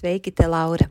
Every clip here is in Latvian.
Sveiki, te Laura!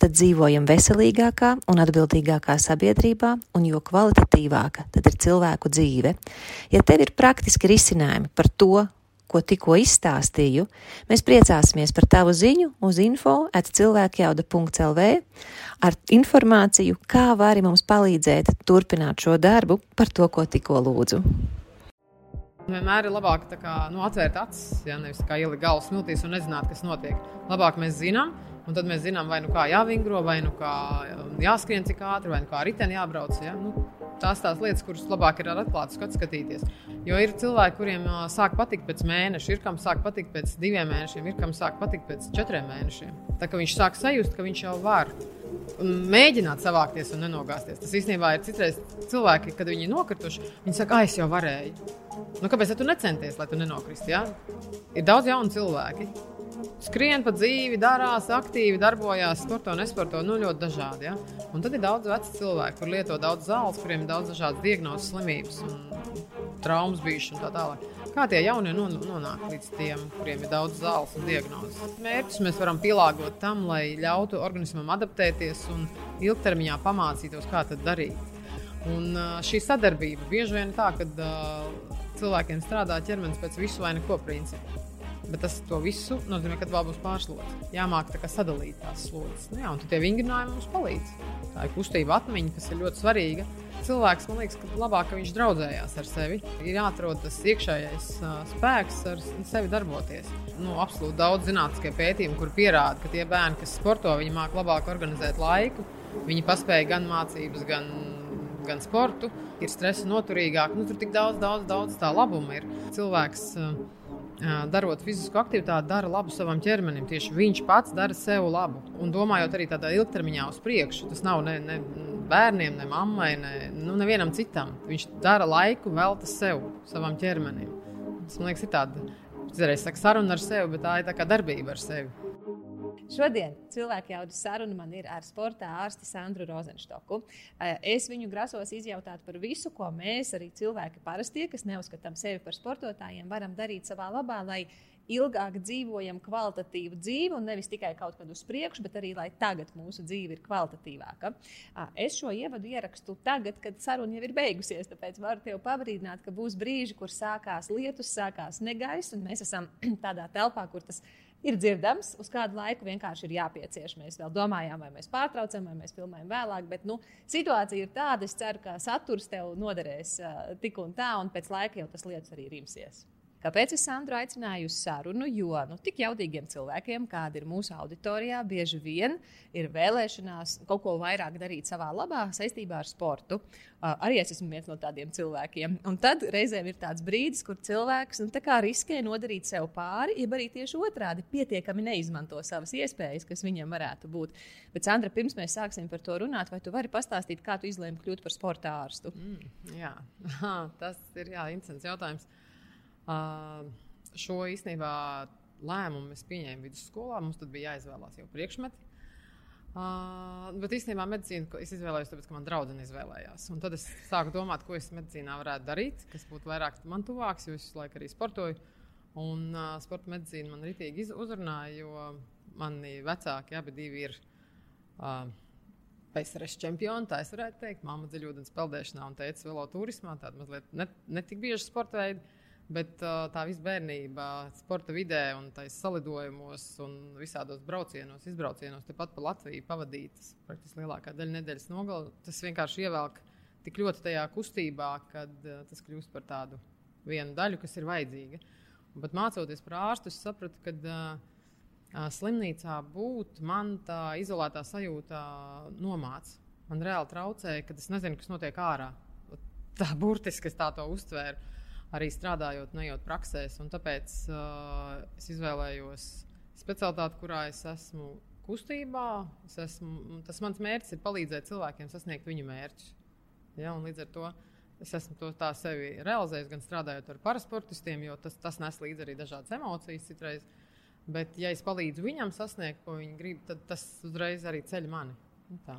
tad dzīvojam veselīgākā un atbildīgākā sabiedrībā, un jo kvalitatīvāka tad ir cilvēku dzīve. Ja tev ir praktiski risinājumi par to, ko tikko izstāstīju, mēs priecāsimies par tavu ziņu uz info at cilvēkjauda.lv ar informāciju, kā vari mums palīdzēt turpināt šo darbu par to, ko tikko lūdzu. Vienmēr ir labāk kā, nu, atvērt acis, ja nevis kā ielikt galvu smiltīs un nezināt, kas notiek. Labāk mēs zinām, un tad mēs zinām, vai nu kā jāvingro, vai nu kā jāskrien cik ātri, vai nu kā riteni jābrauc. Ja? Nu, tās tās lietas, kuras labāk ir ar atklātu skatu skatīties. Jo ir cilvēki, kuriem sāk patikt pēc mēneša, ir kam sāk patikt pēc diviem mēnešiem, ir kam sāk patikt pēc četriem mēnešiem. Tā kā viņš sāk sajust, ka viņš jau var mēģināt savākties un nenogāzties. Tas īstenībā ir citreiz cilvēki, kad viņi ir nokrituši, viņi saka, ah, es jau varēju. Nu, kāpēc tu necenties, lai tu nenokristu? Ja? Ir daudz jaunu cilvēku. Skrien pa dzīvi, darās, aktīvi darbojās, sporto, nesporto, nu ļoti dažādi. Ja? Un tad ir daudz vecu cilvēku, kur lieto daudz zāles, kuriem ir daudz dažādas diagnozes, slimības, traumas bijušas un tā tālāk. Kā tie jaunie nonāk līdz tiem, kuriem ir daudz zāles un diagnozes? Mērķus mēs varam pielāgot tam, lai ļautu organismam adaptēties un ilgtermiņā pamācītos, kā to darīt. Un šī sadarbība bieži vien ir tā, ka cilvēkiem strādā ķermenis pēc visu vai neko principa. Bet tas visu nozīmē, ka vēl būs pārslodzes. Jāmāk tā sadalīt tās slodzes. Nu, jā, un tie vingrinājumi mums palīdz. Tā ir kustība atmiņa, kas ir ļoti svarīga. Cilvēks man liekas, ka labāk ka viņš draudzējās ar sevi. Ir jāatrod tas iekšējais uh, spēks, ar sevi darboties. Nu, absolūti daudz zinātniskie pētījumi, kur pierāda, ka tie bērni, kas sporto, viņi māca labāk organizēt laiku. Viņi paspēja gan mācības, gan gan sportu, ir stresa noturīgāk. Nu, tur tik daudz, daudz, daudz tā labuma ir. Cilvēks, darot fizisku aktivitāti, dara labu savam ķermenim. Tieši viņš pats dara sev labu. Un domājot arī tādā ilgtermiņā uz priekšu, tas nav ne, ne bērniem, ne mammai, ne nu, nevienam citam. Viņš dara laiku velta sev, savam ķermenim. Tas man liekas, ir tāda. Es saku, saruna ar sevi, bet tā ir tā kā darbība ar sevi. Šodien cilvēku jaudas saruna man ir ar sporta ārsti Sandru Rozenštoku. Eh, es viņu grasos izjautāt par visu, ko mēs, arī cilvēki parastie, kas neuzskatām sevi par sportotājiem, varam darīt savā labā, lai ilgāk dzīvojam kvalitatīvu dzīvi, un nevis tikai kaut kad uz priekšu, bet arī lai tagad mūsu dzīve ir kvalitatīvāka. Ah, es šo ievadu ierakstu tagad, kad saruna jau ir beigusies, tāpēc varu tevi pabrīdināt, ka būs brīži, kur sākās lietus, sākās negaiss, un mēs esam tādā telpā, kur tas ir ir dzirdams, uz kādu laiku vienkārši ir jāpiecieš. Mēs vēl domājām, vai mēs pārtraucam, vai mēs filmējam vēlāk, bet nu, situācija ir tāda, es ceru, ka saturs tev noderēs uh, tik un tā, un pēc laika jau tas lietas arī rimsies. Kāpēc es Sandru aicināju uz sarunu? Jo nu, tik jaudīgiem cilvēkiem, kāda ir mūsu auditorijā, bieži vien ir vēlēšanās kaut ko vairāk darīt savā labā saistībā ar sportu. Uh, arī es esmu viens no tādiem cilvēkiem. Un tad reizēm ir tāds brīdis, kur cilvēks nu, riskē nodarīt sev pāri, jeb arī tieši otrādi pietiekami neizmanto savas iespējas, kas viņam varētu būt. Bet, Sandra, pirms mēs sāksim par to runāt, vai tu vari pastāstīt, kā tu izlēmi kļūt par sporta ārstu? Mm, jā, tas ir jā, interesants jautājums. Šo īstenībā lēmumu es pieņēmu vidusskolā. Mums tad bija jāizvēlās jau priekšmeti. Uh, bet īstenībā medicīnu es izvēlējos, tāpēc, ka man draudzene izvēlējās. Un tad es sāku domāt, ko es medicīnā varētu darīt, kas būtu vairāk man tuvāks, jo es visu laiku arī sportoju. Un uh, sporta medicīna man ritīgi uzrunāja, jo mani vecāki abi ir uh, PSRS čempioni, tā es varētu teikt. Māma dziļūdens peldēšanā un teica velo turismā, tāda mazliet ne, ne tik bieži sporta veidi. Bet uh, tā visa bērnība, sporta vidē, un tais salidojumos un visādos braucienos, izbraucienos, tepat pa Latviju pavadītas praktiski lielākā daļa nedēļas nogalē. Tas vienkārši ievelk tik ļoti tajā kustībā, kad uh, tas kļūst par tādu vienu daļu, kas ir vajadzīga. Bet mācoties par ārstu, es sapratu, ka uh, slimnīcā būt man tā izolētā sajūta nomāca. Man reāli traucēja, ka es nezinu, kas notiek ārā. Tā burtiski es tā to uztvēru, arī strādājot, nejot praksēs. Tāpēc uh, es izvēlējos specialitāti, kurā es esmu kustībā. Es esmu, tas mans mērķis ir palīdzēt cilvēkiem sasniegt viņu mērķus. Ja, līdz ar to es esmu to tā sevi realizējis, gan strādājot ar parasportistiem, jo tas, tas nes līdzi arī dažādas emocijas citreiz. Bet, ja es palīdzu viņam sasniegt, ko viņi grib, tad tas uzreiz arī ceļ mani. Tā.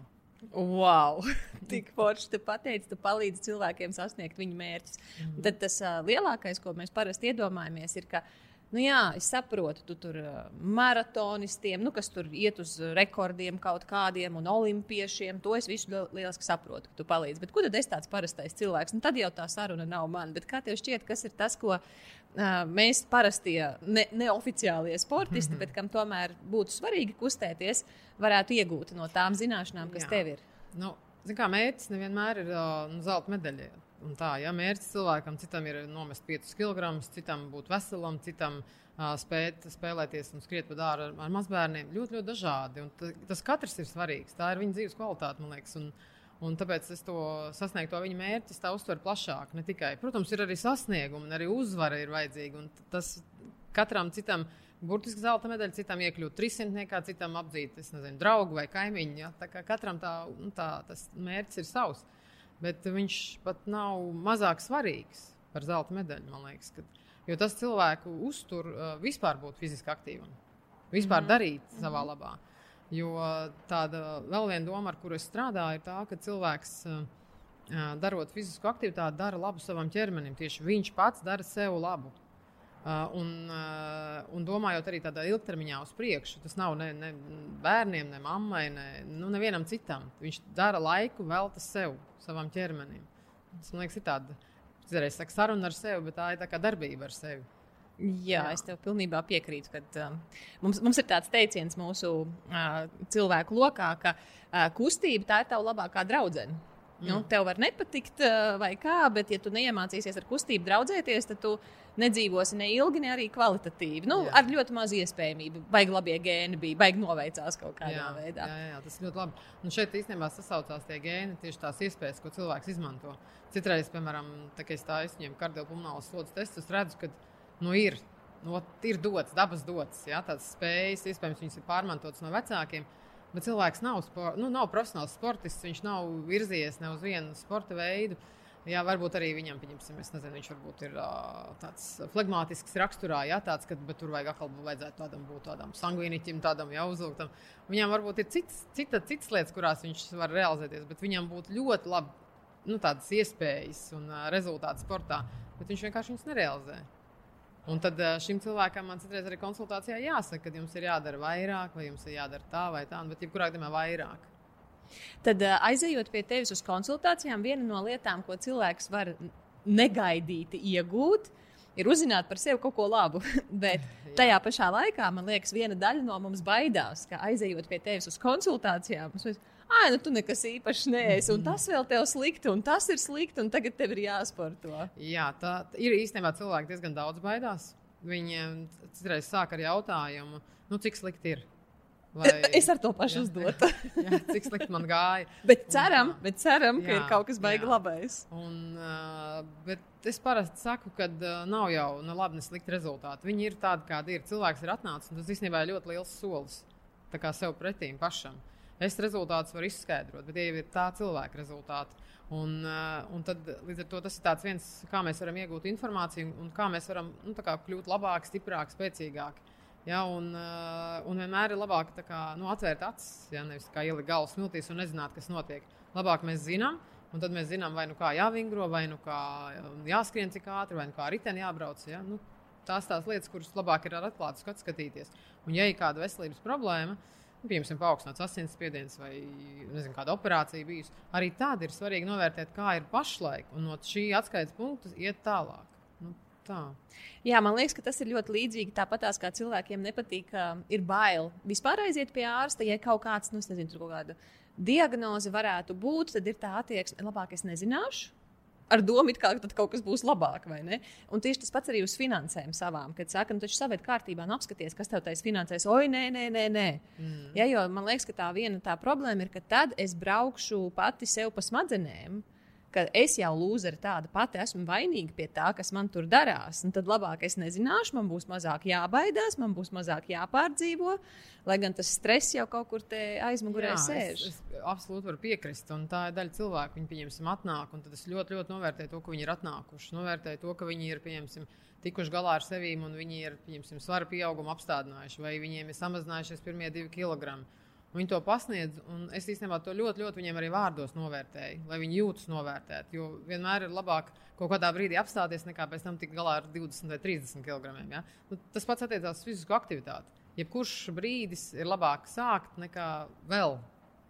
Wow! Tik forši tu pateici, tu palīdzi cilvēkiem sasniegt viņu mērķus. Mm. Tad tas uh, lielākais, ko mēs parasti iedomājamies, ir, ka uh, Nu, jā, es saprotu, tu tur maratonistiem, nu, kas tur iet uz rekordiem kaut kādiem un olimpiešiem. To es visu lieliski saprotu, ka tu palīdzi. Bet ko tad es tāds parastais cilvēks? Nu, tad jau tā saruna nav man. Bet kā tev šķiet, kas ir tas, ko uh, mēs parastie ne, neoficiālie sportisti, mm -hmm. bet kam tomēr būtu svarīgi kustēties, varētu iegūt no tām zināšanām, kas jā. tev ir? Nu, kā mērķis nevienmēr ir uh, nu, zelta medaļa. Un tā, ja mērķis cilvēkam, citam ir nomest 5 kg, citam būt veselam, citam uh, spēt spēlēties un skriet pa dārzu ar, ar mazbērniem, ļoti, ļoti dažādi. Un tas katrs ir svarīgs. Tā ir viņa dzīves kvalitāte, man liekas. Un, un tāpēc es to sasniegtu, to viņa mērķi, tā uztveru plašāk. Tikai, protams, ir arī sasniegumi, arī uzvara ir vajadzīga. Tas katram citam burtiski zelta medaļa, citam iekļūt 300, citam apdzīt, nezinu, draugu vai kaimiņu. Ja? Tā kā katram tā, nu, tā, tas mērķis ir savs. Uh, bet viņš pat nav mazāk svarīgs par zelta medaļu, man liekas. Kad, jo tas cilvēku uztur uh, vispār būt fiziski aktīvam, vispār mm darīt savā mhm. labā. Jo tāda vēl viena doma, ar kuru es strādāju, ir tā, ka cilvēks. Uh, darot fizisku aktivitāti, dara labu savam ķermenim. Tieši viņš pats dara sev labu. Uh, un, uh, un domājot arī tādā ilgtermiņā uz priekšu, tas nav ne, ne bērniem, ne mammai, ne nu, nevienam citam. Viņš dara laiku, velta sev, savam ķermenim. Tas man liekas, ir tāda reizē saka, saruna ar sevi, bet tā ir tā kā darbība ar sevi. Jā, Jā, es tev pilnībā piekrītu. Kad, um, mums, mums ir tāds teiciens mūsu uh, cilvēku lokā, ka uh, kustība tā ir tava labākā draudzene. Nu, mm. tev var nepatikt, vai kā, bet, ja tu neiemācīsies ar kustību draudzēties, tad tu nedzīvosi ne ilgi, ne arī kvalitatīvi. Nu, jā. ar ļoti mazu iespējamību. Baigi labie gēni bija, baigi noveicās kaut kādā jā, veidā. Jā, jā, tas ļoti labi. Un šeit īstenībā sasaucās tie gēni, tieši tās iespējas, ko cilvēks izmanto. Citreiz, piemēram, tā, kad es tā izņemu kardiopulmonālu slodzes testu, es redzu, ka nu, ir, nu, ir dots, dabas dots, jā, tādas spējas, iespējams, viņas ir pārmantotas no vecākiem. Bet cilvēks nav, spor, nu, nav profesionāls sportists, viņš nav virzījies ne uz vienu sporta veidu. Jā, varbūt arī viņam, pieņemsim, nezinu, viņš varbūt ir uh, tāds flegmātisks raksturā, jā, tāds, ka, tur vajag atkal vajadzētu tādam būt tādam sanguīniķim, tādam jau uzlūktam. Viņam varbūt ir cits, cita, citas lietas, kurās viņš var realizēties, bet viņam būtu ļoti labi nu, tādas iespējas un uh, rezultāti sportā, bet viņš vienkārši viņus nerealizē. Un tad eh, šim cilvēkam man citreiz arī konsultācijā jāsaka, ka jums ir jādara vairāk, vai jums ir jādara tā vai tā, bet jebkurā gadījumā vairāk. Tad eh, aizejot pie tevis uz konsultācijām, viena no lietām, ko cilvēks var negaidīti iegūt, ir uzzināt par sevi kaut ko labu. Bet tajā pašā laikā, man liekas, viena daļa no mums baidās, ka aizejot pie tevis uz konsultācijām, mēs ah, nu tu nekas īpašs neesi, un tas vēl tev slikti, un tas ir slikti, un tagad tev ir jāsporto. Jā, tā ir īstenībā cilvēki diezgan daudz baidās. Viņiem citreiz sāk ar jautājumu, nu, cik slikti ir. Vai, es ar to pašu uzdotu. jā, cik slikti man gāja. bet ceram, un, bet ceram ka jā, ir kaut kas baigi jā. labais. Un, uh, bet es parasti saku, ka uh, nav jau ne labi, ne slikti rezultāti. Viņi ir tādi, kādi ir. Cilvēks ir atnācis, un tas īstenībā ir ļoti liels solis sev pretīm pašam. Es rezultātus varu izskaidrot, bet tie jau ir tā cilvēka rezultāti. Un, uh, un tad, līdz ar to tas ir viens, kā mēs varam iegūt informāciju un kā mēs varam nu, kā kļūt labāki, stiprāki, spēcīgāki. Ja, un, uh, un vienmēr ir labāk kā, nu, atvērt acis, ja nevis ielikt galvas smiltīs un nezināt, kas notiek. Labāk mēs zinām, un tad mēs zinām, vai nu kā jāvingro, vai nu kā jāskrien cik ātri, vai nu kā riteni jābrauc. Ja? Nu, tās tās lietas, kuras labāk ir ar atklātu skatu skatīties. Un, ja ir kāda veselības problēma, tad piemēram, paaugstināts asinsspiediens vai nezinu, kāda operācija bijusi. Arī tāda ir svarīgi novērtēt, kā ir pašlaik, un no šī atskaites punkta iet tālāk. Nu, tā. Jā, man liekas, ka tas ir ļoti līdzīgi. Tāpat kā cilvēkiem nepatīk, ka ir bail vispār aiziet pie ārsta, ja kaut kāds, nu, nezinu, kaut kāda diagnoze varētu būt, tad ir tā attieksme, labāk es nezināšu. Ar domu, tad kaut kas būs labāk? Un tieši tas pats arī uz finansēm savām. Kad saka, nu, taču savērt kārtībā, nu, apskaties, kas tev taisa finansēs. Oi, nē, nē, nē. nē. Mm. Ja, jo man liekas, ka tā viena tā problēma ir, ka tad es braukšu pati sev pa smadzenēm ka es jau lūzeri tāda pati esmu vainīga pie tā, kas man tur darās. Un tad labāk es nezināšu, man būs mazāk jābaidās, man būs mazāk jāpārdzīvo, lai gan tas stress jau kaut kur aizmugurē Jā, sēž. Es, es absolūti varu piekrist, un tā ir daļa cilvēku. Viņi, pieņemsim, atnāk, un tad es ļoti, ļoti novērtēju to, ka viņi ir atnākuši. Novērtēju to, ka viņi ir, pieņemsim, tikuši galā ar sevi, un viņi ir, pieņemsim, svara pieaugumu apstādinājuši, vai viņiem ir samazinājušies pirmie divi kilogrami. Viņi to pasniedz, un es īstenībā to ļoti, ļoti viņiem arī vārdos novērtēju, lai viņi jūtas novērtēti. Jo vienmēr ir labāk kaut kādā brīdī apstāties, nekā pēc tam tikt galā ar 20 vai 30 kg. Ja? Nu, tas pats attiecās uz fizisko aktivitāti. Jebkurš brīdis ir labāk sākt nekā vēl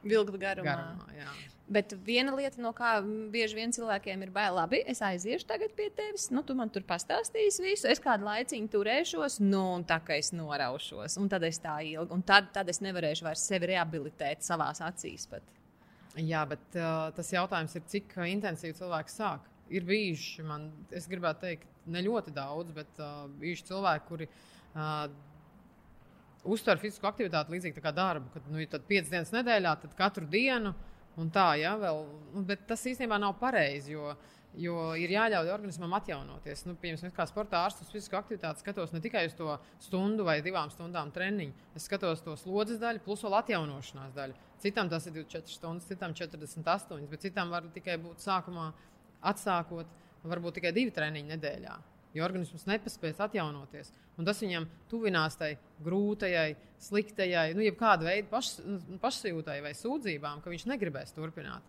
vilkt garumā. garumā jā. Bet viena lieta, no kā bieži vien cilvēkiem ir bail, labi, es aiziešu tagad pie tevis, nu, tu man tur pastāstīsi visu, es kādu laiciņu turēšos, nu, un tā kā es noraušos, un tad es tā ilgi, un tad, tad es nevarēšu vairs sevi rehabilitēt savās acīs. Pat. Jā, bet uh, tas jautājums ir, cik intensīvi cilvēks sāk. Ir bijuši, man, es gribētu teikt, ne ļoti daudz, bet uh, bijuši cilvēki, kuri uh, uztver fizisku aktivitāti līdzīgi kā darbu. Kad nu, ir piecas dienas nedēļā, tad katru dienu un tā, ja, vēl, nu, bet tas īstenībā nav pareizi. Jo, Jo ir jāļauj organismam atjaunoties. Nu, piemēram, kā sporta ārsts uz fizisku aktivitāti skatos ne tikai uz to stundu vai divām stundām treniņu, es skatos to slodzes daļu, plus vēl atjaunošanās daļu. Citam tas ir 24 stundas, citam 48, bet citam var tikai būt sākumā atsākot, varbūt tikai divi treniņi nedēļā jo organisms nepaspēs atjaunoties. Un tas viņam tuvinās tai grūtajai, sliktajai, nu, jebkāda veida paš, nu, pašsajūtai vai sūdzībām, ka viņš negribēs turpināt.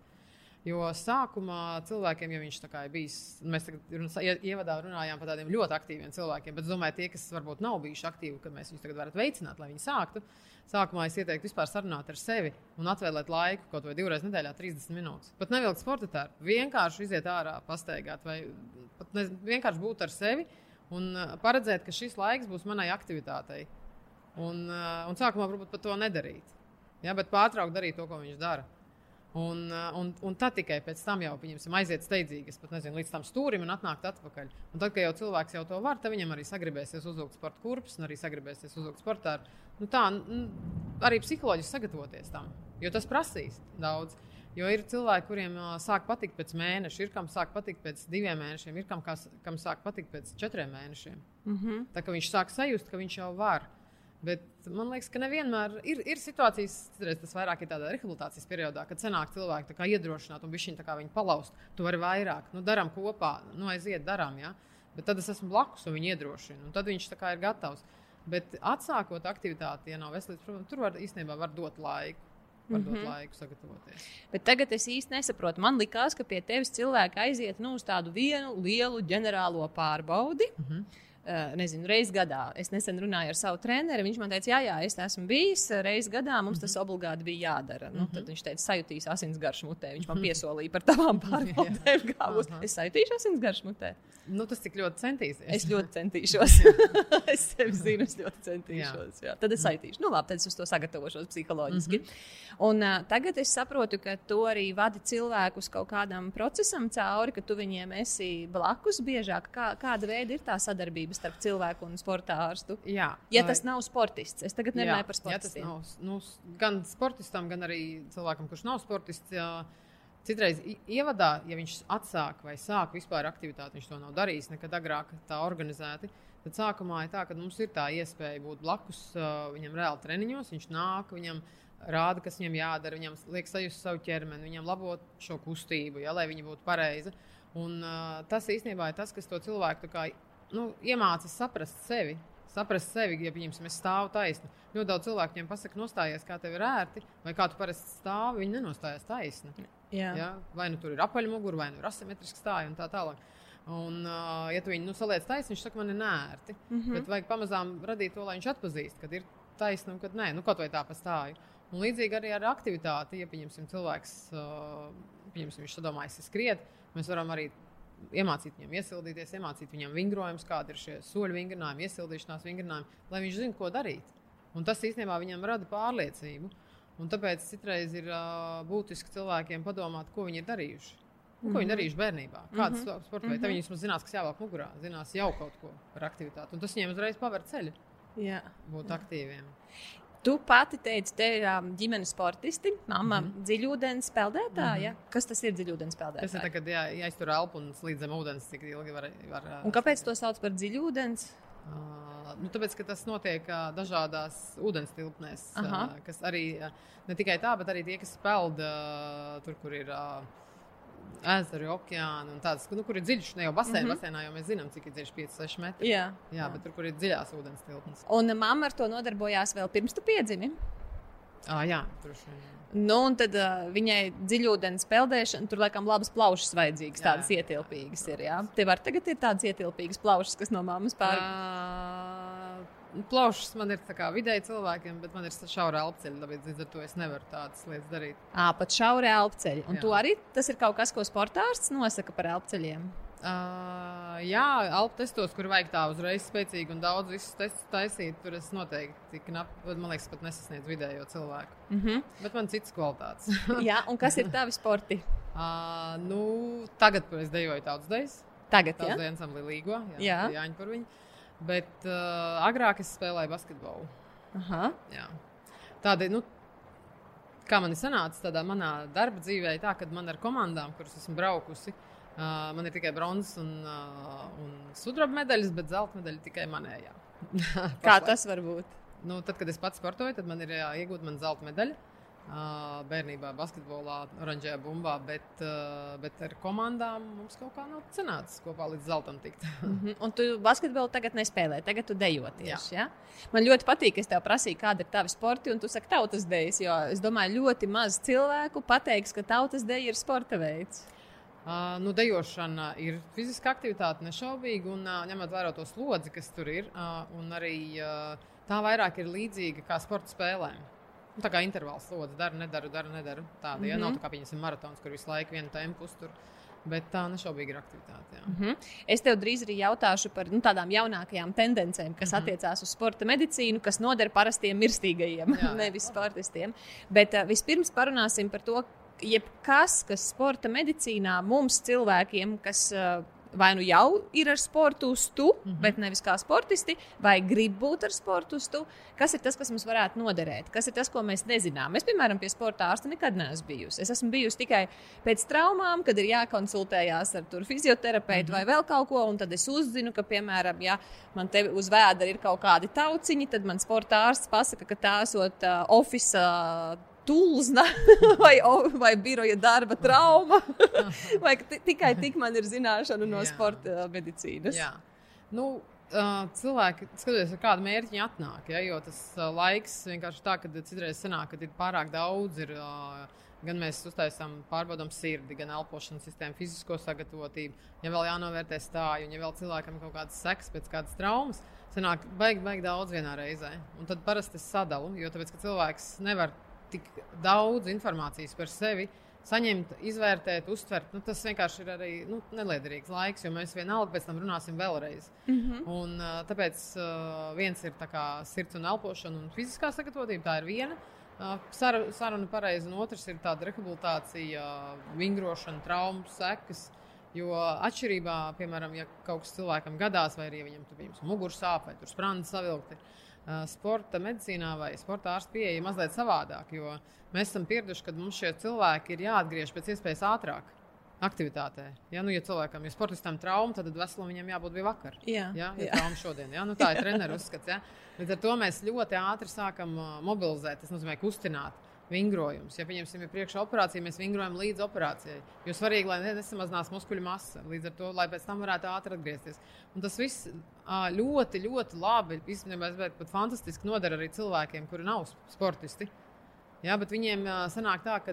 Jo sākumā cilvēkiem, ja viņš ir bijis, mēs tagad ievadā runājām par tādiem ļoti aktīviem cilvēkiem, bet es domāju, tie, kas varbūt nav bijuši aktīvi, ka mēs viņus tagad varētu veicināt, lai viņi sāktu. Sākumā es ieteiktu vispār sarunāt ar sevi un atvēlēt laiku kaut vai divreiz nedēļā, 30 minūtes. Pat nevilkt sporta tērpu, vienkārši iziet ārā, pastaigāt vai pat ne, vienkārši būt ar sevi un uh, paredzēt, ka šis laiks būs manai aktivitātei. Un, uh, un sākumā varbūt pat to nedarīt. Ja, bet pārtraukt darīt to, ko viņš dara. Un, uh, un, un tad tikai pēc tam jau viņam aiziet steidzīgi, es pat nezinu, līdz tam stūrim un atnākt atpakaļ. Un tad, kad jau cilvēks jau to var, tad viņam arī sagribēsies uzvilkt sporta kurpes un arī sagribēsies uzvilkt sportā. Nu, tā arī psiholoģiski sagatavoties tam, jo tas prasīs daudz. Jo ir cilvēki, kuriem uh, sāk patikt pēc mēneša, ir kam sāk patikt pēc diviem mēnešiem, ir kam, kas, kam sāk patikt pēc četriem mēnešiem. Mm -hmm. Tā kā viņš sāk sajust, ka viņš jau var. Bet man liekas, ka nevienmēr ir, ir situācijas, citreiz tas vairāk ir tādā rehabilitācijas periodā, kad senāk cilvēki iedrošināt un viņi kā viņi palaust. Tu vari vairāk, nu, darām kopā, nu, aiziet, darām. Ja? Bet tad es esmu blakus un viņi iedrošina. Tad viņš ir gatavs. Bet atsākot aktivitāti, ja nav veselības problēma, tur var īstenībā var dot laiku. Var dot mm -hmm. laiku sagatavoties. Bet tagad es īsti nesaprotu. Man liekas, ka pie tevis cilvēki aiziet nu, uz tādu vienu lielu ģenerālo pārbaudi. Mm -hmm nezinu, reizes gadā. Es nesen runāju ar savu treneri. Viņš man teica, jā, jā, es esmu bijis reizes gadā, mums tas mhm. obligāti bija jādara. Nu, tad viņš teica, sajutīs asins garš mutē. Viņš man mhm. piesolīja par tavām pārbaudēm, kā būs. Es sajutīšu asins garš mutē. Nu, tas tik ļoti centīsies. Es ļoti centīšos. es sevi zinu, es ļoti centīšos. Jā. Jā. Tad es saitīšu. Nu, labi, tad es uz to sagatavošos psiholoģiski. Mm -hmm. Un uh, tagad es saprotu, ka tu arī vadi cilvēkus kaut kādam procesam cauri, ka tu viņiem esi blakus biežāk. Kā, kāda veida ir tā sadarbība? Atšķirība starp cilvēku un sporta ārstu. Jā, ja tas nav sportists, es tagad nerunāju jā, par sportistiem. Ja tas nav nu, gan sportistam, gan arī cilvēkam, kurš nav sportists. Jā. Citreiz ievadā, ja viņš atsāk vai sāk vispār aktivitāti, viņš to nav darījis nekad agrāk tā organizēti. Tad sākumā ir tā, ka mums ir tā iespēja būt blakus viņam reāli treniņos. Viņš nāk, viņam rāda, kas viņam jādara, viņam liek sajust savu ķermeni, viņam labot šo kustību, ja, lai viņa būtu pareiza. Un, uh, tas īstenībā ir tas, kas to cilvēku nu, iemācās saprast sevi. Saprast sevi, ja pieņemsim, es stāvu taisni. Ļoti daudz cilvēku viņam pasaka, nostājies, kā tev ir ērti, vai kā tu parasti stāvi. Viņi nenostājās taisni. Jā. Ja? Vai nu tur ir apaļmugure, vai nu ir asimetriski stāvi un tā tālāk. Un, uh, ja tu viņu nu, saliec taisni, viņš saka, man ir nērti. Mm -hmm. Bet vajag pamazām radīt to, lai viņš atpazīst, kad ir taisni un kad nē, nu, kaut vai tā pastāju. Un līdzīgi arī ar aktivitāti, ja pieņemsim, cilvēks, uh, pieņemsim, viņš sadomājas, skriet, mēs varam arī iemācīt viņam iesildīties, iemācīt viņam vingrojumus, kādi ir šie soļu vingrinājumi, iesildīšanās vingrinājumi, lai viņš zinātu, ko darīt. Un tas īstenībā viņam rada pārliecību. Un tāpēc citreiz ir uh, būtiski cilvēkiem padomāt, ko viņi ir darījuši. Un, ko viņi Mhm. darījuši bērnībā? Kādas mm Mhm. -hmm. sporta veidi? Mhm. Tad viņi vismaz zinās, kas jāvelk mugurā, zinās jau kaut ko par aktivitāti. Un tas viņiem uzreiz paver ceļu Jā. būt aktīviem. Tu pati teici, te ir um, ģimenes sportisti, mamma mm. -hmm. dziļūdens peldētāja. Mhm. Ja? Kas tas ir dziļūdens Tas ir peldētājs? tagad jā, jāiztur elpu un slīd zem ūdens, cik ilgi var. var uh, Un kāpēc to sauc par dziļūdens? Uh, nu, tāpēc, ka tas notiek uh, dažādās ūdens tilpnēs, uh, kas arī uh, ne tikai tā, bet arī tie, kas peld uh, tur, kur ir uh, ezeri, okeāni un tādas, nu, kur ir dziļš, ne jau basēnā, Mhm. mm -hmm. basēnā jau mēs zinām, cik ir dziļš 5-6 metri. Jā. Jā, bet tur, kur ir dziļās ūdens tilpnes. Un mamma ar to nodarbojās vēl pirms tu piedzimi. Ah, jā, droši vien. jā. Nu, un tad uh, viņai dziļūdens peldēšana, tur laikam labas plaušas vajadzīgas, Jā, tādas jā, ietilpīgas ir. Jā. Tev var tagad ir tādas ietilpīgas plaušas, kas no mammas pār. Plaušas man ir vidēji cilvēkiem, bet man ir šaura elpceļa, tāpēc līdz ar to es nevaru tādas lietas darīt. Ā, pat šauri elpceļi. Un Jā. tu arī tas ir kaut kas, ko sportārs nosaka par elpceļiem. Uh, jā, alpu testos, kur vajag tā uzreiz spēcīgi un daudz visu testus taisīt, tur es noteikti knapi, man liekas, pat nesasniedzu vidējo cilvēku. Mm -hmm. Bet man citas kvalitātes. Jā, un kas ir tavi sporti? uh, nu, tagad, kad es dejoju tautas dejas, Tagad, tautas ja? dejas ansamblī līgo, jā, Jā. Jāņa par viņu. Bet uh, agrāk es spēlēju basketbolu. Aha. Jā. Tāda, nu, kā man ir sanācis tādā manā darba dzīvē, tā, kad man ar komandām, kuras esmu braukusi, uh, man ir tikai bronzas un, uh, un sudraba medaļas, bet zelta medaļa tikai manējā. Kā tas var būt? Nu, tad, kad es pats sportoju, tad man ir jā, iegūta zelta medaļa. Bērnībā, basketbolā, oranžajā bumbā, bet, bet ar komandām mums kaut kā nav sanācis kopā līdz zeltam tikt. Mhm. Un tu basketbolu tagad nespēlē, tagad tu dejo Jā. tieši. Ja? Man ļoti patīk, ka es tev prasīju, kāda ir tava sporta, un tu saki, tautas dejas. Jo es domāju, ļoti maz cilvēku pateiks, ka tautas deja ir sporta veids. Uh, nu, dejošana ir fiziska aktivitāte, nešaubīgi, un uh, ņemot vērā to slodzi, kas tur ir, uh, un arī uh, tā vairāk ir līdzīga kā sporta spēlēm. Nu, tā kā intervāls slodzi, daru, nedaru, daru, nedaru. Tāda mm -hmm. ja, nav tā kā pieņemsim maratons, kur visu laiku vienu tempu uztur. Bet tā nešaubīgi ir aktivitāte. Jā. Mhm. Es tev drīz arī jautāšu par nu, tādām jaunākajām tendencēm, kas Mhm. attiecās uz sporta medicīnu, kas noder parastiem mirstīgajiem, jā. nevis sportistiem. Bet uh, vispirms parunāsim par to, jebkas, kas sporta medicīnā mums cilvēkiem, kas uh, vai nu jau ir ar sportu uz tu, mm. -hmm. bet nevis kā sportisti, vai grib būt ar sportu uz tu, kas ir tas, kas mums varētu noderēt, kas ir tas, ko mēs nezinām. Es, piemēram, pie sporta ārsta nekad neesmu bijusi. Es esmu bijusi tikai pēc traumām, kad ir jākonsultējās ar fizioterapeitu mm -hmm. vai vēl kaut ko, un tad es uzzinu, ka, piemēram, ja man te uz vēdera ir kaut kādi tauciņi, tad man sporta ārsts pasaka, ka tā esot uh, oficiāla tulzna vai, vai biroja darba trauma. vai ka ti- tikai tik man ir zināšana no Jā. sporta medicīnas. Jā. Nu, uh, cilvēki skatoties, ar kādu mērķi viņi atnāk. Ja, jo tas uh, laiks vienkārši tā, ka citreiz sanāk, ka ir pārāk daudz. Ir, uh, gan mēs uztaisām, pārbaudām sirdi, gan elpošanas sistēmu, fizisko sagatavotību. Ja vēl jānovērtē stāju, un ja vēl cilvēkam kaut kādas sekas pēc kādas traumas, sanāk, baigi, baigi daudz vienā reizē. Un tad parasti es sadalu, jo tāpēc, ka cilvēks nevar tik daudz informācijas par sevi saņemt, izvērtēt, uztvert. Nu, tas vienkārši ir arī nu, neliederīgs laiks, jo mēs vienalga pēc tam runāsim vēlreiz. Mm -hmm. Un, tāpēc uh, viens ir tā kā sirds un elpošana un fiziskā sagatavotība. Tā ir viena. Uh, sar- saruna pareizi, un otrs ir tāda rehabilitācija, uh, vingrošana, traumas sekas. Jo atšķirībā, piemēram, ja kaut kas cilvēkam gadās, vai arī ja viņam tur bija mugursāpe vai sprādzes savilkti, sporta medicīnā vai sporta ārsta pieeja ir mazliet savādāk. Jo mēs esam pieraduši, ka mums šie cilvēki ir jāatgriež pēc iespējas ātrāk aktivitātē. Ja, nu, ja cilvēkam ir sportistam trauma, tad veselam viņam jābūt bija vakar. Jā, Ja, ja jā. trauma šodien. Ja? Nu, tā ir treneru uzskats. Ja? Līdz ar to mēs ļoti ātri sākam mobilizēt, tas nozīmē kustināt. Vingrojums. Ja pieņemsim, ir priekšā operācija, mēs vingrojam līdz operācijai. Jo svarīgi, lai ne- nesamazinās muskuļu masa. Līdz ar to, lai pēc tam varētu ātri atgriezties. Un tas viss ļoti, ļoti labi, īstenībā pat fantastiski noder arī cilvēkiem, kuri nav sportisti. Jā, bet viņiem sanāk tā, ka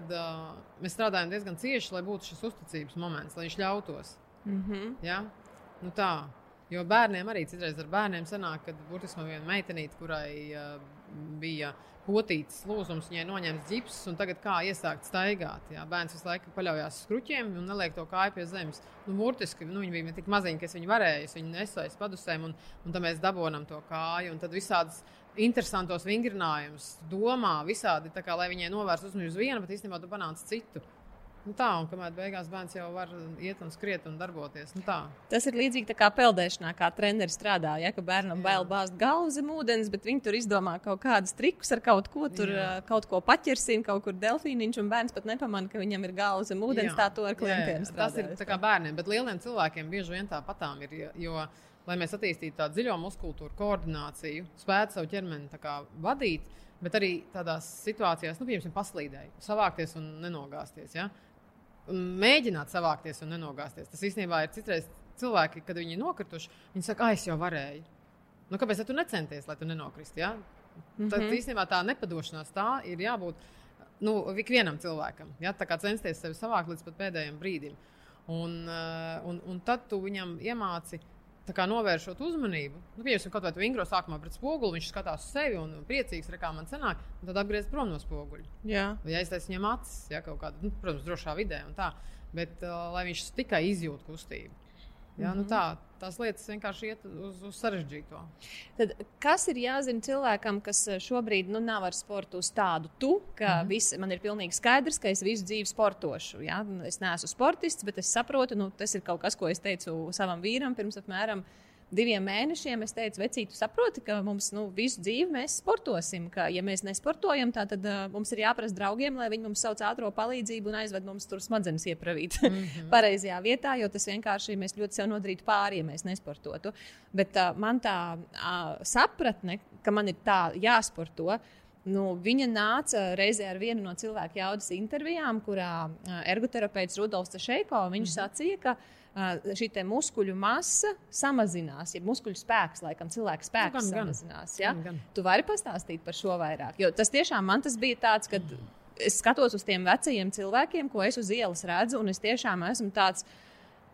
mēs strādājam diezgan cieši, lai būtu šis uzticības moments, lai viņš ļautos. Mm -hmm. Ja? Nu tā. Jo bērniem arī citreiz ar bērniem sanāk, ka man viena meitenīte, kurai uh, bija potīts lūzums, viņai noņemts ģips, un tagad kā iesākt staigāt. Jā. Bērns visu laiku paļaujas uz kruķiem un neliek to kāju pie zemes. Nu, burtiski nu, viņi bija tik maziņi, ka es viņu varēju, es viņu aiz padusēm, un, un tad mēs dabonam to kāju. Un tad visādas interesantos vingrinājumus domā visādi, kā, lai viņai novērstu uzmanību uz vienu, bet īstenībā tu panāc citu. Nu tā, un kamēr beigās bērns jau var iet un skriet un darboties. Nu tā. Tas ir līdzīgi kā peldēšanā, kā treneris strādā. Ja, ka bērnam Jā. bail bāzt galvu zem ūdens, bet viņi tur izdomā kaut kādus trikus ar kaut ko, tur Jā. kaut ko paķersim, kaut kur delfīniņš, un bērns pat nepamanā, ka viņam ir galva zem ūdens. Jā. Tā to ar klientiem strādā. Tas ir kā bērniem, bet lieliem cilvēkiem bieži vien tā patām ir. Jo, lai mēs attīstītu tādu dziļo muskultūru koordināciju, spētu savu ķermeni vadīt, bet arī tādās situācijās, nu, piemēram, paslīdēji, savākties un nenogāzties. Ja? Mēģināt savākties un nenogāzties. Tas īstenībā ir citreiz cilvēki, kad viņi ir nokrituši, viņi saka, ah, es jau varēju. Nu, kāpēc tu necenties, lai tu nenokristu? Ja? Mm -hmm. Tad mhm. īstenībā tā nepadošanās tā ir jābūt nu, ikvienam cilvēkam. Ja? Tā kā censties sevi savākt līdz pēdējiem brīdim. Un, uh, un, un tad tu viņam iemāci novēršot uzmanību. Nu, Piemēram, kaut vai tu ingro sākumā pret spoguli, viņš skatās uz sevi un priecīgs, re, kā man sanāk, un tad atgriezt prom no spoguļa. Jā. Vai aiztaisīt viņam acis, ja kaut kādā, nu, protams, drošā vidē un tā. Bet uh, lai viņš tikai izjūt kustību. Ja, -hmm. nu mhm. tā, tās lietas vienkārši iet uz, uz sarežģīto. Tad, kas ir jāzina cilvēkam, kas šobrīd nu, nav ar sportu uz tādu tu, ka mm -hmm. viss, man ir pilnīgi skaidrs, ka es visu dzīvi sportošu. Ja? Es neesmu sportists, bet es saprotu, nu, tas ir kaut kas, ko es teicu savam vīram pirms apmēram diviem mēnešiem es teicu, vecīt, saproti, ka mums nu, visu dzīvi mēs sportosim. Ka, ja mēs nesportojam, tā, tad uh, mums ir jāprasa draugiem, lai viņi mums sauc ātrā palīdzību un aizved mums tur smadzenes iepravīt mm -hmm. pareizajā vietā, jo tas vienkārši mēs ļoti sev nodarītu pāri, ja mēs nesportotu. Bet uh, man tā uh, sapratne, ka man ir tā jāsporto. Nu, viņa nāca reizē ar vienu no cilvēku jaudas intervijām, kurā ergoterapeits Rudolfs Šeiko viņš mm -hmm. sacīja, ka viņa šī muskuļu masa samazinās, ja muskuļu spēks, laikam, cilvēka spēks nu, gan, samazinās. Ja? Gan, gan. Tu vari pastāstīt par šo vairāk. Jo tas tiešām man tas bija tāds, ka es skatos uz tiem vecajiem cilvēkiem, ko es uz ielas redzu, un es tiešām esmu tāds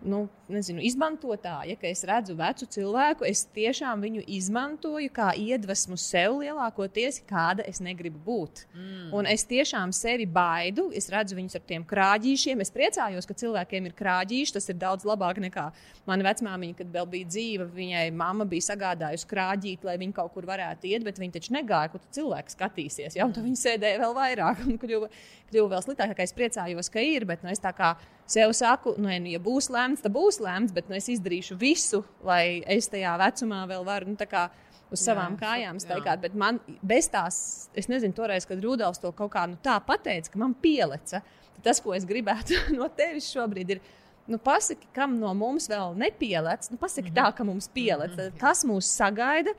nu, nezinu, izmantotāja, ka es redzu vecu cilvēku, es tiešām viņu izmantoju kā iedvesmu sev lielākoties, kāda es negribu būt. Mm. Un es tiešām sevi baidu, es redzu viņus ar tiem krāģīšiem. Es priecājos, ka cilvēkiem ir krāģīši. Tas ir daudz labāk nekā mana vecmāmiņa, kad vēl bija dzīva. Viņai mamma bija sagādājusi krāģīt, lai viņa kaut kur varētu iet, bet viņa taču negāja, kur cilvēks skatīsies. Ja? Tad viņa sēdēja vēl vairāk un kļuva, kļuva vēl sliktāk. Es priecājos, ka ir, bet nu, es tā kā sev saku, nu, ja būs lēmts, tad būs lēmts, bet nu, es izdarīšu visu, lai es tajā vecumā vēl varu. Nu, uz savām jā, kājām staigāt. Bet man bez tās, es nezinu, toreiz, kad Rudolfs to kaut kā nu, tā pateica, ka man pieleca. Tas, ko es gribētu no tevis šobrīd, ir. Nu, pasaki, kam no mums vēl nepielec, nu, pasaki mm -hmm. tā, ka mums pielec, mm -hmm. kas mūs sagaida,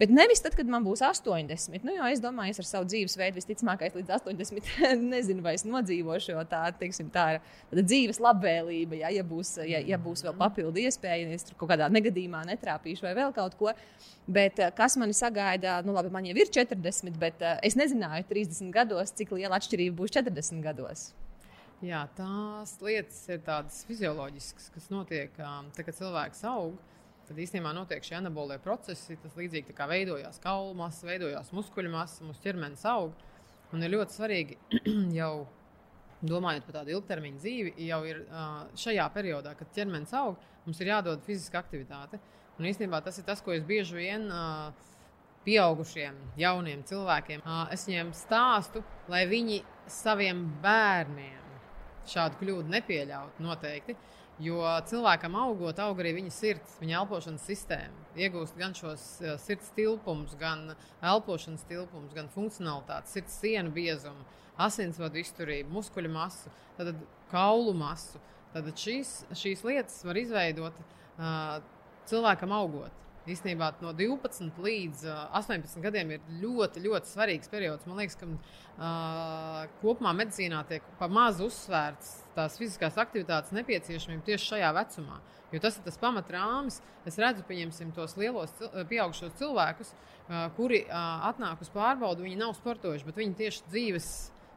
Bet nevis tad, kad man būs 80. Nu, jo es domāju, es ar savu dzīvesveidu visticamāk līdz 80. nezinu, vai es nodzīvošu, jo tā, teiksim, tā ir dzīves labvēlība. Ja, ja, būs, ja, ja būs vēl papildu iespēja, ja es tur kaut kādā negadījumā netrāpīšu vai vēl kaut ko. Bet eh, kas mani sagaida, nu, labi, man jau ir 40, bet uh, es nezināju 30 gados, cik liela atšķirība būs 40 gados. Jā, tās lietas ir tādas fizioloģiskas, kas notiek, um, tad, kad cilvēks aug tad īstenībā notiek šie anabolie procesi. Tas līdzīgi kā veidojās kaulu masa, veidojās muskuļu masa, mūsu ķermenis aug. Un ir ļoti svarīgi jau domājot par tādu ilgtermiņa dzīvi, jau ir šajā periodā, kad ķermenis aug, mums ir jādod fiziska aktivitāte. Un īstenībā tas ir tas, ko es bieži vien pieaugušiem, jauniem cilvēkiem, es viņiem stāstu, lai viņi saviem bērniem šādu kļūdu nepieļautu noteikti. Jo cilvēkam augot, aug arī viņa sirds, viņa elpošanas sistēma. Iegūst gan šos uh, sirds tilpumus, gan elpošanas tilpumus, gan funkcionalitāti, sirds sienu biezumu, asinsvadu izturību, muskuļu masu, tad kaulu masu. Tad šīs, šīs lietas var izveidot uh, cilvēkam augot. Īstenībā no 12 līdz uh, 18 gadiem ir ļoti, ļoti svarīgs periods. Man liekas, ka uh, kopumā medicīnā tiek pa maz uzsvērts tās fiziskās aktivitātes nepieciešamība tieši šajā vecumā. Jo tas ir tas pamatrāmis. Es redzu, pieņemsim tos lielos, pieaugušos cilvēkus, uh, kuri uh, atnāk uz pārbaudi. Viņi nav sportojuši, bet viņi tieši dzīves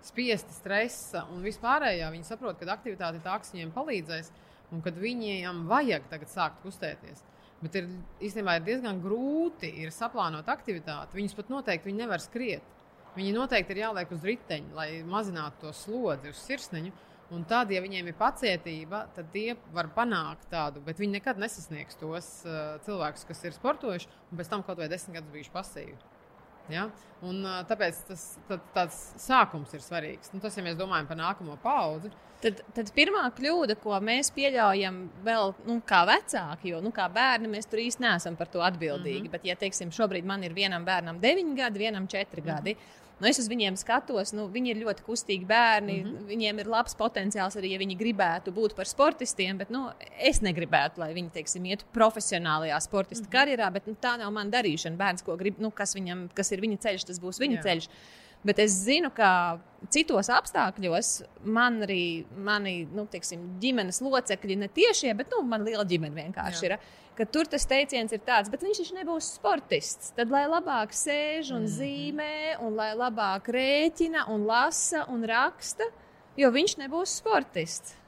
spiesti, stresa un vispārējā. Viņi saprot, ka aktivitāte tā, kas viņiem palīdzēs un kad viņiem vajag tagad sākt kustēties. Bet ir īstenībā ir diezgan grūti ir saplānot aktivitāti. Viņus pat noteikti viņi nevar skriet. Viņi noteikti ir jāliek uz riteņa, lai mazinātu to slodzi uz sirsniņu. Un tad, ja viņiem ir pacietība, tad tie var panākt tādu, bet viņi nekad nesasniegs tos uh, cilvēkus, kas ir sportojuši un pēc tam kaut vai desmit gadus bijuši pasīvi. Ja? Un, tāpēc tas tā, tāds sākums ir svarīgs. Nu, tas, ja mēs domājam par nākamo paudzi, Tad, tad pirmā kļūda, ko mēs pieļaujam, vēl nu, kā vecāki, jo nu, kā bērni mēs tur īstenībā neesam par to atbildīgi. Mm -hmm. Bet, ja teiksim, šobrīd man ir vienam bērnam 9 gadi, vienam 4 mm -hmm. gadi. Nu, es uz viņiem skatos, nu, viņi ir ļoti kustīgi bērni. Mm -hmm. Viņiem ir labs potenciāls arī, ja viņi gribētu būt par sportistiem. Bet nu, es negribētu, lai viņi teiksim, iet profesionālajā sportista mm -hmm. karjerā. Bet nu, tā nav mana darīšana. Bērns, ko grib, nu, kas, viņam, kas ir viņa ceļš, tas būs viņa Jā. ceļš. Bet es zinu, ka citos apstākļos man arī mani nu, teiksim, ģimenes locekļi, ne tiešie, bet nu, man liela ģimene vienkārši Jā. ir ka tur tas teiciens ir tāds, bet viņš taču nebūs sportists. Tad lai labāk sēž un mm. zīmē, un lai labāk rēķina un lasa un raksta, jo viņš nebūs sportists.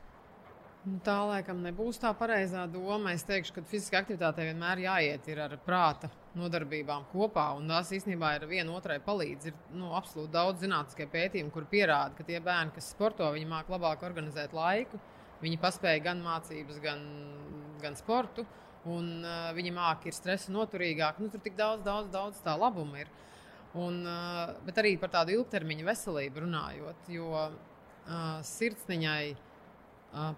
Nu, tā laikam nebūs tā pareizā doma. Es teikšu, ka fiziskā aktivitāte vienmēr jāiet ar prāta nodarbībām kopā. Un tās īstenībā ir viena otrai palīdz. Ir nu, absolūti daudz zinātniskie pētījumi, kur pierāda, ka tie bērni, kas sporto, viņi māca labāk organizēt laiku. Viņi paspēja gan mācības, gan, gan sportu. Un uh, viņi māki ir stresa noturīgāki. Nu, tur tik daudz, daudz, daudz tā labuma ir. Un, uh, bet arī par tādu ilgtermiņa veselību runājot, jo uh, sirdsniņai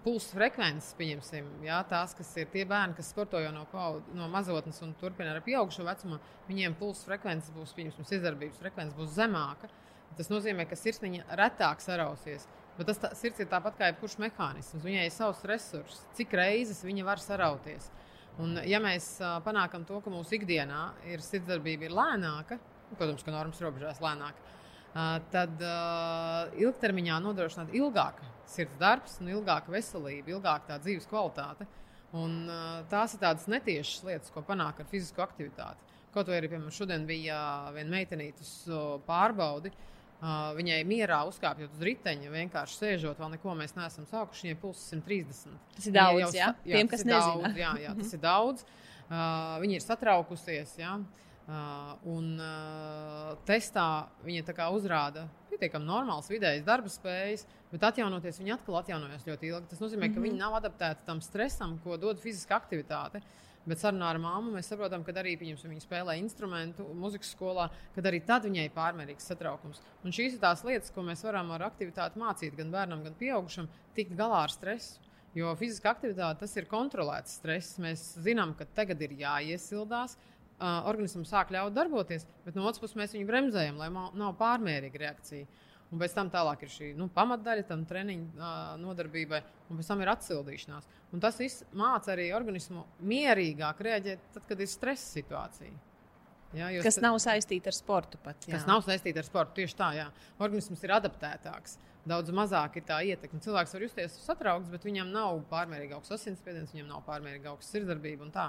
pulsa frekvences, pieņemsim, jā, tās, kas ir tie bērni, kas sporto jau no, paud, no mazotnes un turpina ar pieaugušo vecumu, viņiem pulsa frekvences būs, pieņemsim, izdarbības frekvences būs zemāka. Tas nozīmē, ka sirsniņa retāk sarausies. Bet tas tā, sirds ir tāpat kā jebkurš mehānisms. Viņai ir savs resurss, cik reizes viņa var sarauties. Un, ja mēs panākam to, ka mūsu ikdienā ir sirdsdarbība ir lēnāka, protams, ka normas robežās lēnāka, tad ilgtermiņā nodrošināt ilgāka sirds darbs, un ilgāka veselība, ilgāka tā dzīves kvalitāte. Un, tās ir tādas netiešas lietas, ko panāk ar fizisko aktivitāti. Kaut arī, piemēram, šodien bija viena meitenīte uz pārbaudi. Viņai mierā uzkāpjot uz riteņa, vienkārši sēžot, vēl neko mēs neesam sākuši. Viņai pulss 130. Tas ir daudz, jau, jā, jā, tiem, kas nezina. Daudz, jā, jā, tas ir daudz. Uh, viņa ir satraukusies. Jā. Uh, un testā viņa uzrāda pietiekami normāls vidējs darba spējas, bet atjaunoties viņa atkal atjaunojas ļoti ilgi. Tas nozīmē, mm -hmm. ka viņa nav adaptēta tam stresam, ko dod fiziska aktivitāte. Bet sarunā ar māmu mēs saprotam, ka arī viņa spēlē instrumentu mūzikas skolā, kad arī tad viņai ir pārmērīgs satraukums. Un šīs ir tās lietas, ko mēs varam ar aktivitāti mācīt gan bērnam, gan pieaugušam, tikt galā ar stresu. Jo fiziska aktivitāte tas ir kontrolēts stress. Mēs zinām, ka tagad ir jāiesildās, uh, organisms sāk ļaut darboties, bet no otras puses mēs viņu bremzējam, lai nav pārmērīga reakcija. Un pēc tam tālāk ir šī nu, pamatdaļa tam treniņu uh, nodarbībai, un pēc tam ir atsildīšanās. Un tas viss māca arī organismu mierīgāk reaģēt, tad, kad ir stresa situācija. Jā, kas tad, nav saistīta ar sportu pat. Jā. Kas nav saistīta ar sportu. Tieši tā, jā. Organisms ir adaptētāks. Daudz mazāk ir tā ietekme. Cilvēks var justies satraukts, bet viņam nav pārmērīgi augsts asinsspiediens, viņam nav pārmērīgi augsts sirdsdarbība un tā.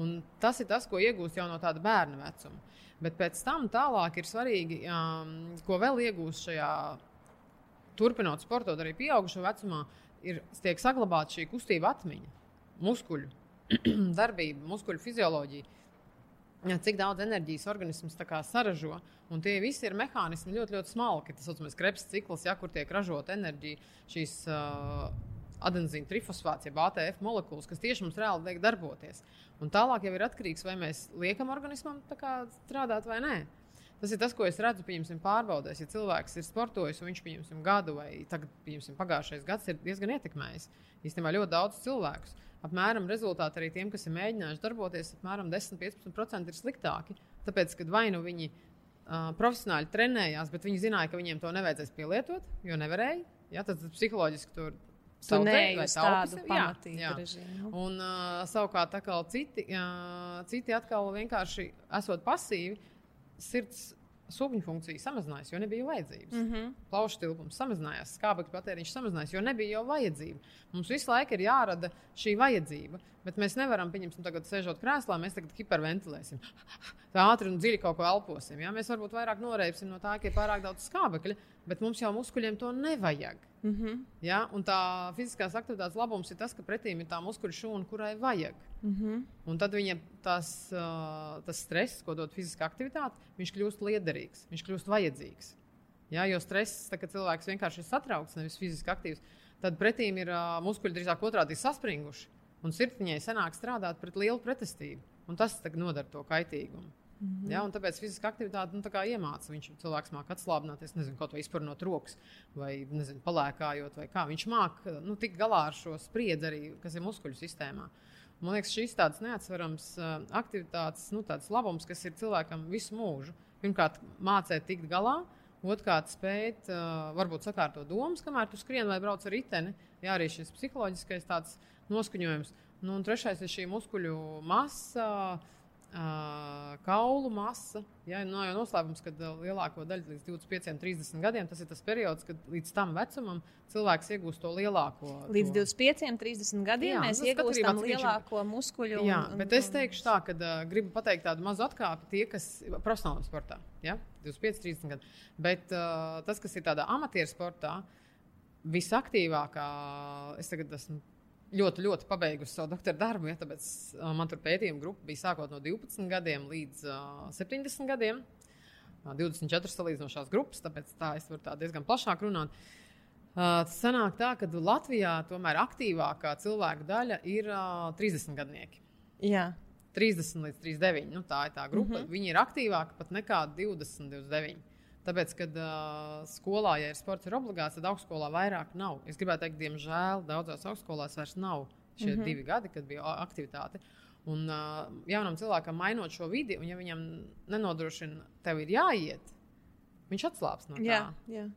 Un tas ir tas, ko iegūst jau no tāda bērna vecuma. Bet pēc tam tālāk ir svarīgi, um, ko vēl iegūst šajā, turpinot sportot arī pieaugušo vecumā, ir tiek saglabāta šī kustība atmiņa, muskuļu darbība, muskuļu fizioloģija. Ja, cik daudz enerģijas organisms saražo, un tie visi ir mehānismi ļoti, ļoti smalki. Tas saucamais krebs cikls, ja, kur tiek ražota enerģija, šīs uh, adenzīna trifosfāts, jeb ATF molekulas, kas tieši mums reāli liek darboties. Un tālāk jau ir atkarīgs, vai mēs liekam organismam strādāt vai nē. Tas ir tas, ko es redzu, pieņemsim, pārbaudēs. Ja cilvēks ir sportojis, un viņš, pieņemsim, gadu vai tagad, pieņemsim, pagājušais gads ir diezgan ietekmējis īstenībā ļoti daudz cilvēku. Apmēram rezultāti arī tiem, kas ir mēģinājuši darboties, apmēram 10-15% ir sliktāki. Tāpēc, kad vai nu viņi uh, profesionāli trenējās, bet viņi zināja, ka viņiem to nevajadzēs pielietot, jo nevarēja, ja, tad psiholoģiski tur Tunēji uz tādu pamatīgu režīmu. Un uh, savukārt atkal citi, uh, citi atkal vienkārši esot pasīvi, sirds sūkņu funkcija samazinājās, jo nebija vajadzības. Mm -hmm. Plaušu tilpums samazinājās, skābekļa patēriņš samazinājās, jo nebija jau vajadzība. Mums visu laiku ir jārada šī vajadzība, bet mēs nevaram, pieņemsim, tagad sēžot krēslā, mēs tagad hiperventilēsim. Tā ātri un dziļi kaut ko elposim. Ja? Mēs varbūt vairāk noreipsim no tā, ka ir pārāk daudz skābekļa, bet mums jau muskuļiem to nevajag. Mm -hmm. Ja? Un tā fiziskās aktivitātes labums ir tas, ka pretīm ir tā muskuļu šūna, kurai vajag. Mm -hmm. Un tad viņam tas, tas stress, ko dod fiziskā aktivitāte, viņš kļūst liederīgs, viņš kļūst vajadzīgs. Ja? Jo stress, tā, kad cilvēks vienkārši ir satraukts, nevis fiziski aktīvs, tad pretīm ir muskuļi drīzāk otrādi saspringuši. Un sirdsapziņai sanāk strādāt pret lielu pretestību. Un tas nodara to kaitīgumu. Mm -hmm. ja, tāpēc fiziska aktivitāte nu, iemāca. Viņš cilvēks māca atslābināties, nezinu, kaut vai izpurnot rokas, vai nezinu, palēkājot, vai kā. Viņš māca nu, tikt galā ar šo spriedzi, arī, kas ir muskuļu sistēmā. Man liekas, šīs tādas neatsverams uh, aktivitātes, nu, tāds labums, kas ir cilvēkam visu mūžu. Pirmkārt, mācīt tikt galā, otrkārt, spēt, varbūt sakārtot domas, kamēr tu skrieni vai brauc ar riteni. Jā, arī šis psiholoģiskais noskaņojums. Nu, un trešais ir šī muskuļu masa. Kaulu masa. Ja, nav jau noslēpums, ka lielāko daļu līdz 25, 30 gadiem tas ir tas periods, kad līdz tam vecumam cilvēks iegūst to lielāko. Līdz to... 25, 30 gadiem jā, mēs iegūstam lielāko viņš... muskuļu. Jā, un, bet es teikšu tā, ka uh, gribu pateikt tādu mazu atkāpi tie, kas ir profesionālā sportā. Ja? 25, 30 gadi. Bet uh, tas, kas ir tādā amatieru sportā, visaktīvākā, es tagad esmu ļoti, ļoti pabeigusi savu doktora darbu. Ja, tāpēc man tur pētījuma grupa bija sākot no 12 gadiem līdz uh, 70 gadiem. Uh, 24 salīdzinošās grupas, tāpēc tā es varu tā diezgan plašāk runāt. Uh, sanāk tā, ka Latvijā tomēr aktīvākā cilvēku daļa ir uh, 30 gadnieki. Jā. 30 līdz 39. Nu, tā ir tā grupa. Mm -hmm. Viņi ir aktīvāki pat nekā 20, 29. Tāpēc, kad uh, skolā, ja ir sports ir obligāts, tad augstskolā vairāk nav. Es gribētu teikt, diemžēl daudzās augstskolās vairs nav šie mm -hmm. divi gadi, kad bija aktivitāte. Un uh, jaunam cilvēkam mainot šo vidi, un ja viņam nenodrošina, tev ir jāiet, viņš atslābs no tā. Jā, jā.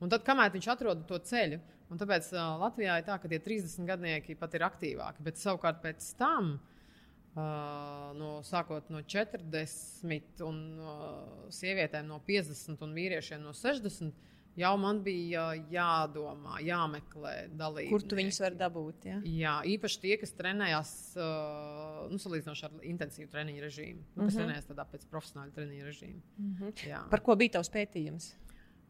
Un tad, kamēr viņš atrod to ceļu, un tāpēc uh, Latvijā ir tā, ka tie 30 gadnieki pat ir aktīvāki, bet savukārt pēc tam. Uh, no, sākot no 40, un uh, sievietēm no 50 un vīriešiem no 60. Jau man bija jādomā, jāmeklē dalībnieki. Kur tu viņus vari dabūt? Ja? Jā, īpaši tie, kas trenējās uh, nu, salīdzinoši ar intensīvu treniņu režīmu, nu, kas mhm. -huh. trenējas tādā pēc profesionāla treniņu režīma. Mhm. -huh. Jā. Par ko bija tavs pētījums?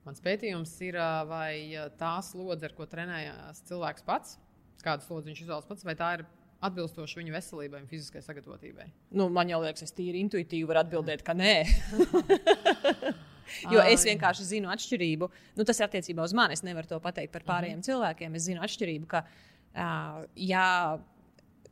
Mans pētījums ir, vai tā slodze, ar ko trenējās cilvēks pats, kādu slodzi viņš izvēlas pats, vai tā ir atbilstoši viņa veselībai un fiziskai sagatavotībai? Nu, man jau liekas, es tīri intuitīvi varu atbildēt, ka nē. jo es vienkārši zinu atšķirību. Nu, tas ir attiecībā uz mani. Es nevaru to pateikt par pārējiem uh -huh. cilvēkiem. Es zinu atšķirību, ka, uh, ja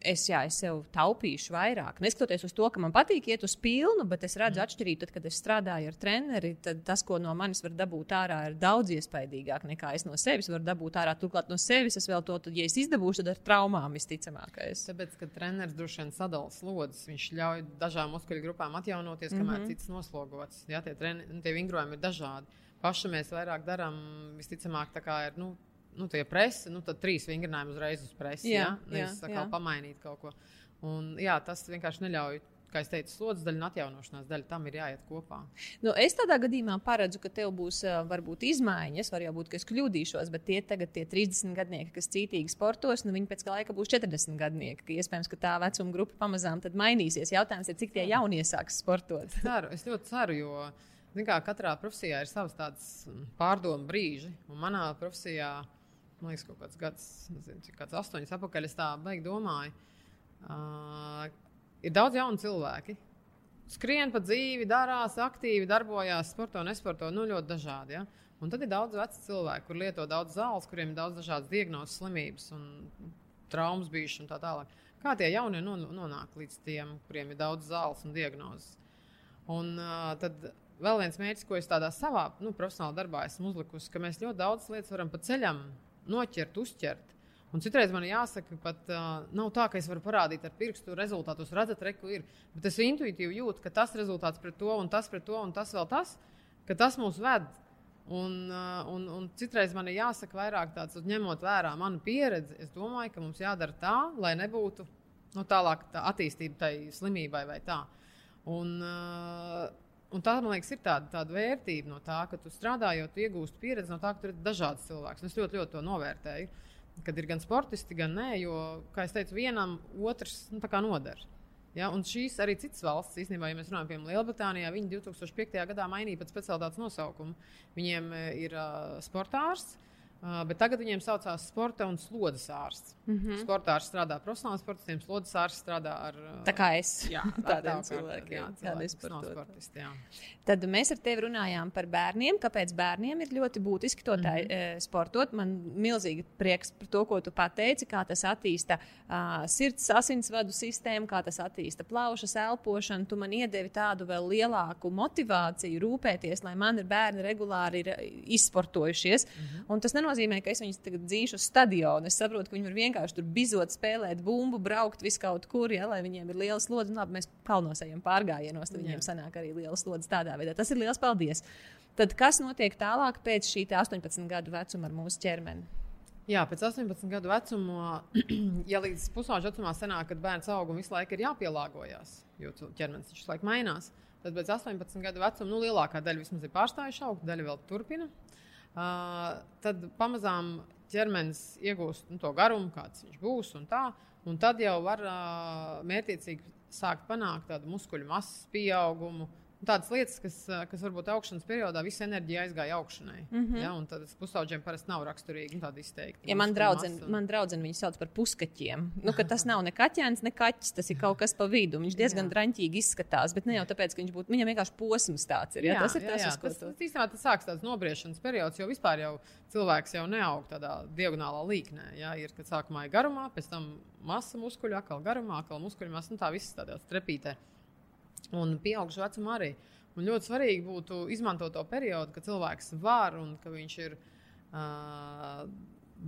es, jā, es sev taupīšu vairāk. Neskatoties uz to, ka man patīk iet uz pilnu, bet es redzu mm. atšķirību, tad, kad es strādāju ar treneri, tad tas, ko no manis var dabūt ārā, ir daudz iespaidīgāk nekā es no sevis varu dabūt ārā. Turklāt no sevis es vēl to, tad, ja es izdabūšu, tad ar traumām visticamākais. Tāpēc, ka treneris droši vien sadala slodzes, viņš ļauj dažām muskuļu grupām atjaunoties, kamēr mm -hmm. cits noslogots. Jā, tie, treni, tie vingrojumi ir dažādi. Paši mēs vairāk darām, visticamāk, tā kā ir. Nu, nu, tie presi, nu, tad trīs vingrinājumi uzreiz uz presi. Jā, ja? Nevis jā, jā. pamainīt kaut ko. Un, jā, tas vienkārši neļauj. Kā jau teicu, slodzes daļa un atjaunošanās daļa tam ir jāiet kopā. Nu, es tādā gadījumā paredzu, ka tev būs varbūt izmaiņas, var jau būt, ka es kļūdīšos, bet tie tagad tie 30 gadnieki, kas cītīgi sportos, nu viņi pēc laika būs 40 gadnieki. Ka iespējams, ka tā vecuma grupa pamazām mainīsies. Jautājums ir, cik tie jaunie sāks sportot. Es ceru, es ļoti ceru, jo kā, katrā profesijā ir savs tāds pārdomu brīži. Un manā profesijā man liekas, kaut kāds gads, nezinu, cik kāds astoņus apakaļ. Es tā baigi domāju. Uh, ir daudz jaunu cilvēku. Skrien pa dzīvi, darās, aktīvi darbojās, sporto, nesporto, nu ļoti dažādi. Ja? Un tad ir daudz vecu cilvēku, kur lieto daudz zāles, kuriem ir daudz dažādas diagnozes, slimības un traumas bijušas un tā tālāk. Kā tie jaunie nonāk līdz tiem, kuriem ir daudz zāles un diagnozes? Un uh, tad vēl viens mērķis, ko es tādā savā nu, profesionālā darbā esmu uzlikusi, ka mēs ļoti daudz lietas varam pa ceļam noķert, uzķert. Un citreiz man jāsaka, pat uh, nav tā, ka es varu parādīt ar pirkstu rezultātus, redzat, reku ir. Bet es intuitīvi jūtu, ka tas rezultāts pret to, un tas pret to, un tas vēl tas, ka tas mūs ved. Un, uh, un, un citreiz man ir jāsaka vairāk tāds, ņemot vērā manu pieredzi, es domāju, ka mums jādara tā, lai nebūtu nu, tālāk tā attīstība tai slimībai vai tā. Un, uh, Un tā, man liekas, ir tāda, tāda vērtība no tā, ka tu strādājot, iegūst pieredzi no tā, ka tur ir dažāds cilvēks. Es ļoti, ļoti to novērtēju. Kad ir gan sportisti, gan nē, jo, kā jau teicu, vienam otrs nu, noder. Ja, un šīs arī citas valsts, īstenībā, ja mēs runājam par Lielbritāniju, viņi 2005. gadā mainīja pat specialitātes nosaukumu. Viņiem e, ir uh, sportārs, Uh, bet tagad viņiem saucās sporta un slodzes ārsts. Mm -hmm. Sporta ārsts strādā profesionāli sportistiem, slodzes ārsts strādā ar. Tā kā es. Jā, tādiem cilvēkiem. cilvēkiem, Jā, kādiem cilvēki, kas nav sportisti. Jā. Tad mēs ar tevi runājām par bērniem. Kāpēc bērniem ir ļoti būtiski to tā, mm -hmm. sportot? Man milzīgi prieks par to, ko tu pateici, kā tas attīsta uh, sirds asinsvadu sistēmu, kā tas attīsta plaušas elpošanu. Tu man iedevi tādu vēl lielāku motivāciju rūpēties, lai mani bērni regulāri ir izsportojušies. Mm -hmm. Nenozīmē, ka es viņus tagad dzīšu uz stadionu. Es saprotu, ka viņi var vienkārši tur bizot, spēlēt bumbu, braukt vis kaut kur, ja, lai viņiem ir liela slodze. Un, labi, mēs kalnos ejam pārgājienos, tad viņiem sanāk arī liela slodze tādā veidā. Tas ir liels paldies. Tad kas notiek tālāk pēc šī 18 gadu vecuma ar mūsu ķermeni? Jā, pēc 18 gadu vecuma, ja līdz pusauģa vecumā sanāk, kad bērns aug un visu laiku ir jāpielāgojas, jo ķermenis visu laiku mainās, tad pēc 18 gadu vecuma nu, lielākā daļa vismaz ir pārstājuši augt, daļa vēl turpina. Uh, tad pamazām ķermenis iegūst nu, to garumu, kāds viņš būs. Un, tā, un tad jau var mērķiecīgi sākt panākt tādu muskuļu masas pieaugumu. Tādas lietas, kas, kas varbūt augšanas periodā visa enerģija aizgāja augšanai. Mm -hmm. ja, un tad pusauģiem parasti nav raksturīgi tādi izteikti. Ja man draudzene un... Man draudzen viņu sauc par puskaķiem. Nu, tas nav ne kaķēns, ne kaķis. Tas ir kaut kas pa vidu. Viņš diezgan draņķīgi izskatās. Bet ne jau tāpēc, ka viņš būtu. Viņam vienkārši posms tāds ir. Ja? Jā, tas ir jā, tas, jā. tas, tu. tas īstenībā tas sāks tāds nobriešanas periods, jo vispār jau cilvēks jau neaug tādā diagonālā līknē. Ja? Ir, kad sākumā ir garumā, pēc tam masa muskuļu, atkal garumā, atkal muskuļu masa. Nu, tā viss tādā trepītē. Un pieaugšu vecumā arī. Un ļoti svarīgi būtu izmantot to periodu, kad cilvēks var un ka viņš ir uh,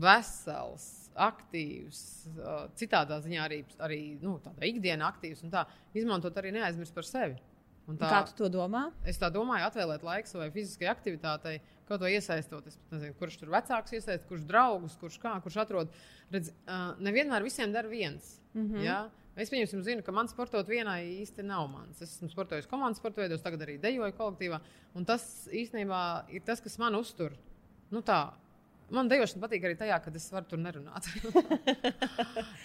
vesels, aktīvs, uh, citādā ziņā arī, arī nu, ikdienā aktīvs un tā izmantot arī neaizmirst par sevi. Un Tā, Kā tu to domā? Es tā domāju, atvēlēt laiku savai fiziskajai aktivitātei, kaut ko iesaistot. Es nezinu, kurš tur vecāks iesaistīt, kurš draugus, kurš kā, kurš atrod. Redz, uh, nevienmēr visiem dara viens. Mm -hmm. ja? Es pieņemsim, zinu, ka man sportot vienai īsti nav mans. Es esmu sportojis komandas sporta veidos, tagad arī dejoju kolektīvā. Un tas īstenībā ir tas, kas man uztur. Nu, tā, Man dejošana patīk arī tajā, kad es varu tur nerunāt.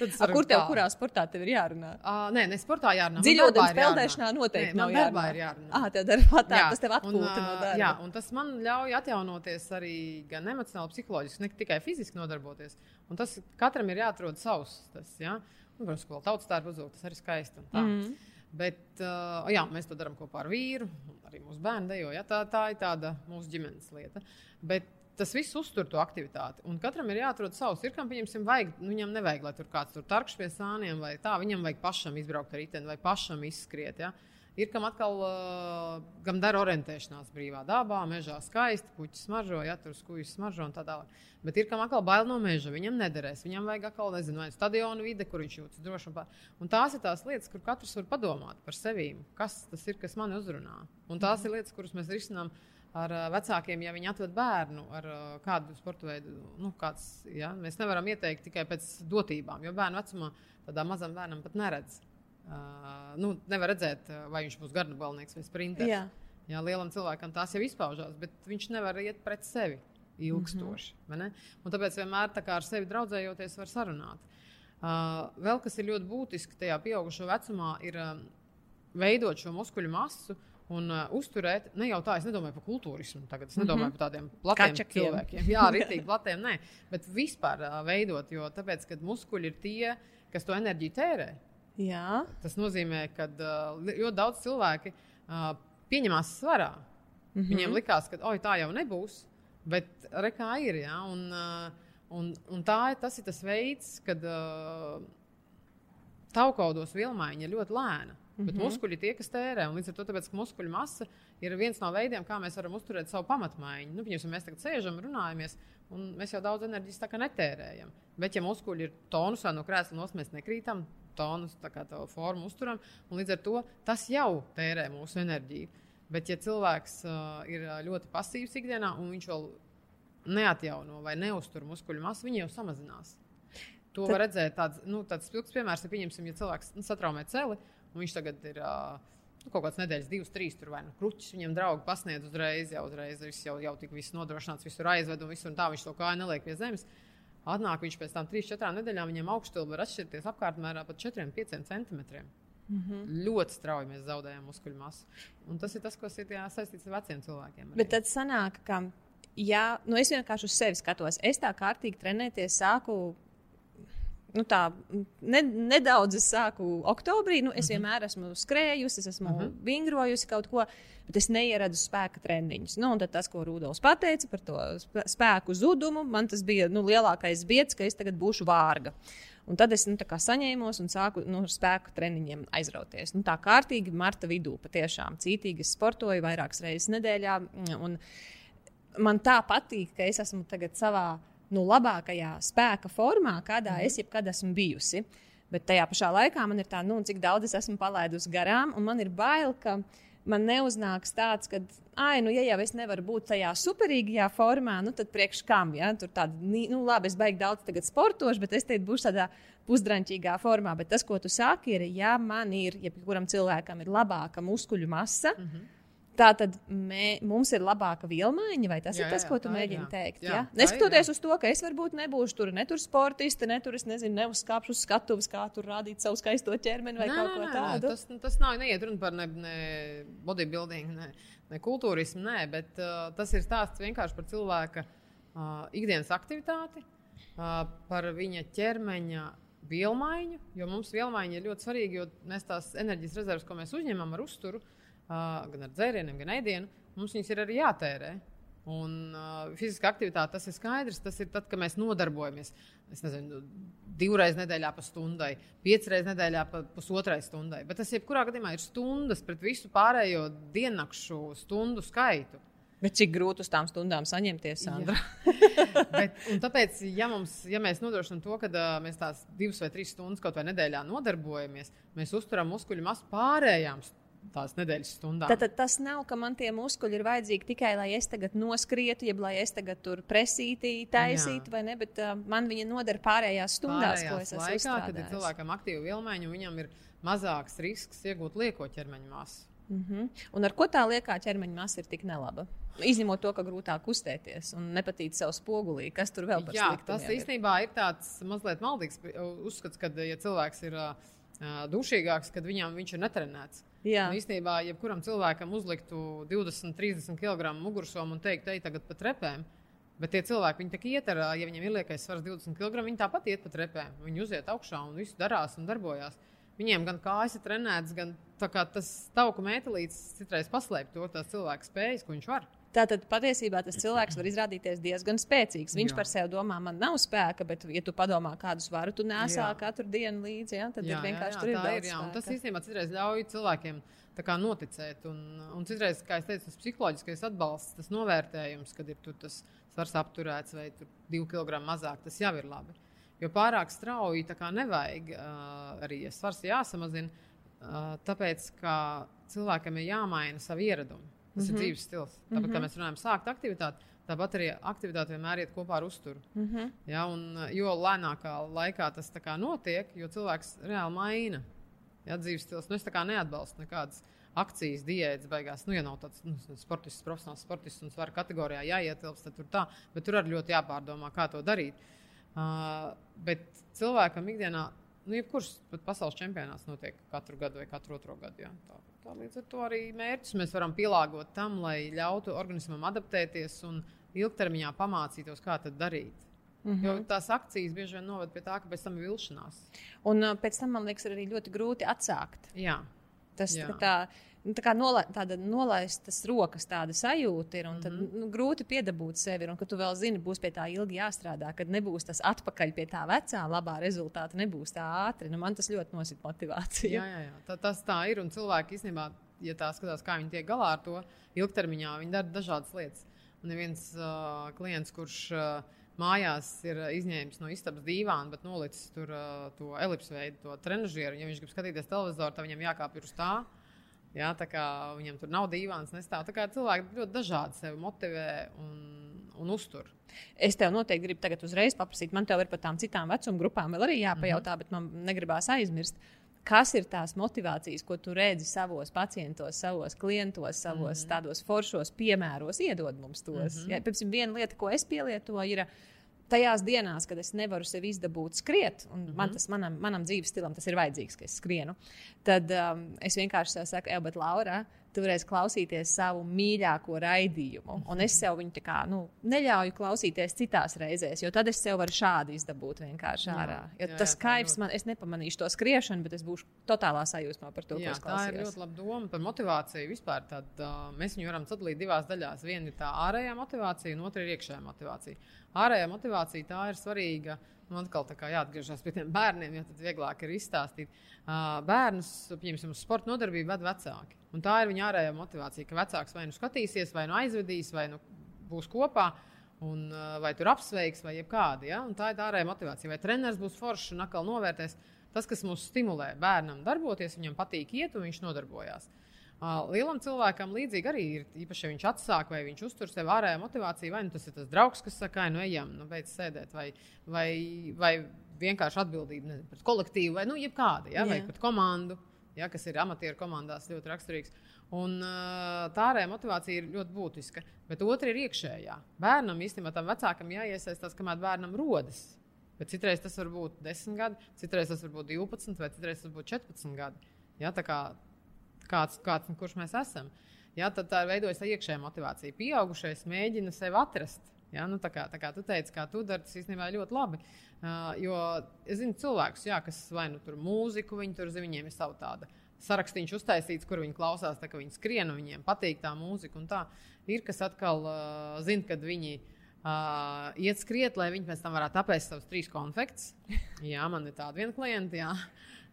A, kur tev, tā. kurā sportā tev ir jārunā? Uh, nē, ne sportā jārunā. Dziļūdens peldēšanā noteikti Nē, nav jārunā. ir jārunā. Ah, tev darbā tā, Jā, tas tev atpūta un, no ā, darba. Jā, un tas man ļauj atjaunoties arī gan emocionāli, psiholoģiski, ne tikai fiziski nodarboties. Un tas katram ir jāatrod savs. Tas, ja? un, protams, ka vēl tautas tērpa uzvilkt, tas arī skaisti. Mhm. Bet uh, jā, mēs to darām kopā ar vīru. Arī mūsu bērni dejo. Ja? Tā, tā ir tāda mūsu ģimenes lieta. Bet tas viss uztur to aktivitāti. Un katram ir jāatrod savs. Ir kam pieņemsim, vajag, nu, viņam nevajag, lai tur kāds tur tarkš pie sāniem vai tā. Viņam vajag pašam izbraukt ar riteni vai pašam izskriet. Ja? Ir kam atkal, uh, kam dara orientēšanās brīvā dabā, mežā skaisti, puķis smaržo, ja tur skūjas smaržo un tā tālāk. Bet ir kam atkal bail no meža, viņam nederēs. Viņam vajag atkal, nezinu, vai stadionu vide, kur viņš jūtas droši. Un, pār- un tās ir tās lietas, kur katrs var padomāt par sevi. Kas tas ir, kas mani uzrunā? Un tās ir lietas, kuras mēs risinām ar vecākiem, ja viņi atved bērnu ar kādu sporta veidu. Nu, kāds, ja? Mēs nevaram ieteikt tikai pēc dotībām, jo bērnu vecumā tādā mazam bērnam pat neredz. Uh, nu, nevar redzēt, vai viņš būs garnabalnieks vai sprinteris. Jā. Jā, lielam cilvēkam tās jau izpaužās, bet viņš nevar iet pret sevi ilgstoši. Mm -hmm. Tāpēc vienmēr tā ar sevi draudzējoties, var sarunāt. Uh, vēl kas ir ļoti būtiski tajā pieaugušo vecumā, ir um, veidot šo muskuļu masu. Un uh, uzturēt, ne jau tā, es nedomāju par kultūrismu, tagad es nedomāju mm -hmm. par tādiem platiem Kačakiem. cilvēkiem. Jā, rītīgi platiem, nē, bet vispār uh, veidot, jo tāpēc, ka muskuļi ir tie, kas to enerģiju tērē. Jā. Tas nozīmē, ka uh, ļoti daudz cilvēki uh, pieņemās svarā. Mm -hmm. Viņiem likās, ka oi, tā jau nebūs, bet re, kā ir. Ja? Un, uh, un, un tā ir tas, ir tas veids, kad uh, taukaudos vielmaiņa ir ļoti lēna. Mm -hmm. Bet muskuļi ir tie, kas tērē. Līdz ar to, tāpēc, muskuļu masa ir viens no veidiem, kā mēs varam uzturēt savu pamatmaiņu. Nu, piemēram, mēs tagad sēžam, runājamies, un mēs jau daudz enerģijas tā kā netērējam. Bet, ja muskuļi ir tonusā no krēsla nos, mēs nekrītam, tonus, tā kā to formu uzturam, un līdz ar to tas jau tērē mūsu enerģiju. Bet, ja cilvēks uh, ir ļoti pasīvs ikdienā, un viņš vēl neatjauno vai neuztur muskuļu masu, viņi jau samazinās. To Tad... var redzēt. Tāds, nu, tāds spilgts piemērs, ja pieņemsim, ja cilvēks nu, satraumē celi, viņš tagad ir uh, nu, kaut kāds nedēļas, divas, trīs, tur vai nu kruķis viņam draugi pasniedz uzreiz, jau uzreiz viss jau, jau tik viss nodrošināts, visur aizved un visur un tā viņš to kāju neliek pie zemes. Atnāk viņš pēc tam 3-4 nedēļām, viņam augststila var atšķirties apkārtmērā pat 4-5 centimetriem. Mm -hmm. Ļoti strauji mēs zaudējam muskuļu masu. Un tas ir tas, kas ir saistīts ar veciem cilvēkiem. arī. Bet tad sanāk, ka ja nu, es vienkārši uz sevi skatos, es tā kārtīgi trenēties sāku. Nu tā, ne, nedaudz es sāku oktobrī. Nu, es Mhm. vienmēr esmu skrējusi, es esmu uh -huh. vingrojusi kaut ko, bet es neieradu spēka treniņus. Nu, tad tas, ko Rudolf pateica par to spē- spēku zudumu, man tas bija nu, lielākais biedrs, ka es tagad būšu vārga. Un tad es nu, tā kā saņēmos un sāku nu, ar spēku treniņiem aizrauties. Nu, tā kārtīgi marta vidū patiešām cītīgi es sportoju vairākas reizes nedēļā. Man tā patīk, ka es esmu tagad savā nu, labākajā spēka formā, kādā mm. es jebkad esmu bijusi. Bet tajā pašā laikā man ir tā, nu, cik daudz es esmu palaidusi garām, un man ir bail, ka man neuznāks tāds, ka, ah, nu, ja jau es nevaru būt tajā superīgajā formā, nu, tad priekš kam? Ja? Tur tāda, nu, labi, es baigi daudz tagad sportošu, bet es te būšu tādā pusdrančīgā formā. Bet tas, ko tu saki, ir, ja man ir, ja kuram cilvēkam ir labāka muskuļu masa, mm -hmm. Tā tad mē, mums ir labāka vielmaiņa, vai tas Jā, jā, ir tas, jā, ko tu tā ir, mēģini jā. teikt? Jā, Jā, Neskatoties jā. uz to, ka es varbūt nebūšu tur, ne tur sportiste, ne tur, es nezinu, neuzkāpšu uz skatuves, kā tur rādīt savu skaisto ķermeni vai Nē, kaut nē, ko nē, tādu. Tas, tas nav neiet runa par ne, ne bodybuilding, ne, ne kultūrismu, nē, bet uh, tas ir stāsts vienkārši par cilvēka uh, ikdienas aktivitāti, uh, par viņa ķermeņa vielmaiņu. Jo mums vielmaiņa ir ļoti svarīga, jo mēs tās enerģijas rezerves, ko mēs uzņemam ar uzturu, uh, gan ar dzērieniem, gan ēdienu, mums viņas ir arī jātērē. Un uh, fiziskā aktivitāte tas ir skaidrs. Tas ir tad, kad mēs nodarbojamies. Es nezinu, divreiz nedēļā pa stundai, piecreiz nedēļā pa pusotrai stundai. Bet tas jebkurā gadījumā ir stundas pret visu pārējo diennakšu stundu skaitu. Bet cik grūti uz tām stundām saņemties, Sandra? Bet, tāpēc, ja, mums, ja mēs nodrošinām to, ka uh, mēs tās divas vai trīs stundas kaut vai nedēļā nodarbojamies, mēs uzturam muskuļu masu pārējām tās nedēļas stundām. Tad, tad tas nav, ka man tie muskuļi ir vajadzīgi tikai, lai es tagad noskrietu, jeb lai es tagad tur presītu, taisītu, vai ne? Bet uh, man viņa noder pārējās stundās, ko es Pārējās esmu laikā, kad ir cilvēkam aktīva vielmaiņa, un viņam ir mazāks risks iegūt lieko ķermeņa masu. Mm -hmm. Un ar ko tā liekā ķermeņa masa ir tik nelaba? Izņemot to, ka grūtāk kustēties un nepatīt sev spogulī, kas tur vēl par Jā, tas ir? īstenībā ir tāds mazliet maldīgs uzskats, ka, ja cilvēks ir uh, dušīgāks, tad viņam viņš ir netrenēts. Jā. Nu, īstenībā, jebkuram cilvēkam uzliktu 20, 30 kg mugursomu un teikt, ej, tagad pa trepēm. Bet tie cilvēki, viņi tā iet ar, ja viņiem ir liekais svars 20 kg, viņi tāpat iet pa trepēm. Viņi uziet augšā un viss darās un darbojās. Viņiem gan kājas ir trenētas, gan tas tauku mētelītis citreiz paslēp to tās cilvēka spējas, ko viņš var. Tātad patiesībā tas cilvēks var izrādīties diezgan spēcīgs. Viņš Jā. par sevi domā, man nav spēka, bet, ja tu padomā, kādus varu tu nesā Jā. katru dienu līdzi, jā, tad jā, ir vienkārši tur ir daudz ir. Jā, un tas īstenībā citreiz ļauj cilvēkiem kā noticēt. Un, un citreiz, kā jau teicu, tas psiholoģiskais atbalsts, tas novērtējums, kad ir tur tas svars apturēts vai divi kilogrami mazāk, tas jau ir labi. Jo pārāk strauji nevajag uh, arī, ja svars jāsamazina, uh, tāpēc, ka cilvēkam ir jāmaina savu ieradumu. Tas mm -hmm. ir dzīves stils. Tāpat, mm -hmm. kā mēs runājam, sākt aktivitāti, tāpat arī aktivitāte vienmēr iet kopā ar uzturu. Mm -hmm. Ja, un, jo lēnākā laikā tas notiek, jo cilvēks reāli maina ja, dzīves stils. Nu, es neatbalstu nekādas akcijas, diētas, beigās. Nu, ja nav tāds nu, sportists, profesionāls sportists un svara kategorijā jāietilpst, tad tur tā. Bet tur arī ļoti jāpārdomā, kā to darīt. Uh, bet cilvēkam ikdienā, nu, jebkurš pasaules čempionāts notiek katru gadu vai katru otro gadu. Ja. Tā, tā līdz ar to arī mērķus mēs varam pielāgot tam, lai ļautu organismam adaptēties un ilgtermiņā pamācītos, kā to darīt. Mm -hmm. Jo tās akcijas bieži vien noved pie tā, ka pēc tam ir vilšanās. Un pēc tam man liekas, ir arī ļoti grūti atsākt. Jā, Tas Jā. tā, nu, tā nola, tāda nolaistas rokas, tāda sajūta ir. Un tad Mhm. nu, grūti piedabūt sevi. Un, ka tu vēl zini, būs pie tā ilgi jāstrādā, kad nebūs tas atpakaļ pie tā vecā, labā rezultāta, nebūs tā ātri. Nu, man tas ļoti nosit motivāciju. jā, jā, jā. Tā, tas tā ir. Un cilvēki īstenībā, ja tā skatās, kā viņi tiek galā ar to ilgtermiņā, viņi dara dažādas lietas. Un ir viens uh, klients, kurš uh, mājās ir izņēmis no istabas dīvānu, bet nolicis tur uh, to elipsveidu, to trenižieru. Ja viņš grib skatīties televizoru, tad viņam jākāpj uz tā. Jā, tā kā viņam tur nav dīvāns, nestāv. Tā kā cilvēki ļoti dažādi sevi motivē un, un uztur. Es tev noteikti gribu tagad uzreiz paprasīt, man te ir par tām citām vecuma grupām vēl arī jāpajautā, mm -hmm. bet man negribās aizmirst. Kas ir tās motivācijas, ko tu redzi savos pacientos, savos klientos, savos mm -hmm. tādos foršos piemēros, iedod mums tos? Mm -hmm. ja, piemēram, viena lieta, ko es pielietoju, ir tajās dienās, kad es nevaru sev izdabūt skriet, un mm -hmm. man tas, manam, manam dzīves stilam tas ir vajadzīgs, ka es skrienu. Tad um, es vienkārši saku, ej, bet Laura, tu varēsi klausīties savu mīļāko raidījumu. Un es sev viņu kā nu, neļauju klausīties citās reizēs, jo tad es sev varu šādi izdabūt vienkārši ārā. Jo jā, tas jā, ļoti. man, es nepamanīšu to skriešanu, bet es būšu totālā sajūsmā par to, Jā, ko es tā ir klausījos. ļoti laba doma par motivāciju. Vispār tad, uh, mēs viņu varam sadalīt divās daļās. Viena ir tā ārējā motivācija, un otra ir iekšējā motivācija. Ārējā motivācija tā ir svarīga. Man atkal tā kā jāatgriežas pie tiem bērniem, jo tad vieglāk ir izstāstīt. Bērnus, pieņemsim, uz sporta nodarbību ved vecāki. Un tā ir viņa ārējā motivācija, ka vecāks vai nu skatīsies, vai nu aizvedīs, vai nu būs kopā. Un, vai tur apsveiks, vai jebkāda. Ja? Un Tā ir tā ārējā motivācija. Vai treneris būs foršs un atkal novērtēs tas, kas mūs stimulē bērnam darboties, viņam patīk iet un viņš nodarbojās. Uh, Lielam cilvēkam līdzīgi arī ir, īpaši, ja viņš atsāk vai viņš uztur sev ārējā motivāciju, vai nu tas ir tas draugs, kas saka, "Ai, nu ejam, nu beidz sēdēt, vai, vai, vai vienkārši atbildība nezinu, pret kolektīvu, vai nu, jebkāda, ja? vai Jā. pret komandu, ja? kas ir amatieru komandās ļoti raksturīgs. Un, tā ārējā motivācija ir ļoti būtiska, bet otra ir iekšējā. Bērnam īstenībā tam vecākam jāiesaistās, kamēr bērnam rodas. Bet citreiz tas var būt 10 gadi, citreiz tas var būt 12, vai citreiz tas var būt 14 gadi. Ja, tā kā kāds, kāds un kurš mēs esam. Ja, tad tā veidojas tā iekšējā motivācija. Pieaugušais mēģina sevi atrast. Ja, nu, tā, kā, tā kā tu teici, kā tu dari, tas īstenībā ir ļoti labi. Uh, jo es zinu cilvēkus, jā, kas vai nu tur mūziku, viņi tur zina, viņiem ir sava tāda sarakstīns uztaisīts, kur viņi klausās, tā, ka viņi skrien un viņiem patīk tā mūzika. Tā. Ir kas atkal uh, zina, kad viņi uh, iet skriet, lai viņi pēc tam varētu apēst savus trīs konfekts. Jā, man ir tāda viena klienta. Jā.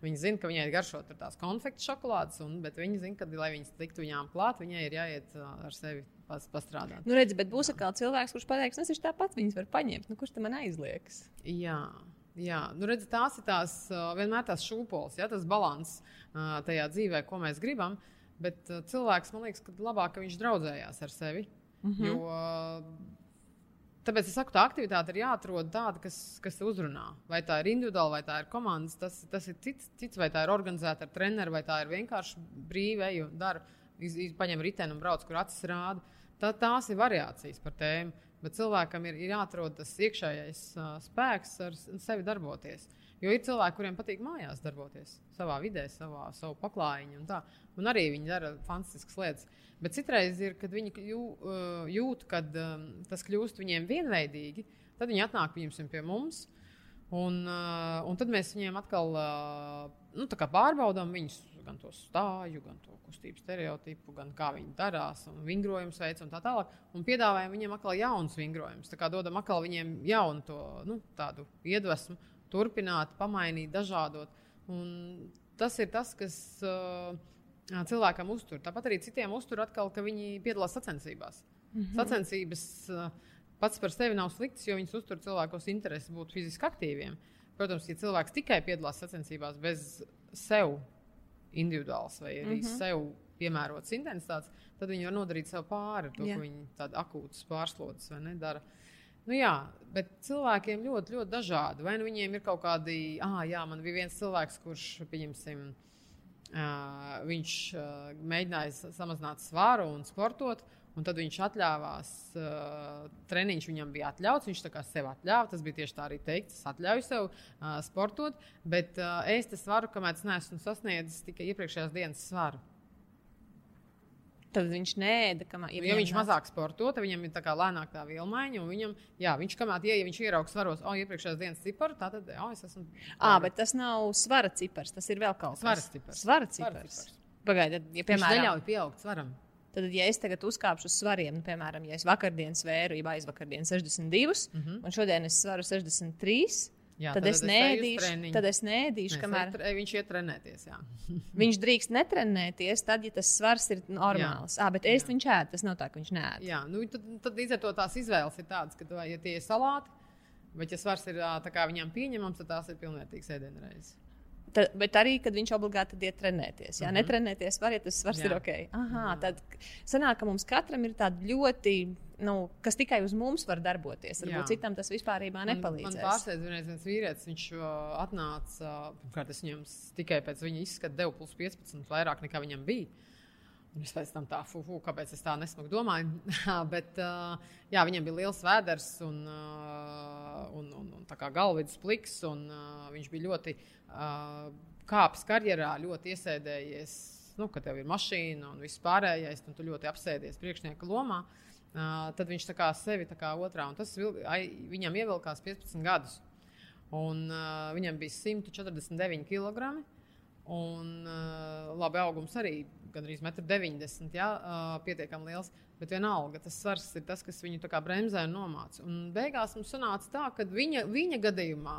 Viņi zina, ka viņai garšo tur tās konfekts šokolādes, un, bet viņi zina, ka, lai viņas tiktu viņām klāt, viņai ir jāiet uh, ar sevi pas, pastrādāt. Nu, redz, bet būs atkal cilvēks, kurš pateiks, nu, es tāpat viņas varu paņemt. Nu, kurš tam man aizliekas? Jā. Jā, nu redz, tās ir tās uh, vienmēr tās šūpoles, ja, tas līdzsvars uh, tajā dzīvē, ko mēs gribam. Bet cilvēks man liekas, ka labāk, ka viņš draudzējās ar sevi. Mm -hmm. Jo, tāpēc es saku, tā aktivitāte ir jāatrod tāda, kas, kas uzrunā. Vai tā ir individuāla, vai tā ir komandas, tas, tas ir cits, cits, vai tā ir organizēta ar treneru, vai tā ir vienkārši brīva, eju, daru, iz, iz, paņem riteni un brauc, kur acis rāda. Tā, tās ir variācijas par tēmu. Bet cilvēkam ir, ir jāatrod tas iekšējais uh, spēks ar sevi darboties. Jo ir cilvēki, kuriem patīk mājās darboties, savā vidē, savā, savu paklājiņu. Un, tā. un arī viņi dara fantastiskas lietas. Bet citreiz ir, kad viņi jū, uh, jūt, ka um, tas kļūst viņiem vienveidīgi, tad viņi atnāk pieņemsim, pie mums. Un, uh, un tad mēs viņiem atkal uh, nu, pārbaudām viņus, gan to stāju, gan to kustību stereotipu, gan kā viņi darās, un vingrojumus veids un tā tālāk. Un piedāvājam viņiem atkal jaunus vingrojumus. Tā kā dodam atkal viņiem jaunu to nu, tādu iedvesmu, turpināt, pamainīt, dažādot. Un tas ir tas, kas uh, cilvēkam uztur. Tāpat arī citiem uztur atkal, ka viņi piedalās sacensībās. Mm -hmm. Sacensības uh, pats par sevi nav slikts, jo viņas uztur cilvēkos interesi būt fiziski aktīviem. Protams, ja cilvēks tikai piedalās sacensībās bez sev individuāls vai arī mm -hmm. sev piemērots intensitātes, tad viņi var nodarīt sev pāri to, Jā. ka viņi tādu akūtu pārslodzes vai nedara. Nu, jā, bet cilvēkiem ļoti, ļoti dažādi. Vai nu viņiem ir kaut kādi, ah, jā, man bija viens cilvēks, kurš, pieņemsim, uh, viņš uh, mēģināja sa- samazināt svaru un sportot. Un tad viņš atļāvās, uh, treniņš viņam bija atļauts. Viņš sev atļāva. Tas bija tieši tā arī teikts. Es atļauju sev uh, sportot, bet uh, es te svaru, kamēr es neesmu sasniedzis tikai iepriekšējās dienas svaru. Tad viņš nēda, kamēr Ja, ja viņš mazāk sporto, tad viņam ir tā kā lēnāk tā vilmaiņa. Viņam, jā, viņš kamēr ja, ja viņš ieraugs svaros, o, iepriekšējās dienas ciparu, tad, jā, es esmu. Ah, bet tas nav svara cipars, tas ir vēl kaut kas Svara cipars. Svara Svara cipars. cipars. Pagaidiet, ja Viņš piemēram, neļauj pieaugt svaram. tad, ja es tagad uzkāpšu uz svariem, nu, piemēram, ja es vakardien svēru, jau aizvakardien 62, mm -hmm. un šodien es svaru 63, Mhm. Jā, tad, tad es treniņu. tad es nēdīšu, Nē, kamēr tre- viņš iet trenēties. Jā. viņš drīkst netrenēties, tad, ja tas svars ir normāls. Ah, bet ēst Jā. viņš ēd, tas nav tā, ka viņš nē. Jā, nu, tad, tad līdz ar to tās izvēles ir tādas, ka, ja tie ir salāti, bet ja svars ir kā viņam pieņemams, tad tās ir pilnvērtīgas ēdienreizes. Tad, bet arī, kad viņš obligāti iet trenēties. Jā, mm -hmm. netrenēties var, ja tas svars Jā. ir ok. Aha, tad sanāk, ka mums katram ir tāda ļoti, nu, kas tikai uz mums var darboties. Varbūt Jā. citam tas vispār Man, nepalīdzēs. man pārsteidz vienreiz viens vīrietis, viņš uh, atnāca, uh, pirmkārt, es viņam tikai pēc viņa izskata devu plus 15 vairāk nekā viņam bija. Un es pēc tam tā, fu, fu, kāpēc es tā nesmuku domāju. Bet jā, viņam bija liels vēders un, un, un, un galvidus pliks. Un, viņš bija ļoti kāpis karjerā, ļoti iesēdējies nu, ka tev ir mašīna un viss pārējais, un tu ļoti apsēdies priekšnieka lomā. Tad viņš tā kā sevi tā kā otrā, tas viņam ievilkās 15 gadus. Un, uh, viņam bija 149 kg. Un, uh, labi, augums arī gandrīz 1,90 m. Ja, uh, pietiekami liels. Bet vienalga, tas svars ir tas, kas viņu bremzē un nomāca. Un beigās mums sanāca tā, ka viņa, viņa gadījumā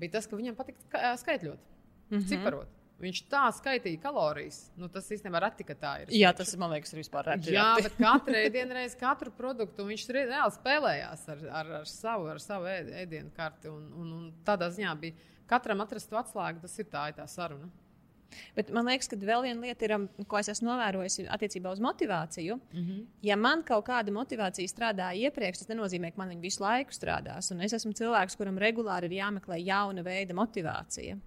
bija tas, ka viņam patīk skaitļot, mm -hmm. ciparot. Viņš tā skaitīja kalorijas. Nu, tas īstenībā reti, ka tā ir. Jā, tas man liekas, ir vispār reti. Jā, bet katru ēdienu, katru produktu viņš reāli spēlējās ar, ar, ar savu, ar savu ēdienu karti. Un, un, un tādā ziņā bija katram atrast to atslēgu, tas ir tā, tā saruna. Bet man liekas, ka vēl viena lieta ir, um, ko es esmu novērojis attiecībā uz motivāciju. Mm -hmm. Ja man kaut kāda motivācija strādāja iepriekš, tas nenozīmē, ka man viņa visu laiku strādās. Un es esmu cilvēks, kuram regulāri ir jāmeklē jauna veida motivācija.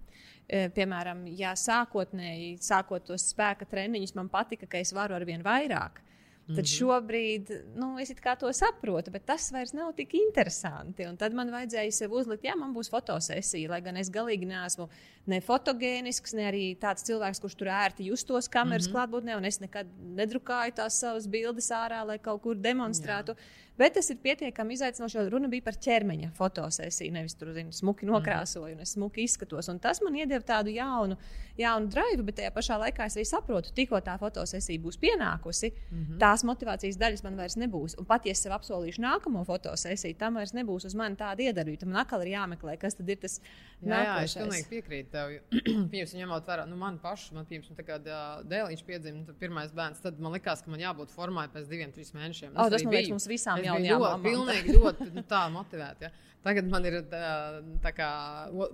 E, piemēram, ja sākotnēji, sākot tos spēka treniņus, man patika, ka es varu ar vien vairāk. Tad mhm. šobrīd nu, es to saprotu, bet tas vairs nav tik interesanti. Un tad man vajadzēja sev uzlikt, jā, man būs fotosesija, lai gan es galīgi neesmu ne fotogēnisks, ne arī tāds cilvēks, kurš tur ērti justos kameras mm -hmm. klātbūtnē, un es nekad nedrukāju tās savas bildes ārā, lai kaut kur demonstrētu. Jā. Bet tas ir pietiekami izaicinoši. Runa bija par ķermeņa fotosesiju, nevis tur zinu, smuki mhm. nokrāsoju, un es smuki izskatos. Un tas man iedeva tādu jaunu, jaunu drive, bet tajā pašā laikā es arī saprotu, tikko tā fotosesija būs pienākusi, mm -hmm. tās motivācijas daļas man vairs nebūs. Un pat ja es sev apsolīšu nākamo fotosesiju, tam vairs nebūs uz mani tāda iedarīta. Man atkal ir jāmeklē, kas tad ir tas. Jā, jā es pilnīgi piekrītu tev. Pirms ņemot vērā, nu, man pašu, man pirms tā kā dēliņš piedzima, pirmais bērns, tad man likās, ka man jābūt formai pēc diviem, trīs mēnešiem. Oh, tas man liekas, mums visām jau ir. Jā, pilnīgi ļoti nu, tā motivēta. Ja. Tagad man ir tā, kā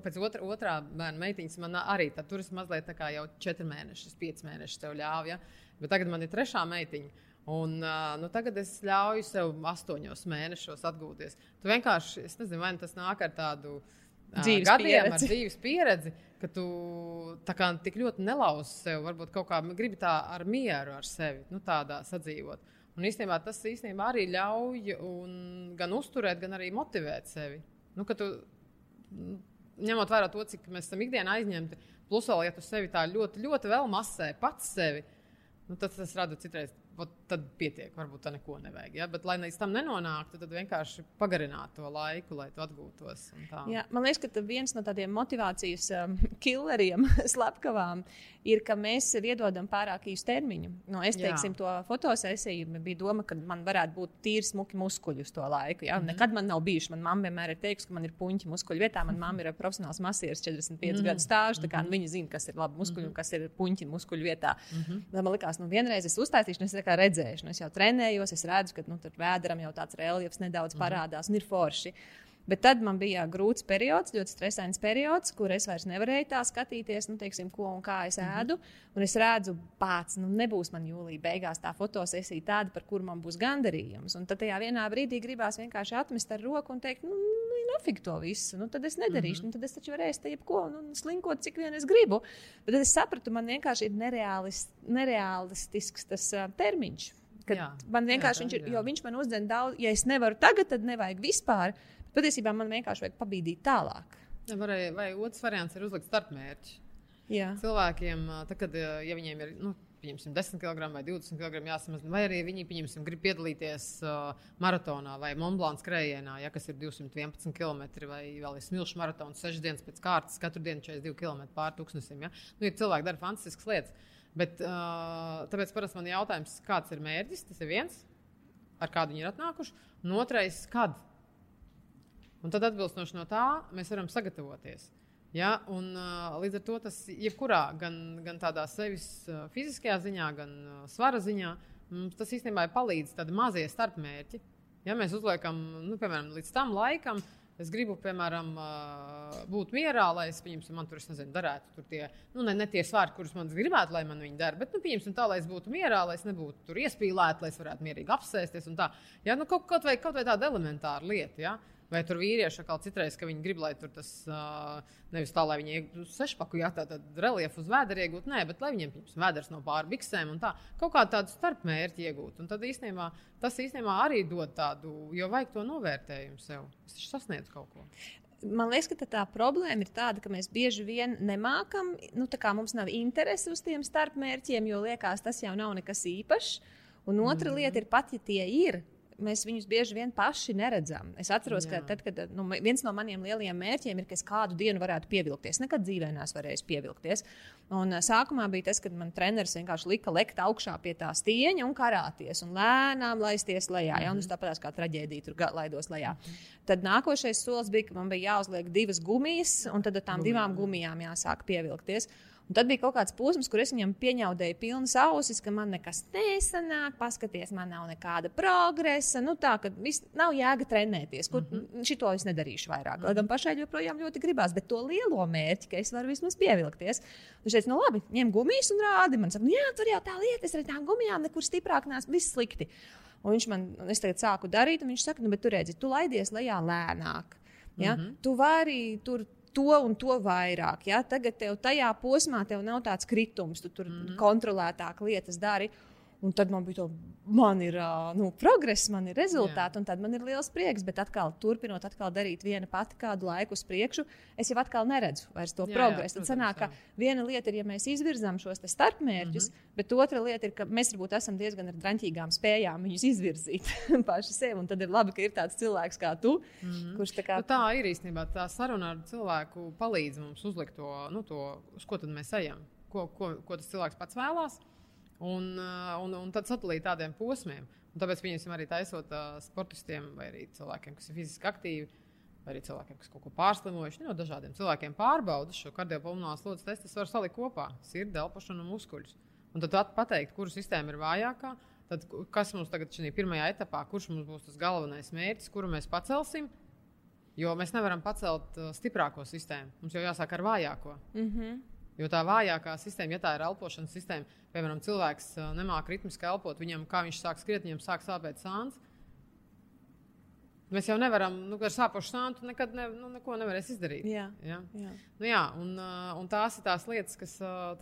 pēc otra, otrā bērna meitiņas, man arī tā, tur ir mazliet tā kā jau četri mēneši, pieci mēneši tev ļauj. Ja. Bet tagad man ir trešā meitiņa. Un, uh, nu, tagad es ļauju sev astoņos mēnešos atgūties. Tu vienkārši, es nezinu, vai nu tas nāk ar tādu uh, dzīves gadiem, pieredzi. ar dzīves pieredzi, ka tu kā, tik ļoti nelauzi sev, varbūt kaut kā gribi tā ar mieru ar sevi, nu, tādā sadzīvot. Un īstenībā tas īstenībā arī ļauj gan uzturēt, gan arī motivēt sevi. Nu, tu, ņemot vērā to, cik mēs esam ikdienā aizņemti, plus vēl, ja tu sevi tā ļoti, ļoti vēl masē, pats sevi, nu, tad tas rada citreiz tad pietiek. Varbūt tā neko nevajag. Ja? Bet, lai līdz tam nenonāktu, tad vienkārši pagarināt to laiku, lai tu atgūtos. Jā, man liekas, ka viens no tādiem motivācijas um, killeriem, slepkavām, ir, ka mēs sev iedodam pārāk īsu termiņu. No, es teiksim, Jā. to fotosesiju bija doma, ka man varētu būt tīri smuki muskuļi uz to laiku. Ja? Mm -hmm. Nekad man nav bijuši. Manā mamā vienmēr ir teikusi, ka man ir puņķi muskuļu vietā. Manā mamā ir profesionāls masieris, 45 mm -hmm. gadu stāsts. Mm -hmm. Viņa zina, kas ir labi muskuļi mm -hmm. un kas ir puņķi muskuļu vietā. Mm -hmm. Man liekas, nu, vienreiz es uztaisīšu, kā redzēšanu. Es jau trenējos, es redzu, ka nu, tur vēderam jau tāds reliefs nedaudz mhm. parādās un ir forši. Bet tad man bija grūts periods, ļoti stresains periods, kur es vairs nevarēju tā skatīties, nu, teiksim, ko un kā es mhm. ēdu. Un es redzu, pats, nu, nebūs man jūlijā beigās tā fotosesija tāda, par kuru man būs gandarījums. Un tad tajā vienā brīdī gribās vienkārši atmest ar roku un teikt, nu, nu nafig to visu. Nu, tad es nedarīšu, mm -hmm. nu, tad es taču varēšu te jebko nu, slinkot, cik vien es gribu. Bet tad es sapratu, man vienkārši ir nereālis, nereālistisks tas uh, termiņš. Man vienkārši jā, viņš ir, jo viņš man uzdeva daudz, ja es nevaru tagad, tad nevajag vispār. Patiesībā man vienkārši vajag pabīdīt tālāk. Ja, varēja, vai otrs variants ir uzlikt starpmērķi. Jā. Cilvēkiem, tad, kad ja viņiem ir nu, 10 kg vai 20 kg jāsamazina, vai arī viņi pieņemsim, grib piedalīties uh, maratonā vai Monblāns skrējienā, ja, kas ir 211 km, vai vēl ir smilšu maratons, 6 dienas pēc kārtas, katru dienu 42 km pāri tūkstnesim. Ja. Nu, ir cilvēki dara fantastiskas lietas. Bet, uh, tāpēc parasti man ir jautājums, kāds ir mērķis? Tas ir viens, ar kādu viņi ir atnākuši, un otrais, kad. Un tad atbilstoši no tā mēs varam sagatavoties. Ja? Un, uh, līdz ar to tas jebkurā, gan, gan tādā sevis uh, fiziskajā ziņā, gan uh, svara ziņā, mums tas īstenībā palīdz tādi mazie starpmērķi. Ja mēs uzliekam, nu, piemēram, līdz tam laikam, Es gribu, piemēram, būt mierā, lai es, pieņemsim, man tur, es nezinu, darētu tur tie, nu, ne, ne tie svārki, kurus man gribētu, lai man viņi dara, bet, nu, pieņemsim tā, lai es būtu mierā, lai es nebūtu tur iespīlēta, lai es varētu mierīgi apsēsties un tā. Ja, nu, kaut, kaut, vai, kaut vai tāda elementāra lieta, ja. Vai tur vīrieši atkal citreiz, ka viņi grib, lai tur tas uh, nevis tā, lai viņi iegūtu sešpaku, jā, tā tad reliefu uz vēdera iegūt, nē, bet lai viņiem, piemēram, vēders no pāri biksēm un tā, kaut kā tādu starpmērķi iegūt. Un tad īstenībā tas īstenībā arī dod tādu, jo vajag to novērtējumu sev. Es taču sasniedzu kaut ko. man liekas, ka tā problēma ir tāda, ka mēs bieži vien nemākam, nu, tā kā mums nav interesi uz tiem starpmērķiem, jo liekas, tas jau nav nekas īpašs. Un otra mm. lieta ir pat, ja tie ir, mēs viņus bieži vien paši neredzam. Es atceros, Jā. ka tad, kad nu, viens no maniem lielajiem mērķiem ir, ka es kādu dienu varētu pievilkties. Nekad dzīvē neesmu varējis pievilkties. Un, sākumā bija tas, kad man treneris vienkārši lika lekt augšā pie tā stieņa un karāties un lēnām laisties lejā. Jā, un tas tāpat kā traģēdija tur laidos lejā. Tad nākošais solis bija, ka man bija jāuzliek divas gumijas, un tad ar tām divām gumijām jāsāk pievilkties. Un tad bija kaut kāds posms, kur es viņam pieņaudēju pilnas ausis, ka man nekas nesanāk, paskaties, man nav nekāda progresa. Nu, tā vis, nav jēga trenēties, kur mm -hmm. šito es nedarīšu vairāk. Mm -hmm. Lai gan pašai joprojām ļoti gribās, bet to lielo mērķi, ka es varu vismaz pievilkties. Viņš teica, nu labi, ņem gumijas un rādi. Man saka, nu, jā, tur jau tā lieta, es ar tām gumijām nekur stiprāk nāc, viss slikti. Un viņš man, es tagad sāku darīt, un viņš saka, nu, bet tur redzi, tu laidies lejā lēnāk. Ja? Mm -hmm. Tu vari tur to un to vairāk. Ja? Tagad tev tajā posmā tev nav tāds kritums, tu tur mm -hmm. kontrolētāk lietas dari. Un tad man bija tā, man ir nu, progress, man ir rezultāti, Jā. un tad man ir liels prieks. Bet atkal, turpinot atkal darīt viena pati kādu laiku uz priekšu, es jau atkal neredzu vairs to jā, progresu. Tad sanāk, ka viena lieta ir, ja mēs izvirzām šos starpmērķus, mm -hmm. bet otra lieta ir, ka mēs varbūt esam diezgan ar draņķīgām spējām viņus izvirzīt paši sev. Un tad ir labi, ka ir tāds cilvēks kā tu, mm -hmm. kurš tā kā. Nu, tā ir īstenībā tā saruna ar cilvēku palīdz mums uzlikt to, nu, to uz ko tad mēs ejam, ko, ko, ko tas cilvēks pats vēlās. Un, un, un tad sadalīt tādiem posmiem. Un tāpēc viņiem arī taisot uh, sportistiem, vai arī cilvēkiem, kas ir fiziski aktīvi, vai arī cilvēkiem, kas kaut ko pārslimojuši. No dažādiem cilvēkiem pārbaudas šo kardiopulmonālo slodzes testu, var salikt kopā sirdi, elpošanu un muskuļus. Un tad pateikt, kura sistēma ir vājākā. Tad, kas mums tagad šajā pirmajā etapā, kurš mums būs tas galvenais mērķis, kuru mēs pacelsim? Jo mēs nevaram pacelt stiprāko sistēmu. Mums jau jāsāk ar vājāko. Mm -hmm. Jo tā vājākā sistēma, ja tā ir elpošanas sistēma, piemēram, cilvēks nemāķi ritmiski elpot, viņam, kā viņš sāk skriet, viņam sāk sāpēt sāns. Mēs jau nevaram, nu, ar sāpošu sāntu nekad ne, nu, neko nevarēs izdarīt. Jā, jā. jā. Nu, jā un, un tās ir tās lietas, kas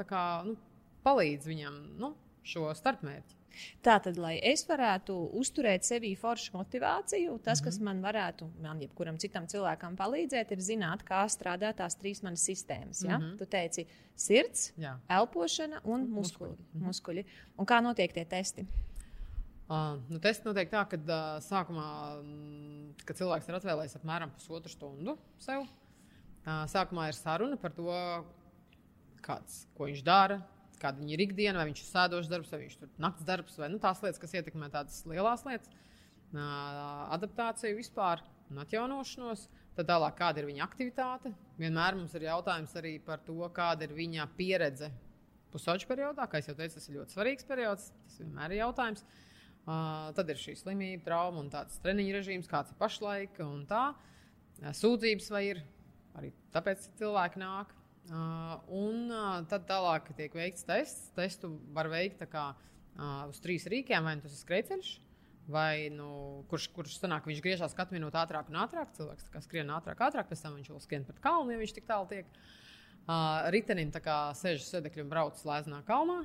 kā, nu, palīdz viņam nu, šo starpmērķi. Tātad, lai es varētu uzturēt sevī foršu motivāciju, tas, mm -hmm. kas man varētu, man jebkuram citam cilvēkam palīdzēt, ir zināt, kā strādā tās trīs manas sistēmas. Ja? Mm -hmm. Tu teici, sirds, Jā. elpošana un muskuļi. Mm -hmm. muskuļi. Un kā notiek tie testi? Uh, nu, tests notiek tā, ka uh, sākumā, mm, kad cilvēks ir atvēlējis apmēram pusotru stundu sev, uh, sākumā ir saruna par to, kāds, ko viņš dara, kāda viņa ir ikdiena, vai viņš ir sēdošs darbs, vai viņš ir naktas darbs, vai nu, tās lietas, kas ietekmē tādas lielas lietas, adaptāciju vispār un atjaunošanos. Tad tālāk, kāda ir viņa aktivitāte. Vienmēr mums ir jautājums arī par to, kāda ir viņa pieredze pusauģu periodā. Kā jau teicu, tas ir ļoti svarīgs periods. Tas vienmēr ir jautājums. Uh, tad ir šī slimība, trauma un tāds treniņu režīms, kāds ir pašlaik. Sūdzības vai ir arī tāpēc cilvēki nāk. Uh, un uh, tad tālāk tiek veikts tests. Testu var veikt kā, uh, uz trīs rīkiem, vai nu tas ir skrejceļš, vai nu, kurš, kurš sanāk, viņš griežās katru minūti ātrāk un ātrāk. Cilvēks skrien ātrāk, ātrāk, pēc tam viņš vēl skrien pat kalnu, ja viņš tik tālu tiek. Uh, ritenim tā kā sēž sēdekļi un brauc slēdzenā kalnā,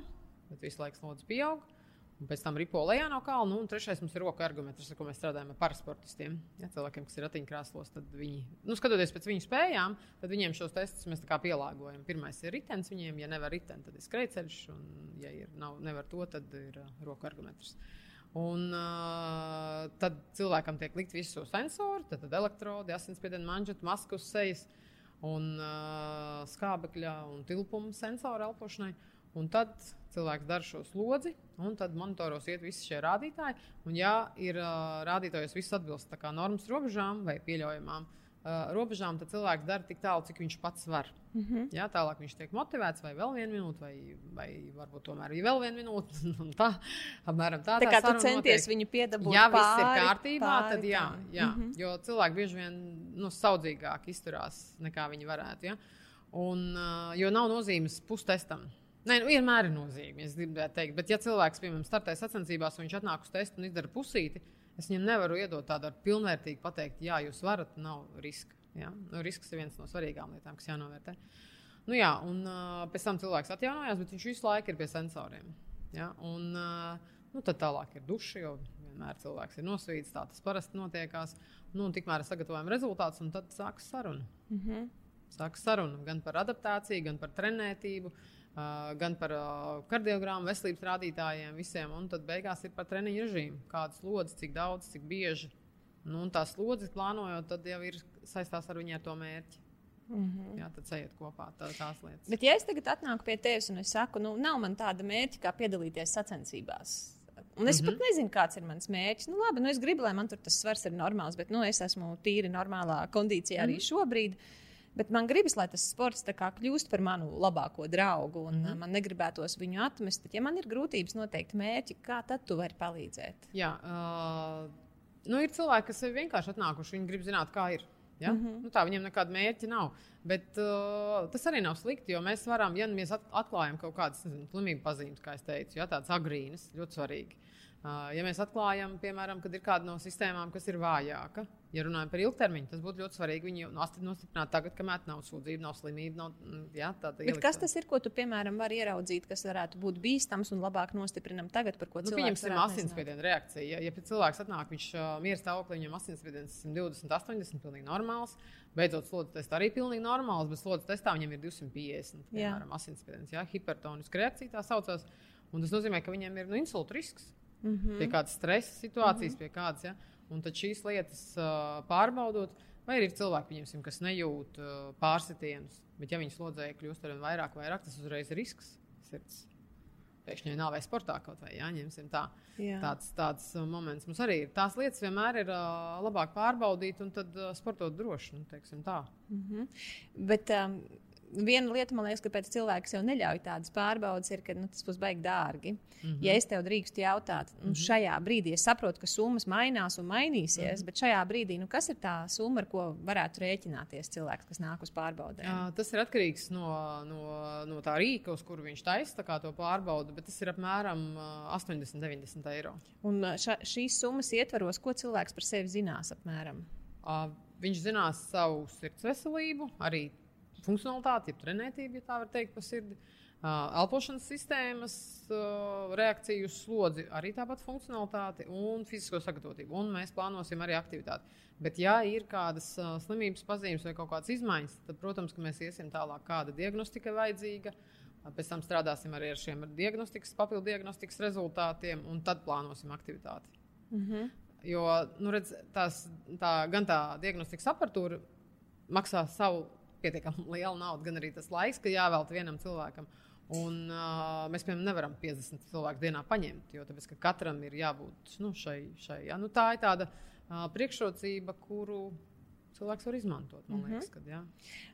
bet visu laiku slodzi pieaug. Uh, pēc tam ripo lejā no kalna. Un trešais mums ir roka argumentus, ar ko mēs strādājam ar parasportistiem. Ja, cilvēkiem, kas ir ratiņkrēslos, tad viņi, nu, skatoties pēc viņu spējām, tad viņiem šos testus mēs pielāgojam. Pirmais ir ritenis viņiem, ja nevar riteni, tad ir skrejceļš, un, ja ir, nav, nevar to, tad ir uh, roka argumentus. Un uh, tad cilvēkam tiek likt visi šo sensoru, tad, tad elektrodi, asinsspiediena manžeta, masku uz sejas un uh, skābekļa un tilpuma sensoru elpošanai. Un tad cilvēks dara šo slodzi, un tad monitoros iet visi šie rādītāji. Un, ja ir uh, rādītājos viss atbilst normas robežām vai pieļaujamām uh, robežām, tad cilvēks dara tik tālu, cik viņš pats var. Mm -hmm. Jā, tālāk viņš tiek motivēts, vai vēl vienu minūti, vai, vai varbūt tomēr vēl vienu minūti. tā, apmēram tā. Tā kā tu centies notiek. viņu piedabūt. Ja viss ir kārtībā, pāri, tad jā, jā mm -hmm. jo cilvēki bieži vien nu, saudzīgāk izturās nekā viņi varētu. Ja? Un, uh, jo nav nozīmes pustestam. Nē, nu, vienmēr ir nozīme. Es gribēju teikt, bet, ja cilvēks, piemēram, startē sacensībās, un viņš atnāk uz testu un izdara pusīti, es viņam nevaru iedot tādu pilnvērtīgu pateikt, jā, jūs varat, nav riska. Ja? Nu, risks ir viens no svarīgākajām lietām, kas jānovērtē. Nu, jā, un uh, pēc tam cilvēks atjaunojās, bet viņš visu laiku ir pie sensoriem. Ja? Un, uh, nu, tad tālāk ir duša, jo nevienmēr cilvēks ir nosvīts. Tā tas parasti notiekās. Nu, tikmēr sagatavojam rezultātus, un tad sākas saruna. Mm -hmm. Sākas saruna gan par adaptāciju, gan par trenētību. Uh, gan par uh, kardiogrammu, veselības rādītājiem, visiem. Un tad beigās ir par treniņu režīmu. Kādas slodzes, cik daudz, cik bieži. Nu, un tās slodzes plānojot, tad jau ir saistās ar viņu ar to mērķi. Mm -hmm. Jā, tad ejiet kopā tā, tās lietas. Bet, ja es tagad atnāku pie tevis un es saku, nu, nav man tāda mērķa, kā piedalīties sacensībās. Un es mm -hmm. pat nezinu, kāds ir mans mērķis. Nu, labi, nu, es gribu, lai man tur tas svars ir normāls, bet nu, es esmu tīri normālā kondīcijā arī mm -hmm. šobrīd. Bet man gribas, lai tas sports kļūst par manu labāko draugu, un mm man negribētos viņu atmest. Bet, ja man ir grūtības noteikt mērķi, kā tad tu vari palīdzēt? Jā, uh, nu, ir cilvēki, kas ir vienkārši atnākuši. Viņi grib zināt, kā ir. Ja? Mm -hmm. nu, tā viņiem nekāda mērķa nav. Bet uh, tas arī nav slikti, jo mēs varam, ja mēs atklājam kaut kādas slimību pazīmes, kā jau teicu, ja, tādas agrīnas, ļoti svarīgi. Ja mēs atklājam, piemēram, kad ir kāda no sistēmām, kas ir vājāka, ja runājam par ilgtermiņu, tas būtu ļoti svarīgi viņu nostiprināt tagad, kamēr nav sūdzība, nav slimība. Nav, mm, jā, kas tas ir, ko tu, piemēram, vari ieraudzīt, kas varētu būt bīstams un labāk nostiprinam tagad, par ko nu, cilvēks nu, asinsspiediena reakcija. Ja, ja cilvēks atnāk, viņš uh, miera stāvoklī, viņam asinsspiediens 120, 80, pilnīgi normāls. Beidzot, slodzes testā arī pilnīgi normāls, bet slodzes testā viņam ir 250, piemēram, asinsspiediens, hipertoniska reakcija tā saucās. Un tas nozīmē, ka viņiem ir nu, insulta risks mm -hmm. pie kādas stresa situācijas, mm -hmm. pie kādas. Ja? Un tad šīs lietas uh, pārbaudot, vai ir cilvēki, pieņemsim, kas nejūt uh, pārsitienus, bet ja viņas slodzēja kļūst ar vien vairāk, vairāk, tas uzreiz ir risks sirds. Pēkšņi nav vai sportā kaut vai jāņemsim tā. Jā. Tāds, tāds uh, moments mums arī ir. Tās lietas vienmēr ir uh, labāk pārbaudīt un tad uh, sportot droši. Nu, mm -hmm. Bet, um, viena lieta, man liekas, kāpēc cilvēks jau neļauj tādas pārbaudas, ir, ka nu, tas būs baigi dārgi. Mm -hmm. Ja es tev drīkstu jautāt, nu, mm -hmm. šajā brīdī es saprotu, ka summas mainās un mainīsies, mm -hmm. bet šajā brīdī, nu, kas ir tā summa, ar ko varētu rēķināties cilvēks, kas nāk uz pārbaudēm? Jā, tas ir atkarīgs no, no, no tā rīka, uz kuru viņš taisa to pārbaudu, bet tas ir apmēram 80, 90 eiro. Un ša, šīs summas ietvaros, ko cilvēks par sevi zinās apmēram? Uh, viņš zinās savu sirds veselību, arī funkcionalitāti, jeb trenētību, ja tā var teikt, pa sirdi. Elpošanas sistēmas reakciju uz slodzi, arī tāpat funkcionalitāti un fizisko sagatavotību. Un mēs plānosim arī aktivitāti. Bet, ja ir kādas slimības pazīmes vai kaut kādas izmaiņas, tad, protams, mēs iesim tālāk, kāda diagnostika vajadzīga. Pēc tam strādāsim arī ar šiem diagnostikas, papildu diagnostikas rezultātiem, un tad plānosim aktivitāti. Mm -hmm. Jo nu, redz, tās, tā, gan tā diagnostikas aparatūra maksā savu pietiekami liela nauda, gan arī tas laiks, ka jāvelta vienam cilvēkam. Un, uh, mēs, piemēram, nevaram 50 cilvēku dienā paņemt, jo tāpēc, katram ir jābūt nu, šai. šai ja? nu, tā ir tāda uh, priekšrocība, kuru cilvēks var izmantot. Man mhm. liekas, kad, ja.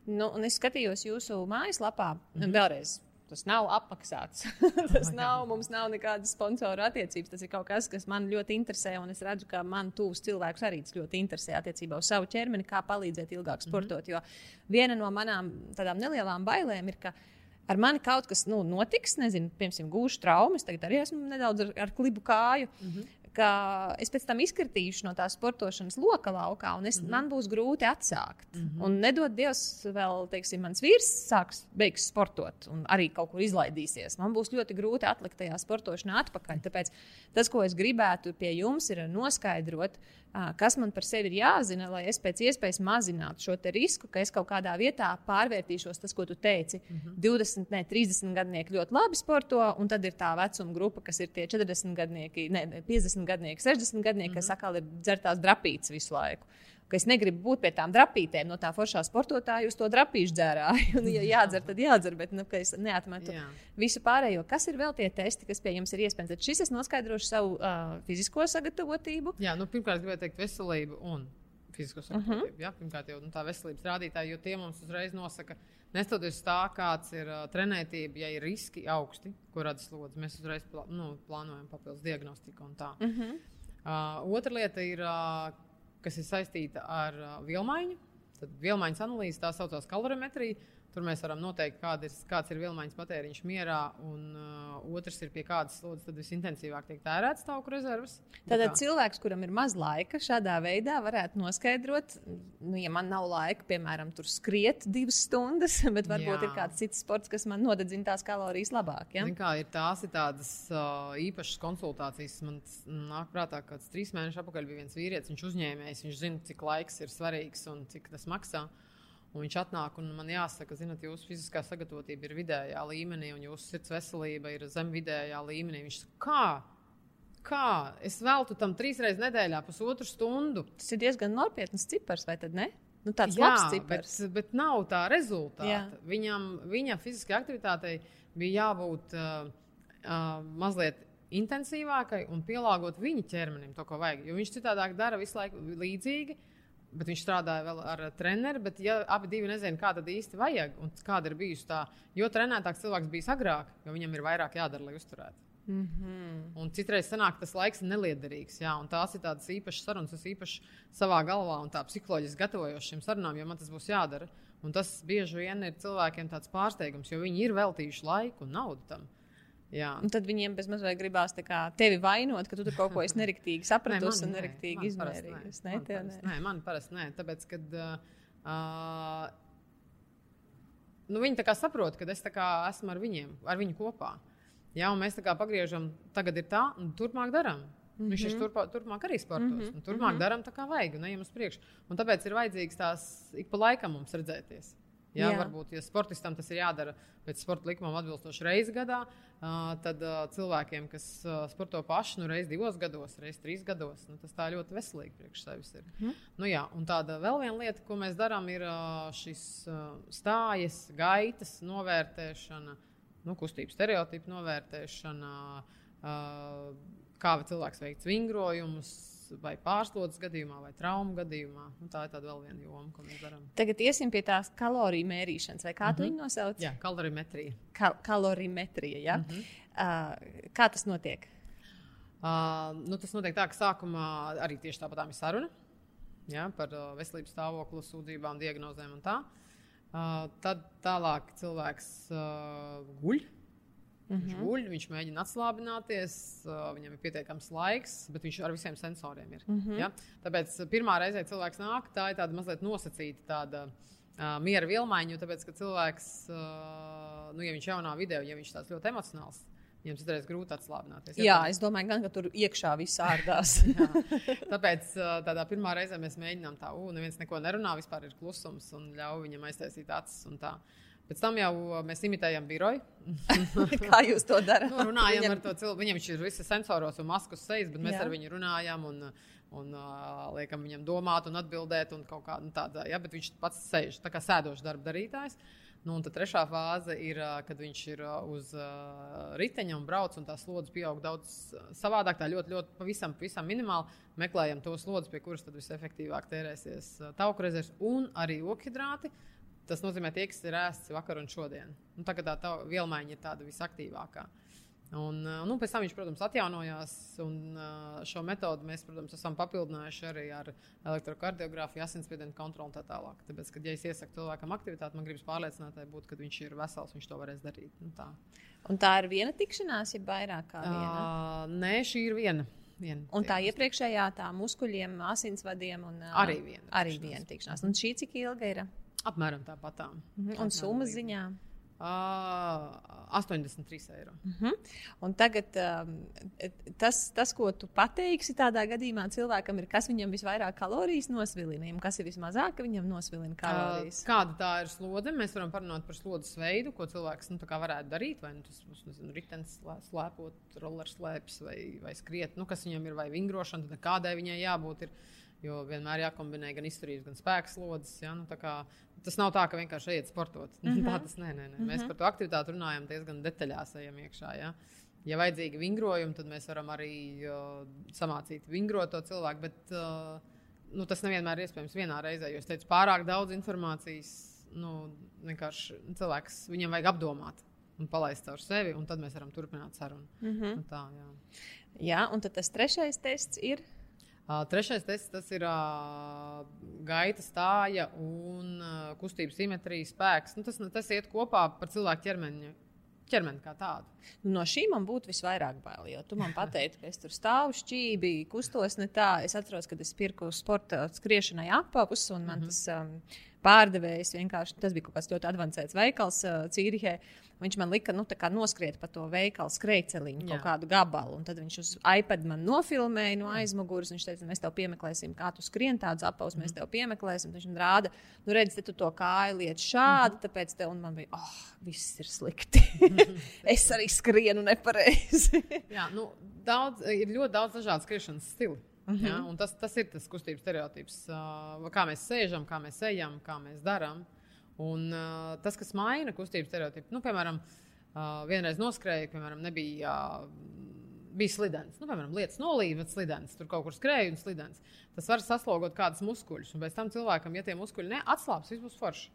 nu, es skatījos jūsu mājaslapā, mm -hmm. vēlreiz Tas nav apmaksāts. tas oh nav, mums nav nekādas sponsoru attiecības. Tas ir kaut kas, kas man ļoti interesē. Un es redzu, ka man tūs cilvēkus arī tas ļoti interesē attiecībā uz savu ķermeni, kā palīdzēt ilgāk mhm. sportot. Mm -hmm. Jo viena no manām tādām nelielām bailēm ir, ka ar mani kaut kas nu, notiks, nezinu, piemēram, gūšu traumas. Tagad arī esmu nedaudz ar, ar klibu kāju. Mm -hmm ka es pēc tam izkritīšu no tās sportošanas loka laukā, un es, mm -hmm. man būs grūti atsākt. Mm -hmm. Un nedod Dievs, vēl, teiksim, mans vīrs sāks, beigs sportot un arī kaut kur izlaidīsies. Man būs ļoti grūti atlikt tajā sportošanā atpakaļ. Tāpēc tas, ko es gribētu pie jums, ir noskaidrot, kas man par sevi ir jāzina, lai es pēc iespējas mazinātu šo risku, ka es kaut kādā vietā pārvērtīšos tas, ko tu teici. Mm -hmm. 20, ne 30 gadnieki ļoti labi sporto, un tad ir tā vecuma grupa, kas ir tie 40 gadnieki, ne 50 gadnieki, 60 gadnieki, mm -hmm. kas mhm. atkal ir dzertās drapītas visu laiku. Ka es negribu būt pie tām drapītēm, no tā foršā sportotāja uz to drapīšu dzērāju. Un, ja jādzer, tad jādzer, bet nu, es neatmetu Jā. visu pārējo. Kas ir vēl tie testi, kas pie jums ir iespējams? Tad šis es noskaidrošu savu uh, fizisko sagatavotību. Jā, nu, pirmkārt, gribēju teikt veselību un fizisko mhm. sagatavotību. Uh -huh. ja? Pirmkārt, jau nu, tā veselības rādītāji, jo tie mums uzreiz nosaka, neskatoties tā, kāds ir uh, trenētība, ja ir riski augsti, ko rada slodzi, mēs uzreiz plā, nu, plānojam papildus diagnostiku un tā. Uh -huh. uh, otra lieta ir, uh, kas ir saistīta ar uh, vielmaiņu. Tad vielmaiņas analīze tā saucās kalorimetrija. Tur mēs varam noteikt, ir, kāds ir vilmaiņas patēriņš mierā, un uh, otrs ir pie kādas slodzes tad visintensīvāk tiek tērēts tauku rezerves. Tātad cilvēks, kuram ir maz laika, šādā veidā varētu noskaidrot, nu, ja man nav laika, piemēram, tur skriet divas stundas, bet varbūt Jā. ir kāds cits sports, kas man nodedzina tās kalorijas labāk. Ja? Zin kā, ir tās ir tādas uh, īpašas konsultācijas. Man nāk prātā, ka trīs mēnešus atpakaļ bija viens vīrietis, viņš uzņēmējs, viņš zina, cik laiks ir svarīgs un cik tas maksā. Un viņš atnāk un man jāsaka, zinot, jūsu fiziskā sagatavotība ir vidējā līmenī, un jūsu sirds veselība ir zem vidējā līmenī. Viņš saka, kā? Kā? Es veltu tam trīs reizes nedēļā, pusotru stundu. Tas ir diezgan nopietns cipars, vai ne? Nu, tāds Jā, labs cipars. Bet, bet nav tā rezultāta. Jā. Viņam, viņa fiziskajai aktivitātei bija jābūt uh, uh, mazliet intensīvākai un pielāgot viņa ķermenim to, ko vajag. Jo viņš citādāk dara visu laiku līdzīgi. Uh, Bet viņš strādāja vēl ar treneru. Bet, ja abi divi nezina, kā tad īsti vajag un kāda ir bijusi tā, jo trenētāks cilvēks bija agrāk, jo viņam ir vairāk jādara, lai uzturētu. Mm -hmm. Un citreiz sanāk, tas laiks ir neliederīgs. Jā, tās ir tādas īpašas sarunas, es īpaši savā galvā un tā psiholoģiski gatavojos šīm sarunām, jo man tas būs jādara. Un tas bieži vien ir cilvēkiem tāds pārsteigums, jo viņi ir veltījuši laiku un naudu tam. Jā. Un tad viņiem bezmazliet gribās tevi vainot, ka tu tur kaut ko esi neriktīgi sapratusi un neriktīgi izmērījusi. Nē, nē, nē. nē, man parasti nē. Tāpēc, kad uh, nu, viņi kā saprot, ka es kā esmu ar viņiem, ar viņu kopā. Jā, un mēs tā kā pagriežam, tagad ir tā, un turpmāk darām. Mm -hmm. Viņš ir turpā, turpmāk arī sportos. Mm -hmm. Turpmāk mm -hmm. darām tā, kā vajag, un ejam uz priekšu. Un tāpēc ir vajadzīgs tās ik pa laikam mums redzēties. Jā, jā. Varbūt, ja sportistam tas ir jādara pēc sporta likumam atbilstoši reizes gadā, tad cilvēkiem, kas sporto paši, nu, reizes divos gados, reizes trīs gados, nu, tas tā ļoti veselīgi priekš sevis ir. Mm. Nu, jā, un tāda vēl viena lieta, ko mēs darām, ir šis stājas, gaitas novērtēšana, nu, kustību stereotipu novērtēšana, kā cilvēks veids vingrojumus vai pārslodzes gadījumā, vai traumu gadījumā. Nu, tā ir tāda vēl viena joma, ko mēs darām. Tagad iesim pie tās kaloriju mērīšanas, vai kā mm -hmm. tu viņu nosauc? Jā, kalorimetrija. Kal kalorimetrija, ja? mm -hmm. uh, kā tas notiek? Uh, nu, tas notiek tā, ka sākumā arī tieši tāpat ir saruna ja, par uh, veselības stāvokli, sūdzībām, diagnozēm un tā. Uh, tad tālāk cilvēks uh, guļ Mm -hmm. Viņš mhm. guļ, viņš mēģina atslābināties, viņam ir pietiekams laiks, bet viņš ar visiem sensoriem ir. Mm -hmm. ja? Tāpēc pirmā reize, kad cilvēks nāk, tā ir tāda mazliet nosacīta tāda, uh, miera vilmaiņa. Tāpēc, ka cilvēks, uh, nu, ja viņš jaunā video, ja viņš tāds ļoti emocionāls, Viņam citreiz grūti atslābināties. Ja Jā, tā... es domāju, gan, ka tur iekšā viss ārdās. Tāpēc tādā pirmā reizē mēs mēģinām tā, ugh, neviens neko nerunā, vispār ir klusums un ļauj viņam aiztaisīt acis. Pēc tam jau uh, mēs imitējam biroju. Kā jūs to darāt? Nu, runājam Viņam... ar to cilvēku. Viņam ir visi sensoros un maskas sejas, bet mēs Jā. ar viņu runājam un, un uh, liekam viņam domāt un atbildēt. Un kā, nu, tāda, ja, bet viņš pats sēž tā kā sēdošs darba darītājs. Nu, un tad trešā fāze ir, uh, kad viņš ir uh, uz uh, riteņa un brauc, un tā slodze pieaug daudz savādāk. Tā ļoti, ļoti pavisam, pavisam minimāli. Meklējam to slodzi, pie kuras tad visefektīvāk tērēsies tauku rezerves un arī okhidrāti. Uh, Tas nozīmē, tie, kas ir ēsts vakar un šodien. Nu, tagad tā, tā vielmaiņa ir tāda visaktīvākā. Un, nu, pēc tam viņš, protams, atjaunojās. Un, šo metodi mēs, protams, esam papildinājuši arī ar elektrokardiogrāfiju, asinsspiedienu kontroli un tā tālāk. Tāpēc, kad ja es iesaku cilvēkam aktivitāti, man gribas pārliecināties, ka viņš ir vesels, viņš to varēs darīt. Nu, tā. Un tā ir viena tikšanās, ja vairāk kā viena? Uh, nē, šī ir viena. Viena un tā iepriekšējā, tā muskuļiem, asinsvadiem un arī viena. Arī viena tikšanās. Un šī cik ilga ir? Apmēram tāpatām. Mm -hmm. Un summas ziņā? Uh, 83 eiro. Uh -huh. Un tagad um, tas, tas, ko tu pateiksi tādā gadījumā cilvēkam, ir kas viņam visvairāk kalorijas nosvilina, un kas ir vismazāk viņam nosvilina kalorijas. Uh, kāda tā ir slode? Mēs varam parunāt par slodzes veidu, ko cilvēks nu, varētu darīt. Vai nu, tas ir ritenis, slēpot, rollers slēpes vai, vai skriet, nu, kas viņam ir, vai vingrošana, tad kādai viņai jābūt. Ir. Jo vienmēr jākombinē gan izturības, gan spēka slodzes. Ja? Nu, tas nav tā, ka vienkārši ejiet sportot. Mm -hmm. tā tas nē, nē, nē. Mm -hmm. Mēs mhm. par to aktivitāti runājam diezgan detaļās, ejam iekšā. Ja? Ja vajadzīgi vingrojumi, tad mēs varam arī uh, samācīt vingrot to cilvēku. Bet uh, nu, tas nevienmēr ir iespējams vienā reizē, jo es teicu, pārāk daudz informācijas. Nu, vienkārši cilvēks viņam vajag apdomāt un palaist caur sevi, un tad mēs varam turpināt sarunu. Mm -hmm. nu, tā, jā. jā, un tas trešais tests ir Uh, trešais tests tas ir uh, gaita stāja un uh, kustības simetrija spēks. Nu, tas, tas iet kopā par cilvēku ķermeni. Ķermeni kā tādu. No šī man būtu visvairāk bail. Jo tu man pateiksi, ka es tur stāvu šķīvi, kustos ne tā. Es atceros, kad es pirku sporta skriešanai apavus, un man mm -hmm. tas um, pārdevējs vienkārši tas bija kaut kāds ļoti avansēts veikals uh, Cīrihē. Viņš man lika nu, noskriet pa to veikalu skrejceliņu, kaut kādu gabalu. Tad viņš uz iPad man nofilmēja no aizmugures. Viņš teica, mēs tev piemeklēsim, kā tu skrien tādus apavus, mēs mhm. tev piemeklēsim. Viņš man rāda, nu redz, tu to kāju lietu šādi, mhm. tāpēc tev un man bija, oh, viss ir slikti. es arī skrienu nepareizi. Jā, nu, daudz, ir ļoti daudz dažādu skriešanas stilu. Mm -hmm. ja? tas, tas ir tas kustības stereotips, kā mēs sēžam, kā mēs ejam, kā mēs darām. Un uh, tas, kas maina kustības stereotipu, nu, piemēram, uh, vienreiz noskrēja, piemēram, nebija. Uh, bija slidens. Nu, piemēram, lietas nolīja, bet slidens. Tur kaut kur skrēja un slidens. Tas var saslogot kādus muskuļus. Un pēc tam cilvēkam, ja tie muskuļi neatslābs, viss būs forši.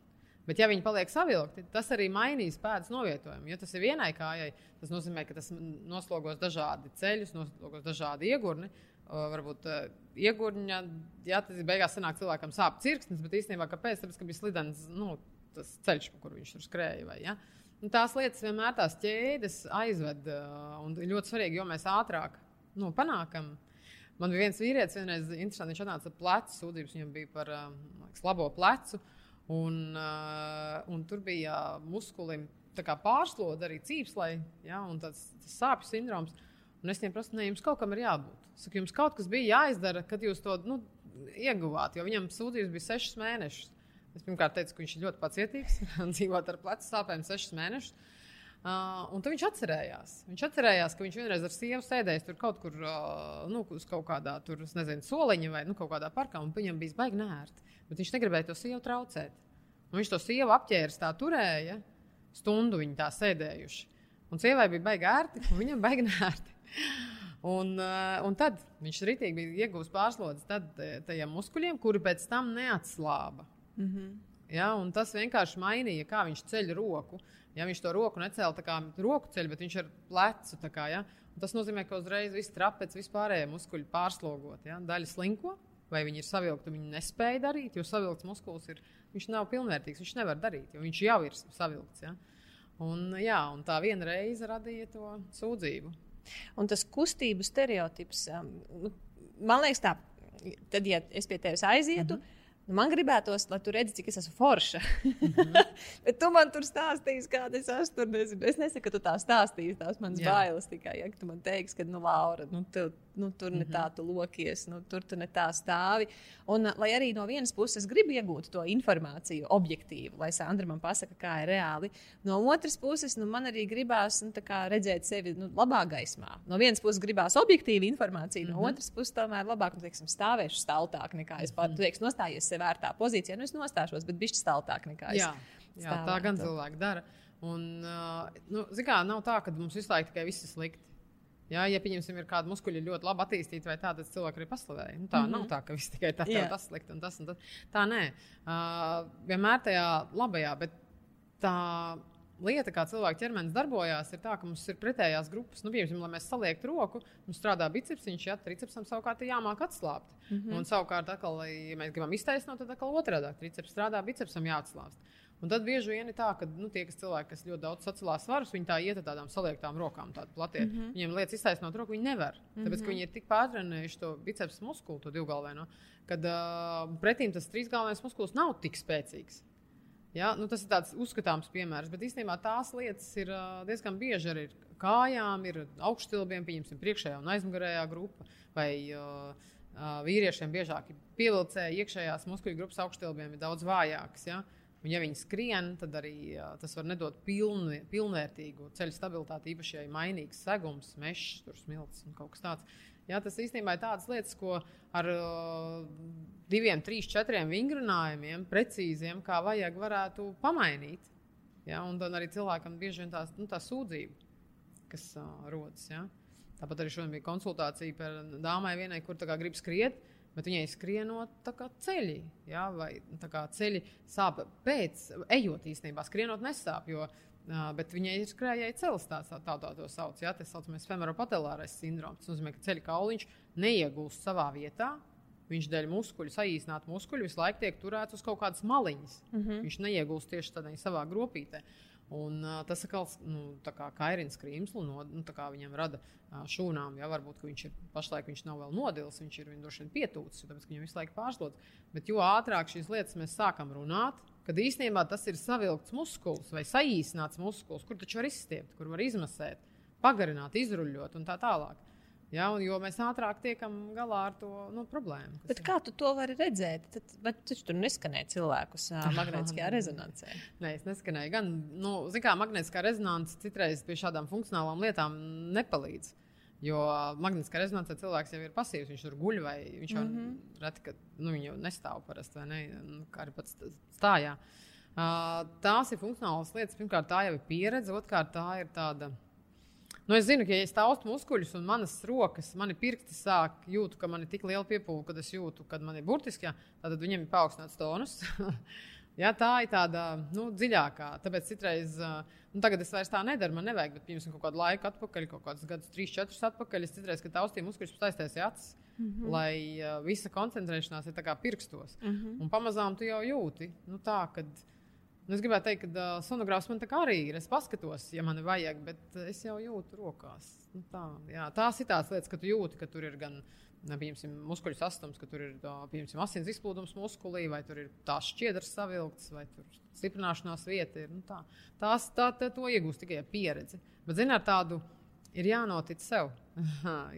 Bet, ja viņi paliek savilkti, tas arī mainīs pēdas novietojumu. Ja tas ir vienai kājai, tas nozīmē, ka tas noslogos dažādi ceļus, noslogos dažādi iegurni. Varbūt uh, iegurņa, ja tas beigās sanāk cilvēkam sāp cirksnis, bet īstenībā kāpēc? Tāpēc, ka bija slidens nu, tas ceļš, pa kuru viņš tur skrēja. Vai, ja? Un tās lietas vienmēr tās ķēdes aizved. Uh, un ļoti svarīgi, jo mēs ātrāk nu, panākam. Man bija viens vīrietis, vienreiz interesanti, viņš atnāca ar plecu sūdzības, viņam bija par uh, liekas, labo plecu. Un, uh, un tur bija muskulim pārslodzi arī cīpslai, ja, un tas, tas sāpju sindroms. Un es viņiem prasu, ne, jums kaut kam ir jābūt. Saku, jums kaut kas bija jāizdara, kad jūs to nu, ieguvāt, jo viņam sūdzības bija sešas mēnešus. Es pirmkārt teicu, ka viņš ir ļoti pacietīgs un dzīvot ar plecu sāpēm sešas mēnešus. Uh, un viņš atcerējās. Viņš atcerējās, ka viņš vienreiz ar sievu sēdējis tur kaut kur, uh, nu, uz kaut kādā tur, nezinu, soliņa vai nu, kaut kādā parkā, un viņam bija baigi nērti. Bet viņš negribēja to sievu traucēt. Un viņš to sievu apģērbs tā turēja, stundu viņi tā sēdējuši. Un sievai bija baigi ērti, un viņam baigi nērti. Un, uh, un tad viņš rītīgi bija ieguvis pārslodzes tajiem muskuļiem, kuri pēc tam neatslāba. Mm -hmm. ja, tas vienkārši mainīja, kā viņš ceļ roku. Ja viņš to roku necēla tā kā roku ceļu, bet viņš ar plecu. Kā, ja? Tas nozīmē, ka uzreiz viss trapets, vispārējie muskuļi pārslogot. Ja? Daļa slinko, vai viņi ir savilkti, viņi nespēja darīt, jo savilkts muskulis ir, viņš nav pilnvērtīgs, viņš nevar darīt, jo viņš jau ir savilkts. Ja? Un, jā, un tā viena reize radīja to sūdzību. Un tas kustību stereotips, um, nu, man liekas, tā, tad, ja es pie tevis aizietu, mm -hmm. Nu, man gribētos, lai tu redzi, cik es esmu forša. Mm -hmm. Bet tu man tur stāstīsi, kāda es esmu. Tur, nezinu. Es nesaku, ka tu tā stāstīsi, tās manas Jā. bailes tikai. Ja tu man teiksi, ka, nu, Laura, nu, tu, nu, tur ne tā mhm. tu lokies, nu, tur tu ne tā stāvi. Un, lai arī no vienas puses gribu iegūt to informāciju objektīvu, lai Sandra man pasaka, kā ir reāli. No otras puses, nu, man arī gribās nu, redzēt sevi nu, labā gaismā. No vienas puses gribās objektīvu informāciju, no mm -hmm. otras puses tomēr labāk nu, teiksim, stāvēšu staltāk nekā es pats. Mm -hmm. Tu teiksi, nostājies sev vērtā pozīcijā, nu es nostāšos, bet bišķi staltāk nekā es. Jā, jā tā gan cilvēki dara. Un, uh, nu, kā, nav tā, ka mums visu laiku tikai viss ir slikti. Jā, ja pieņemsim, ir kāda muskuļa ļoti labi attīstīta, vai tāda cilvēka arī paslavēja. Nu, tā mm -hmm. nav tā, ka viss tikai tā, tā tas slikti un tas un tas. Tā nē, uh, vienmēr tajā labajā, bet tā lieta, kā cilvēka ķermenis darbojās, ir tā, ka mums ir pretējās grupas. Nu, piemēram, lai mēs saliektu roku, mums strādā biceps, viņš ir tricepsam savukārt jāmāk atslābt. Mm -hmm. Un savukārt, atkal, ja mēs gribam iztaisnot, tad atkal otrādi triceps strādā, bicepsam jāatslābst. Un tad bieži vien ir tā, ka nu, tie kas cilvēki, kas ļoti daudz sacelās svarus, viņi tā iet ar tādām saliektām rokām, tādu platie. Mm -hmm. Viņiem lietas iztaisnot roku, viņi nevar. Mm -hmm. Tāpēc, ka mhm. viņi ir tik pārtrenējuši to biceps muskuli, to divgalvēno, kad uh, pretīm tas trīsgalvenais muskulis nav tik spēcīgs. Ja? Nu, tas ir tāds uzskatāms piemērs, bet īstenībā tās lietas ir uh, diezgan bieži arī kājām, ir augšstilbiem, pieņemsim, priekšējā un aizmugurējā grupa. Vai, uh, uh, vīriešiem biežāk ir pievilcēji iekšējās muskuļu grupas augšstilbiem, ir daudz vājākas. Ja? Uh, Un, ja viņi skrien, tad arī jā, tas var nedot pilni, pilnvērtīgu ceļu stabilitāti, īpaši, ja ir mainīgs segums, mežs, smilts un kaut kas tāds. Jā, tas īstenībā ir tādas lietas, ko ar uh, diviem, trīs, četriem vingrinājumiem, precīziem, kā vajag, varētu pamainīt. Jā, un tad arī cilvēkam bieži vien tās, nu, tā sūdzība, kas uh, rodas. Jā. Tāpat arī šodien bija konsultācija par dāmai vienai, kur grib skriet bet viņai skrienot ceļi, ja, vai ceļi sāp pēc, ejot īstenībā, skrienot nesāp. Jo Uh, bet viņai ir skrējēji ceļš, tā, tā, tā to sauc. Jā, tas saucamais femoropatelārais sindroms. Tas nozīmē, ka ceļa kauliņš neiegūst savā vietā. Viņš dēļ muskuļu, saīsināta muskuļu, visu laiku tiek turēts uz kaut kādas maliņas. Mm -hmm. Viņš neiegūst tieši tādā savā gropītē. Un, uh, tas atkal nu, kā kairins krīmslu, no, nu, viņam rada uh, šūnām. Ja, varbūt viņš ir pašlaik viņš nav vēl nodils, viņš ir droši vien pietūcis, tāpēc viņam visu laiku pārslodz. Bet jo ātrāk šīs lietas mēs sākam runāt, kad īstenībā tas ir savilkts muskulis vai saīsināts muskulis, kur taču var izstiept, kur var izmasēt, pagarināt, izruļot un tā tālāk. Ja, un, jo mēs ātrāk tiekam galā ar to nu, problēmu. Bet kā tu to vari redzēt? Tad, bet tu tur neskanēji cilvēkus magnētiskajā rezonansē. Nē, es neskanēju. Gan, nu, kā magnētiskā rezonance citreiz pie šādām funkcionālām lietām nepalīdz. Jo magnētiskā rezonansē cilvēks jau ir pasīvs, viņš tur guļ vai viņš jau mm -hmm. reti, ka nu, viņš jau nestāv parasti vai ne, nu, kā arī pats stājā. Uh, tās ir funkcionālas lietas. Pirmkārt, tā jau ir pieredze, otrkārt, tā ir tāda Nu, es zinu, ka, ja es taustu muskuļus un manas rokas, mani pirksti sāk jūtu, ka man ir tik liela piepūle, kad es jūtu, ka man ir burtiski, jā, tad viņiem ir paaugstināts tonus. jā, tā ir tāda nu, dziļākā. Tāpēc citreiz, nu, tagad es vairs tā nedaru, man nevajag, bet pirms kaut kādu laiku atpakaļ, kaut kādus gadus, 3, 4 atpakaļ, es citreiz, kad taustīju muskuļus, taisties acis. Mm -hmm. Lai uh, visa koncentrēšanās ir pirkstos. Mm -hmm. Un pamazām tu jau jūti, nu, tā, kad, uh, Nu, es gribētu teikt, ka uh, sonogrāfs man tā kā arī ir. Es paskatos, ja man vajag, bet es jau jūtu rokās. Nu, tā, jā, tās ir tās lietas, ka tu jūti, ka tur ir gan piemēram, muskuļu sastāvs, ka tur ir piemēram, asins izplūdums muskulī, vai tur ir tās šķiedras savilktas, vai tur stiprināšanās vieta ir. Nu, tā. Tās tā, tā, to iegūst tikai pieredzi. Bet, zināt, tādu ir jānotic sev.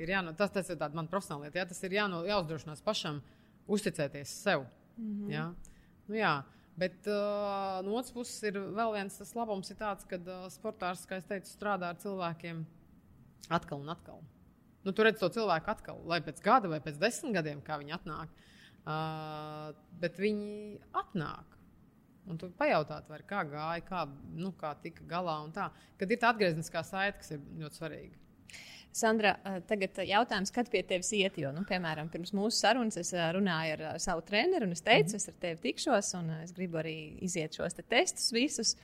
ir jāno, tas, tas ir tāds man profesionāls lietas, jā, tas ir jāno, jāuzdrošinās pašam uzticēties sev. Mm -hmm. jā. Nu, jā. Bet uh, no otras puses, ir vēl viens tas labums, tāds, ka uh, sportārs, kā jau teicu, strādā ar cilvēkiem atkal un atkal. Nu, tur redz to cilvēku atkal, lai pēc gada vai pēc desmit gadiem, kā viņi atnāk. Uh, bet viņi atnāk. Un tu pajautāt, var, kā gāja, kā, nu, kā tika galā. Kad ir tā atgriezniskā saite, kas ir ļoti svarīga. Sandra, eh, tagad jautājums, kad pie tevis iet? Jo, nu, piemēram, pirms mūsu sarunas es eh, runāju ar savu treneru, un es teicu, mm -hmm. es ar tevi tikšos, un eh, es gribu arī iziet šos te testus visus.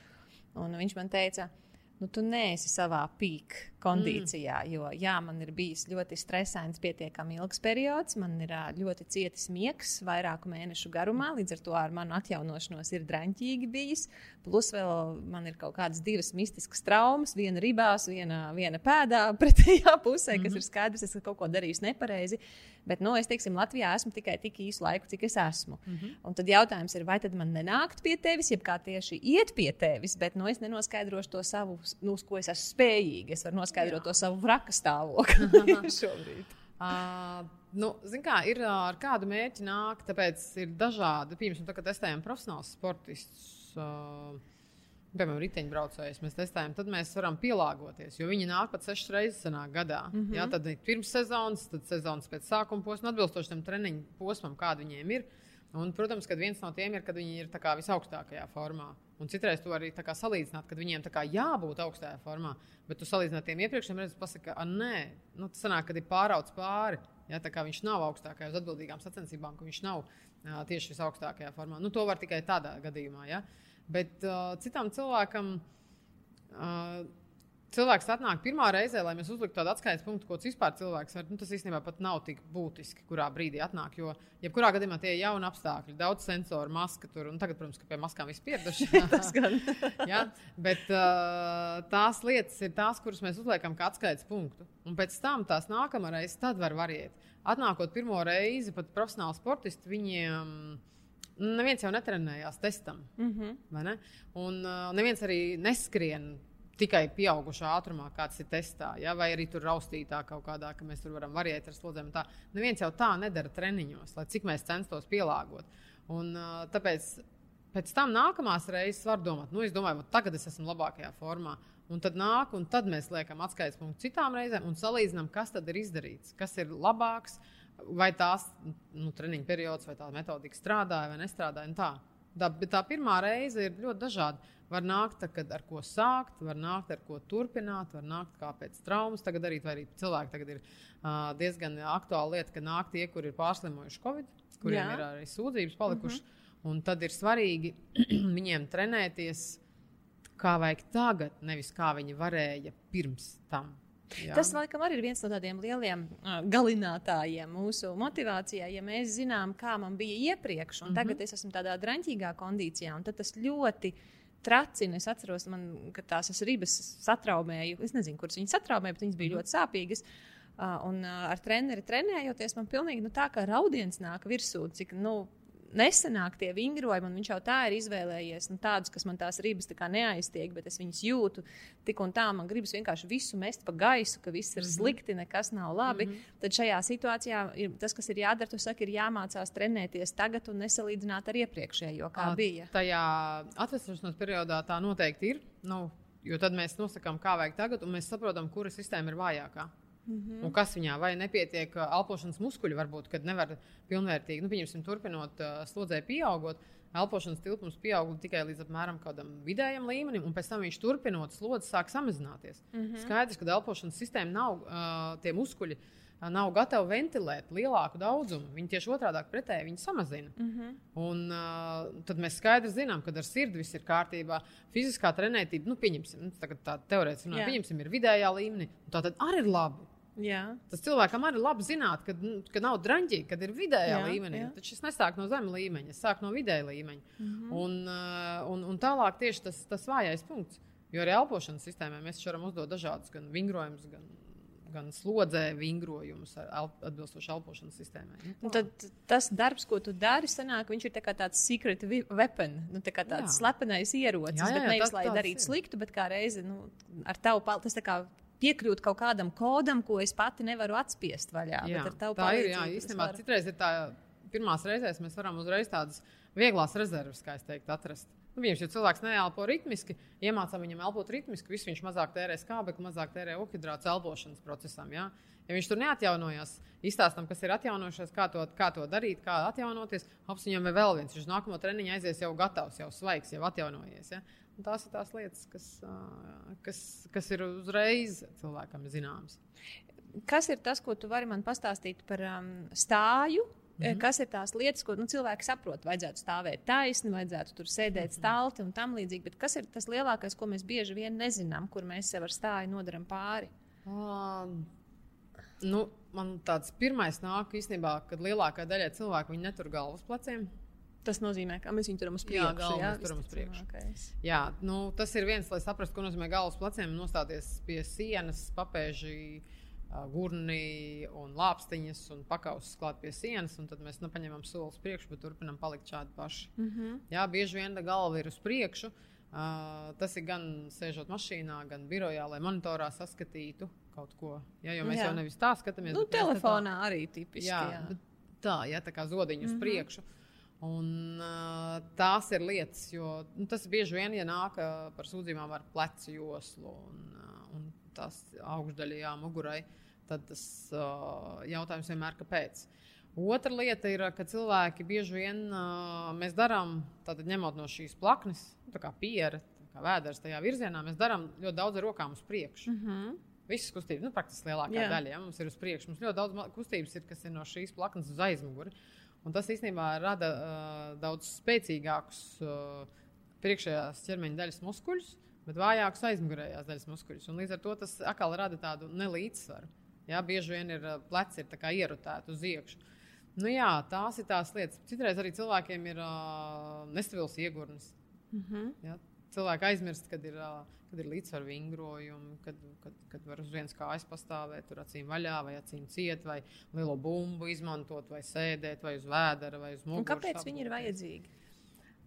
Un viņš man teica, ka nu, tu neesi savā pīk kondīcijā. Mm. Jo jā, man ir bijis ļoti stresains, pietiekami ilgs periods, man ir ļoti cietis miegs vairāku mēnešu garumā, līdz ar to ar manu atjaunošanos ir draņķīgi bijis. Plus vēl man ir kaut kādas divas mistiskas traumas, viena ribās, viena, viena pēdā pretējā pusē, mm -hmm. kas ir skaidrs, es kaut ko darīju nepareizi. Bet nu, es teiksim, Latvijā esmu tikai tik īsu laiku, cik es esmu. Mm -hmm. Un tad jautājums ir, vai tad man nenākt pie tevis, jeb kā tieši iet pie tevis, bet nu, es nenoskaidrošu to savu, nu, ko es esmu spējīga. Es varu noskaidrot Jā. to savu vraka stāvokli šobrīd. Uh, nu, kā, ir ar kādu mērķi nāk, tāpēc ir dažādi. Piemēram, tā, kad testējam profesionālus sportistus. Uh, piemēram, riteņbraucējus mēs testējam, tad mēs varam pielāgoties. Jo viņi nāk pat sešas reizes gadā. Mm -hmm. Jā, tad ir pirms sezonas, tad sezonas pēc sākuma posma, atbilstoši tam treniņu posmam, kāda viņiem ir. Un, protams, ka viens no tiem ir, kad viņi ir visaugstākajā formā. Un citreiz to arī salīdzināt, kad viņiem jābūt augstajā formā. Bet tu salīdzināt tiem iepriekšējiem, redzat, pasaka, ka nē, nu, tas sanāk, kad ir pāraudzis pāri. Ja, tā kā viņš nav augstākajā uz atbildīgām sacensībām, ka viņš nav uh, tieši visaugstākajā formā. Nu, to var tikai tādā gadījumā. Ja. Uh, Bet uh, citam cilvēkam. Uh, cilvēks atnāk pirmā reizē, lai mēs uzliktu tādu atskaites punktu, ko vispār cilvēks var. Nu, tas īstenībā pat nav tik būtiski, kurā brīdī atnāk. Jo, jebkurā gadījumā tie ir jauni apstākļi, daudz sensoru, maska tur. Tagad, protams, ka pie maskām viss pieraduši. ja? Bet uh, tās lietas ir tās, kuras mēs uzliekam kā atskaites punktu. Un pēc tam tās nākamā reize var variēt. Atnākot pirmo reizi, pat profesionāli sportisti viņiem neviens jau netrenējās testam. Mm -hmm. ne? Un uh, neviens arī neskrien tikai pieaugušā ātrumā, kāds ir testā, ja? vai arī tur raustītā kaut kādā, ka mēs tur varam variēt ar slodzēm. Tā. Neviens jau tā nedara treniņos, lai cik mēs censtos pielāgot. Un, uh, tāpēc pēc tam nākamās reizes var domāt, nu, es domāju, tagad es esmu labākajā formā. Un tad nāk, un tad mēs liekam atskaites punktu citām reizēm un salīdzinām, kas tad ir izdarīts, kas ir labāks, uh, vai tās nu, treniņa periods, vai tā metodika strādāja vai nestrādāja. Tā. Tā, tā pirmā reize ir ļoti dažāda. Var nākt, tā, kad ar ko sākt, var nākt, ar ko turpināt, var nākt pēc traumas. Tagad arī, arī cilvēki tagad ir uh, diezgan aktuāla lieta, ka nāk tie, kur ir pārslimojuši Covid, kuriem Jā. ir arī sūdzības palikušas. Mm -hmm. Un tad ir svarīgi viņiem trenēties kā vajag tagad, nevis kā viņi varēja pirms tam. Jā. Tas, laikam, arī ir viens no tādiem lieliem uh, galinātājiem mūsu motivācijai. Ja mēs zinām, kā man bija iepriekš, un mm -hmm. tagad es esmu tādā drāmīgā kondīcijā, un tas ļoti tracina. Es atceros, man, ka tās ribas satraumēju. Es nezinu, kuras viņas satraumēja, bet viņas bija mm -hmm. ļoti sāpīgas. Uh, un uh, ar treneri trenējoties, man pilnīgi nu, tā kā raudiens nāk virsū, cik nu, nesenāk tie vingrojumi, un viņš jau tā ir izvēlējies nu, tādus, kas man tās ribas tā neaiztiek, bet es viņus jūtu tik un tā. Man gribas vienkārši visu mest pa gaisu, ka viss ir mm -hmm. slikti, nekas nav labi. Mm -hmm. Tad šajā situācijā ir, tas, kas ir jādara, tu saki, ir jāmācās trenēties tagad un nesalīdzināt ar iepriekšējo, kā A, bija. Tajā atvesļošanās periodā tā noteikti ir. Nu, jo tad mēs nosakām, kā vajag tagad, un mēs saprotam, kura sistēma ir vājākā. Mm -hmm. Un kas viņā vai nepietiek elpošanas muskuļi, varbūt, kad nevar pilnvērtīgi, nu, pieņemsim, turpinot slodzē pieaugot, elpošanas tilpums pieaug tikai līdz apmēram kādam vidējam līmenim, un pēc tam viņš turpinot slodzi sāk samazināties. Mm -hmm. Skaidrs, ka elpošanas sistēma nav uh, tie muskuļi. Nav gatavi ventilēt lielāku daudzumu. Viņi tieši otrādi pretēji viņi samazina. Mm -hmm. Un, uh, tad mēs skaidri zinām, ka ar sirdi viss ir kārtībā. Fiziskā trenētība, nu, pieņemsim, nu, tā teorētiski runājot, pieņemsim, ir vidējā līmenī. Tā tad arī ir labi. Jā. Tas cilvēkam arī labi zināt, ka, nu, ka nav drāmīgi, kad ir vidējā jā, līmenī. Jā. Taču es nesāku no zemes līmeņa, es sāku no vidēja līmeņa. Mm -hmm. un, uh, un, un tālāk tieši tas, tas vājais punkts. Jo arī elpošanas sistēmā mēs varam uzdot dažādus gan vingrojumus, gan, gan slodzē vingrojumus el, atbilstoši elpošanas sistēmai. Nu, tad tas darbs, ko tu dari, sanāk, viņš ir tā tāds secret weapon, nu, tā tāds jā. slepenais ierocis. Jā, jā, jā, nevis, tas, lai darītu sliktu, bet kā reizi nu, ar tavu palīdzību. Piekļūt kaut kādam kodam, ko es pati nevaru atspiest vaļā. Jā, tā ir. Jā, īstenībā var... citreiz ir tā, pirmās reizēs mēs varam uzreiz tādas vieglas rezerves, kā es teiktu, atrast. Nu, viņš ir cilvēks, neelpo ritmiski, iemācām viņam elpot ritmiski, viss viņš mazāk tērē skābekli, mazāk tērē uhidrātu elpošanas procesam. Ja? ja viņš tur neatjaunojās, izstāstam, kas ir atjaunojušies, kā to, kā to darīt, kā atjaunoties, hops viņam ir vēl viens. Viņš nākamo treniņu aizies jau gatavs, jau svaigs, jau atjaunojies. Ja? Tās ir tās lietas, kas, kas, kas ir uzreiz cilvēkam zināmas. Kas ir tas, ko tu vari man pastāstīt par um, stāju? Mm -hmm. Kas ir tās lietas, ko nu, cilvēki saprot? Vajadzētu stāvēt taisni, vajadzētu tur sēdēt mhm. stalti un tam līdzīgi. Bet kas ir tas lielākais, ko mēs bieži vien nezinām, kur mēs sev ar stāju nodaram pāri? Um, nu, man tāds pirmais nāk īstenībā, kad lielākā daļa cilvēku netur galvas pleciem. Tas nozīmē, ka mēs viņu turam uz priekšu. Jā, jā, turam uz priekšu. Jā, nu, tas ir viens, lai saprastu, ko nozīmē galvas pleciem. Nostāties pie sienas, papēži, gurni un lāpstiņas un pakausis klāt pie sienas. Tad mēs nu, paņemam soli uz priekšu, bet turpinām palikt šādi paši. Mm -hmm. Jā, bieži vien tā galva ir uz priekšu. Uh, tas ir gan sēžot mašīnā, gan birojā, lai monitorā saskatītu kaut ko. Ja, jo mēs jā. jau nevis tā skatāmies. Nu, telefonā tā... arī tipiski. Jā, jā. tā, ja, tā kā zodiņu mm -hmm. uz mhm. priekšu. Un, uh, tās ir lietas, jo nu, tas bieži vien ja nāk uh, par sūdzībām ar plecu joslu un, uh, un tās augšdaļā mugurai. Tad tas uh, jautājums vienmēr ir kāpēc. Otra lieta ir, ka cilvēki bieži vien uh, mēs darām, ņemot no šīs plaknes, tā kā piera, tā kā vēders tajā virzienā, mēs darām ļoti daudz ar rokām uz priekšu. Mm -hmm. Visas kustības, nu, praktiski lielākā yeah. daļa ja, mums ir uz priekšu. Mums ļoti daudz kustības ir, kas ir no šīs plaknes uz aizmuguri. Uh, Un tas īstenībā rada uh, daudz spēcīgākus uh, priekšējās ķermeņa daļas muskuļus, bet vājākus aizmugurējās daļas muskuļus. Un līdz ar to tas atkal rada tādu nelīdzsvaru. Jā, bieži vien ir pleci ir ierutēti uz iekšā. Nu, jā, tās ir tās lietas. Citreiz arī cilvēkiem ir uh, nestabils iegurnis. Mm -hmm. jā, cilvēki aizmirst, kad ir, kad ir līdzsvaru vingrojumi, kad, kad, kad var uz vienas kājas pastāvēt, tur acīm vaļā, vai acīm ciet, vai lielo bumbu izmantot, vai sēdēt, vai uz vēdera, vai uz muguras. Kāpēc viņi ir vajadzīgi?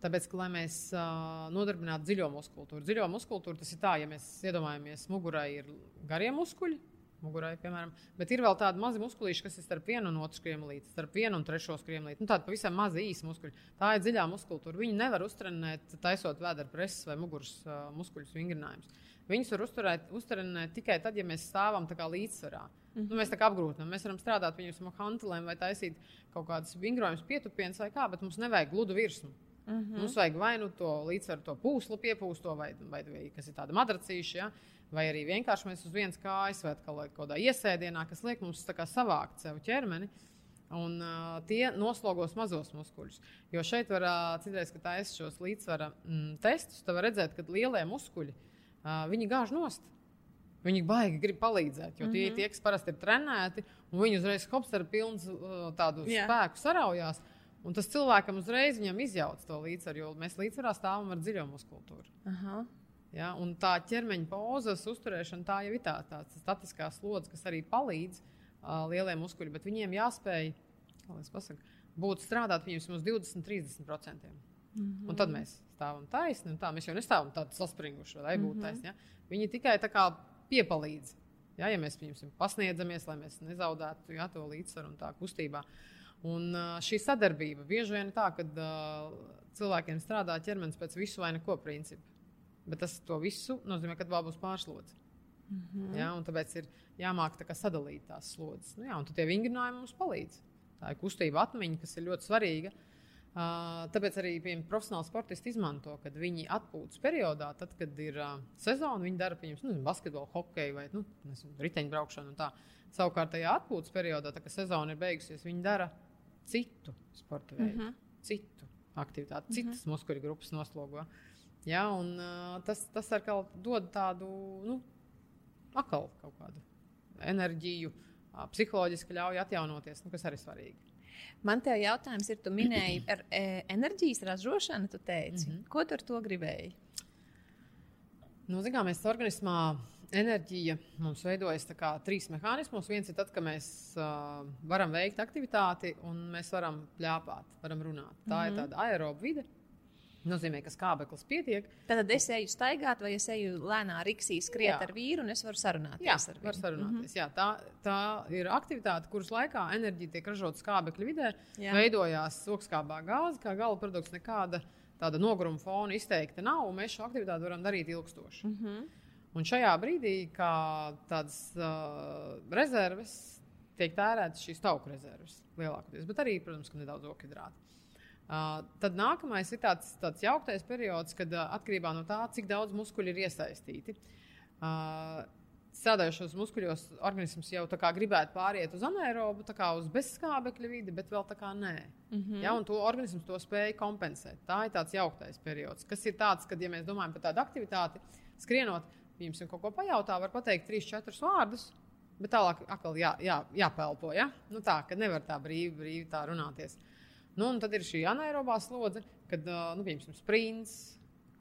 Tāpēc, ka, lai mēs uh, nodarbinātu dziļo muskultūru, dziļo muskultūru tas ir tā, ja mēs iedomājamies, mugurai ir garie muskuļi, mugurai, piemēram. Bet ir vēl tādi mazi muskulīši, kas ir starp vienu un otru skriemlīti, starp vienu un trešo skriemlīti. Nu, tādi pavisam mazi īsi muskuļi. Tā ir dziļā muskultūra. Viņi nevar uztrenēt, taisot vēdera preses vai muguras uh, muskuļus vingrinājumus. Viņus var uzturēt, uztrenēt tikai tad, ja mēs stāvam līdzsvarā. Mm -hmm. nu, mēs tā kā apgrūtinām. Mēs varam strādāt viņus ar hantelēm vai taisīt kaut kādus vingrojumus, pietupienus vai kā, bet mums nevajag gludu virsmu. Mm -hmm. Mums vajag vai nu to līdzsvaru, to pūslu piepūsto, vai, vai, vai kas ir tāda madracīša. Ja? Vai arī vienkārši mēs uz vienas kājas vai kaut kādā iesēdienā, kas liek mums savākt sev ķermeni. Un, uh, tie noslogos mazos muskuļus. Jo šeit var uh, citreiz, kad taisa šos līdzsvara mm, testus, tad var redzēt, ka lielie muskuļi uh, viņi gāž nost. Viņi baigi grib palīdzēt, jo tie ir Mhm. tie, kas parasti ir trenēti, un viņi uzreiz hops ar pilnu uh, tādu Jā. spēku saraujās. Un tas cilvēkam uzreiz viņam izjauc to līdzsvaru, jo mēs līdzsvarā stāvam ar dziļo muskultūru. Aha. Ja? Un tā ķermeņa pozas uzturēšana, tā jau ir tā, tā statiskā slodze, kas arī palīdz uh, lieliem muskuļiem, bet viņiem jāspēj lai pasaku, būt strādāt viņiem uz 20, 30%. Mm -hmm. Un tad mēs stāvam taisni, un tā mēs jau nestāvam tādi saspringuši, vai būt mm -hmm. taisni. Ja? Viņi tikai tā kā piepalīdz. Ja, ja mēs viņus pasniedzamies, lai mēs nezaudētu ja, to līdzsvaru un tā kustībā. Un šī sadarbība bieži vien ir tā, ka uh, cilvēkiem strādā ķermenis pēc visu vai neko principa. Bet tas to visu nozīmē, ka vēl būs pārslodze. Mm -hmm. ja, tāpēc ir jāmāk tā sadalīt tās slodzes. Nu, jā, un tie vingrinājumi mums palīdz. Tā ir kustība atmiņa, kas ir ļoti svarīga. Uh, tāpēc arī piemēram, profesionāli sportisti izmanto, kad viņi atpūtas periodā, tad, kad ir uh, sezona, viņi dara piemēram nu, basketbolu, hokeju vai nu, nezinu, riteņbraukšanu. tā. Savukārt, tajā atpūtas periodā, tad, kad sezona ir beigusies, viņi dara citu sporta veidu, mm -hmm. citu aktivitāti, citas mm -hmm. muskuļu grupas noslogo. Ja, un, uh, tas, tas atkal dod tādu nu, atkal kaut kādu enerģiju, uh, psiholoģiski ļauj atjaunoties, nu, kas arī svarīgi. Man te jautājums ir, tu minēji par e, enerģijas ražošanu, tu teici. Mm -hmm. Ko tu ar to gribēji? Nu, Zinām, mēs organismā enerģija mums veidojas kā trīs mehānismos. Viens ir tad, kad mēs uh, varam veikt aktivitāti un mēs varam plēpāt, varam runāt. Tā mm -hmm. ir tāda aeroba vide. Nozīmē, ka skābeklis pietiek. Tad es eju staigāt, vai es eju lēnā riksī, skriet Jā. ar vīru, un es varu sarunāties Jā, ar var sarunāties. Mm -hmm. Jā, tā, tā ir aktivitāte, kuras laikā enerģija tiek ražota skābekļa vidē. Jā. Veidojās okskābā gāze, kā gala produkts, nekāda tāda noguruma fona izteikti nav. un Mēs šo aktivitāti varam darīt ilgstoši. Mm -hmm. Un šajā brīdī, kā tādas uh, rezerves, tiek tērētas šīs tauku rezerves lielākoties, bet arī, protams, nedaudz okidrāta. Uh, tad nākamais ir tāds, tāds jauktais periods, kad uh, atkarībā no tā, cik daudz muskuļu ir iesaistīti. Uh, Strādājošos muskuļos organisms jau gribētu pāriet uz anaerobu, tā kā uz bezskābekļa vidi, bet vēl tā kā nē. Mm -hmm. ja, un to organisms to spēja kompensēt. Tā ir tāds jauktais periods, kas ir tāds, kad, ja mēs domājam par tādu aktivitāti, skrienot, jums kaut ko pajautā, var pateikt trīs, četrus vārdus. Bet tālāk atkal jā, jā, jāpelpo. Ja? Nu tā, ka nevar tā brīvi, brīvi tā runāties. Nu, un tad ir šī anaerobā slodze, kad, nu, piemēram, sprints,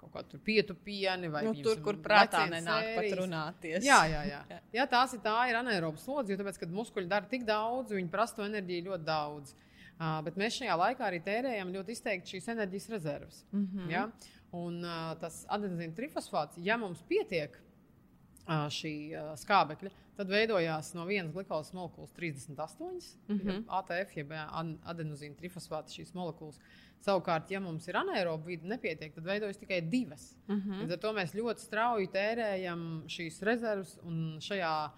kaut kā tur pietupieni vai Nu, tur, kur prātā nenāk pat sērijas. runāties. Jā, jā, jā. jā tās ir, tā ir anaeroba slodze, jo tāpēc, kad muskuļi dara tik daudz, viņi prasa to enerģiju ļoti daudz. Uh, bet mēs šajā laikā arī tērējam ļoti izteikti šīs enerģijas rezerves. Mm -hmm. ja? Un uh, tas adenozīna trifosfāts, ja mums pietiek šī skābekļa, tad veidojās no vienas glikolas molekulas 38 mm -hmm. ATF, jeb an- adenozīna trifosfāta šīs molekulas. Savukārt, ja mums ir anaeroba vide nepietiek, tad veidojas tikai divas. Mm -hmm. Līdz ar to mēs ļoti strauji tērējam šīs rezerves, un šajā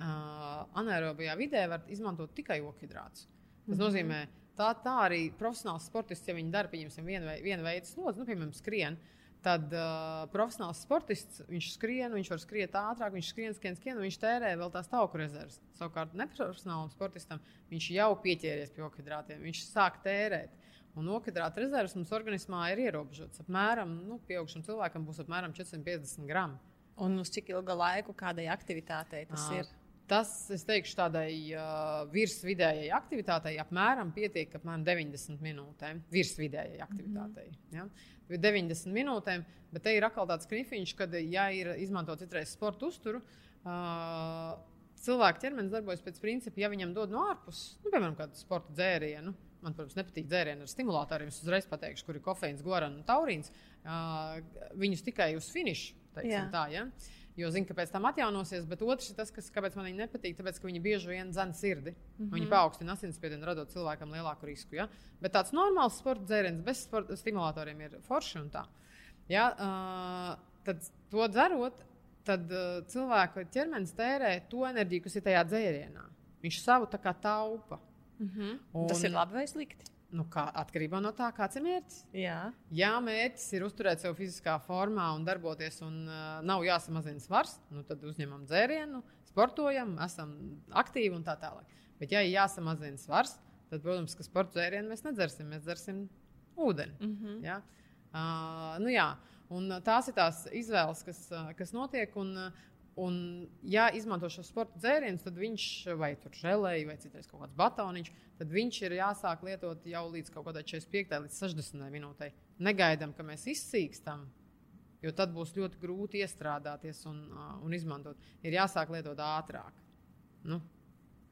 uh, anaerobajā vidē var izmantot tikai okidrātus. Tas mm -hmm. nozīmē, tā, tā arī profesionāls sportists, ja viņi dara pieņemsim, vienu, vienu veidu slodzi, nu, piemēram, skrien. Tad uh, profesionāls sportists, viņš skrien, viņš var skriet ātrāk, viņš skrien, skrien, skrien, un viņš tērē vēl tās tauku rezerves. Savukārt, neprofesionālam sportistam viņš jau pieķēries pie okidrātiem, viņš sāk tērēt. Un okidrāta rezerves mums organismā ir ierobežotas. Apmēram, nu, pieaugušam cilvēkam būs apmēram 450 gramu. Un uz cik ilga laika kādai aktivitātei tas Ā, ir? Tas, es teikšu, tādai uh, virsvidējai aktivitātei apmēram pietiek apmēram 90 minūtēm. Virsvidējai aktivitātei. Mm -hmm. ja? 90 minūtēm, bet te ir atkal tāds krifiņš, kad, ja ir izmantots citreiz sporta uzturu, uh, cilvēka ķermenis darbojas pēc principa, ja viņam dod no ārpuses, nu, piemēram, kādu sporta dzērienu. Man, protams, nepatīk dzērieni ar stimulatoriem. Es uzreiz pateikšu, kur ir kofeīns, guarana un taurīns. Uh, viņus tikai uz finišu. teiksim Jā. Tā, ja? Jo zinu, ka pēc tam atjaunosies, bet otrs ir tas, kas, kāpēc man viņi nepatīk. Tāpēc, ka viņi bieži vien dzēna sirdi. Mm -hmm. Viņi paaugstina asinsspiedienu, radot cilvēkam lielāku risku. Ja? Bet tāds normāls sporta dzēriens bez sporta stimulatoriem ir forši un tā. Ja? Uh, tad to dzerot, tad uh, cilvēka ķermenis tērē to enerģiju, kas ir tajā dzērienā. Viņš savu tā kā taupa. Mm -hmm. Un- Tas ir labi vai slikti? Nu, kā, atkarībā no tā, kāds ir mērķis. Jā. Ja mērķis ir uzturēt sevi fiziskā formā un darboties, un uh, nav jāsamazina svars, nu, tad uzņemam dzērienu, sportojam, esam aktīvi un tā tālāk. Bet, ja ir jāsamazina svars, tad, protams, ka sporta dzērienu mēs nedzersim. Mēs dzersim ūdeni. Mm -hmm. ja? uh, nu, jā. un tās ir tās izvēles, kas, kas notiek. Un, Un, ja izmanto šo sporta dzērienu, tad viņš vai tur žēlēja, vai citreiz kaut kāds batoniņš, tad viņš ir jāsāk lietot jau līdz kaut kādai 45 līdz 60 minūtei. Negaidām, ka mēs izsīkstam, jo tad būs ļoti grūti iestrādāties un, un izmantot. Ir jāsāk lietot ātrāk. Nu,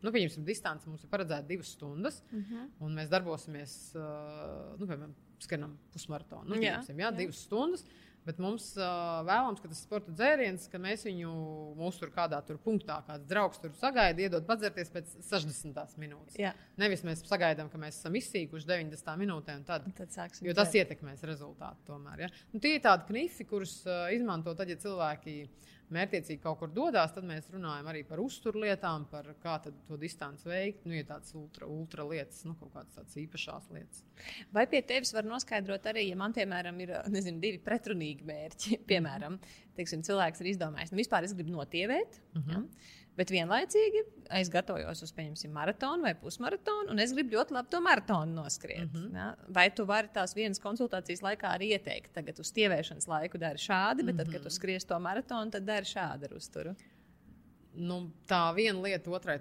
nu, pieņemsim, distance mums ir paredzēta divas stundas, uh Mhm. -huh. un mēs darbosimies, uh, nu, piemēram, skrienam pusmaratonu. Nu, Jā, jā, jā. divas stundas. Bet mums uh, vēlams, ka tas sporta dzēriens, ka mēs viņu mūsu tur kādā tur punktā, kāds draugs tur sagaida, iedod padzerties pēc 60 minūtes. Jā. Nevis mēs sagaidām, ka mēs esam izsīkuši 90 minūtē, un tad, Tad sāksim jo tas dzert. ietekmēs rezultātu. Tomēr, ja? nu, tie ir tādi knifi, kurus uh, izmanto tad, ja cilvēki mērķiecīgi kaut kur dodas, tad mēs runājam arī par uzturlietām, par kā to distanci veikt. Nu, ir tādas ultra, ultra lietas, nu, kaut kādas tādas īpašas lietas. Vai pie tevis var noskaidrot arī, ja man, piemēram, ir nezinu, divi pretrunīgi mērķi? Piemēram, teiksim, cilvēks ir izdomājis, nu, vispār es gribu notievēt, uh -huh. ja? Bet vienlaicīgi es gatavojos uz, pieņemsim, maratonu vai pusmaratonu, un es gribu ļoti labi to maratonu noskriet. Uh -huh. ja? Vai tu vari tās vienas konsultācijas laikā arī ieteikt, tagad uz tievēšanas laiku dari šādi, bet tad, kad tu skries to maratonu, tad dari šādu ar uzturu? Nu, tā viena lieta, otrai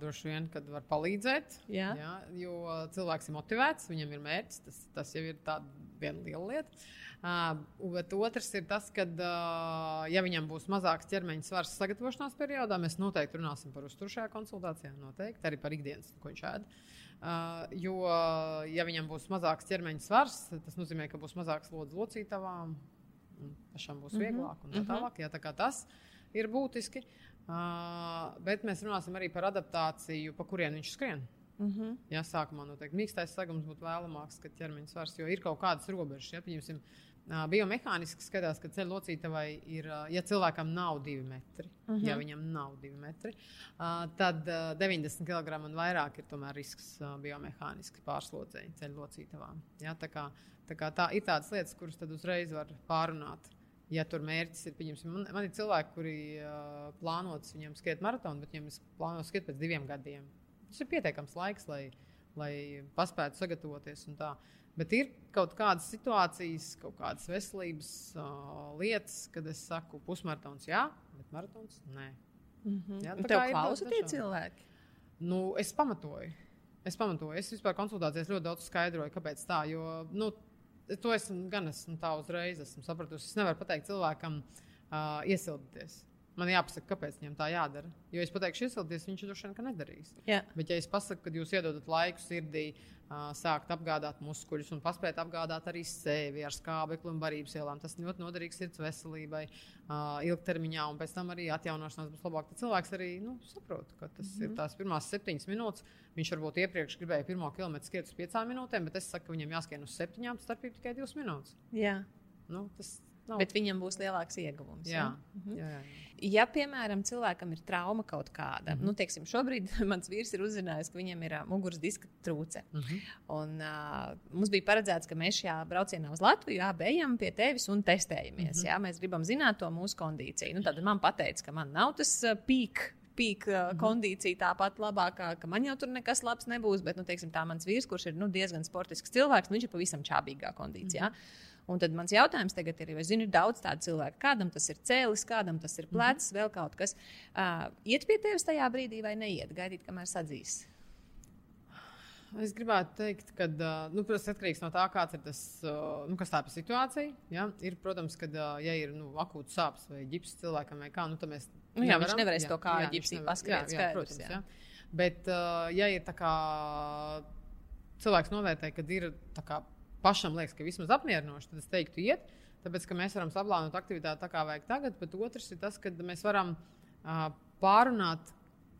droši vien, kad var palīdzēt. Jā. Jā, jo cilvēks ir motivēts, viņam ir mērķis. Tas, tas jau ir tā viena liela lieta. Uh, otrs ir tas, ka, uh, ja viņam būs mazāks ķermeņa svars sagatavošanās periodā, mēs noteikti runāsim par uzturu šajā konsultācijā. Noteikti arī par ikdienas, ko viņš ēd. Uh, jo, ja viņam būs mazāks ķermeņa svars, tas nozīmē, ka būs mazāks lodziņš locītavām, pašam būs vieglāk un tā tālāk. Jā, tā kā tas ir būtiski. Uh, bet mēs runāsim arī par adaptāciju, pa kurien viņš skrien. Uh -huh. Jā, sākumā noteikti mīkstais segums būtu vēlamāks, kad ķermeņa svars, jo ir kaut kādas robežas. Ja, pieņemsim, biomehāniski skatās, ka ceļu locītavai ir, ja cilvēkam nav divi metri, uh -huh. ja viņam nav divi metri, tad uh, 90 kg un vairāk ir tomēr risks biomehāniski pārslodzēji ceļu locītavām. Ja, tā, kā, tā, kā tā ir tādas lietas, kuras tad uzreiz var pārunāt. Ja tur mērķis ir, pieņemsim, man, man ir cilvēki, kuri uh, plānotas viņiem skriet maratonu, bet viņiem ir plānots skriet pēc diviem gadiem. Tas ir pietiekams laiks, lai, lai paspētu sagatavoties. Bet ir kaut kādas situācijas, kaut kādas veselības uh, lietas, kad es saku, pusmaratons jā, bet maratons nē. Mm -hmm. Jā, tā kā klausa tie cilvēki? Nu, es pamatoju. Es pamatoju. Es vispār konsultācijās ļoti daudz skaidroju, kāpēc tā. Jo, nu, to esmu gan esmu tā uzreiz esmu sapratusi. Es nevaru pateikt cilvēkam, uh, iesildīties. Man jāpasaka, kāpēc viņam tā jādara. Jo es pateikšu, iesildīties, viņš droši vien nedarīs. Jā. Bet, ja es pasaku, ka jūs iedodat laiku sirdī, uh, sākt apgādāt muskuļus un paspēt apgādāt arī sevi ar skābekli un barības ielām, tas ļoti noderīgs sirds veselībai uh, ilgtermiņā, un pēc tam arī atjaunošanās būs labāk. Tad cilvēks arī nu, saprot, ka tas mm -hmm. ir tās pirmās septiņas minūtes. Viņš varbūt iepriekš gribēja pirmo kilometru skriet uz piecām minūtēm, bet es saku, ka viņam jāskrien uz septiņām, starpība tikai divas minūtes. Jā. Nu, tas nav. Bet viņam būs lielāks ieguvums. jā, ja? jā, jā. Ja, piemēram, cilvēkam ir trauma kaut kāda, Mhm. mm -hmm. nu, teiksim, šobrīd mans vīrs ir uzzinājis, ka viņam ir uh, muguras diska trūce. Mm Mhm. -hmm. Un, uh, mums bija paredzēts, ka mēs šajā braucienā uz Latviju abejam pie tevis un testējamies. Mm Mhm. -hmm. jā, mēs gribam zināt to mūsu kondīciju. Nu, tad man pateica, ka man nav tas uh, pīk. Pīka uh, Mhm. kondīcija tāpat labākā, ka man jau tur nekas labs nebūs, bet, nu, teiksim, tā mans vīrs, kurš ir nu, diezgan sportisks cilvēks, nu, viņš ir pavisam čābīgā kondīcijā. Mm -hmm. Un tad mans jautājums tagad ir, jo es zinu, ir daudz tādu cilvēku, kādam tas ir cēlis, kādam tas ir plecs, mm -hmm. vēl kaut kas. Uh, iet pie tevis tajā brīdī vai neiet, gaidīt, kamēr sadzīs. Es gribētu teikt, ka nu, tas atkarīgs no tā, kāds ir tas, nu, tā situācija. Ja? Ir, protams, ka, ja ir nu, akūts sāpes vai ģips cilvēkam, vai kā, nu, tad mēs. Nu, jā, viņš nevarēs to kāju jā, ģipsī paskriet, jā, jā, protams, jā. jā. Bet, ja ir tā kā cilvēks novērtē, ka ir tā kā pašam liekas, ka vismaz apmierinoši, tad es teiktu, iet. Tāpēc, ka mēs varam saplānot aktivitāti tā, kā vajag tagad, bet otrs ir tas, ka mēs varam uh, pārunāt,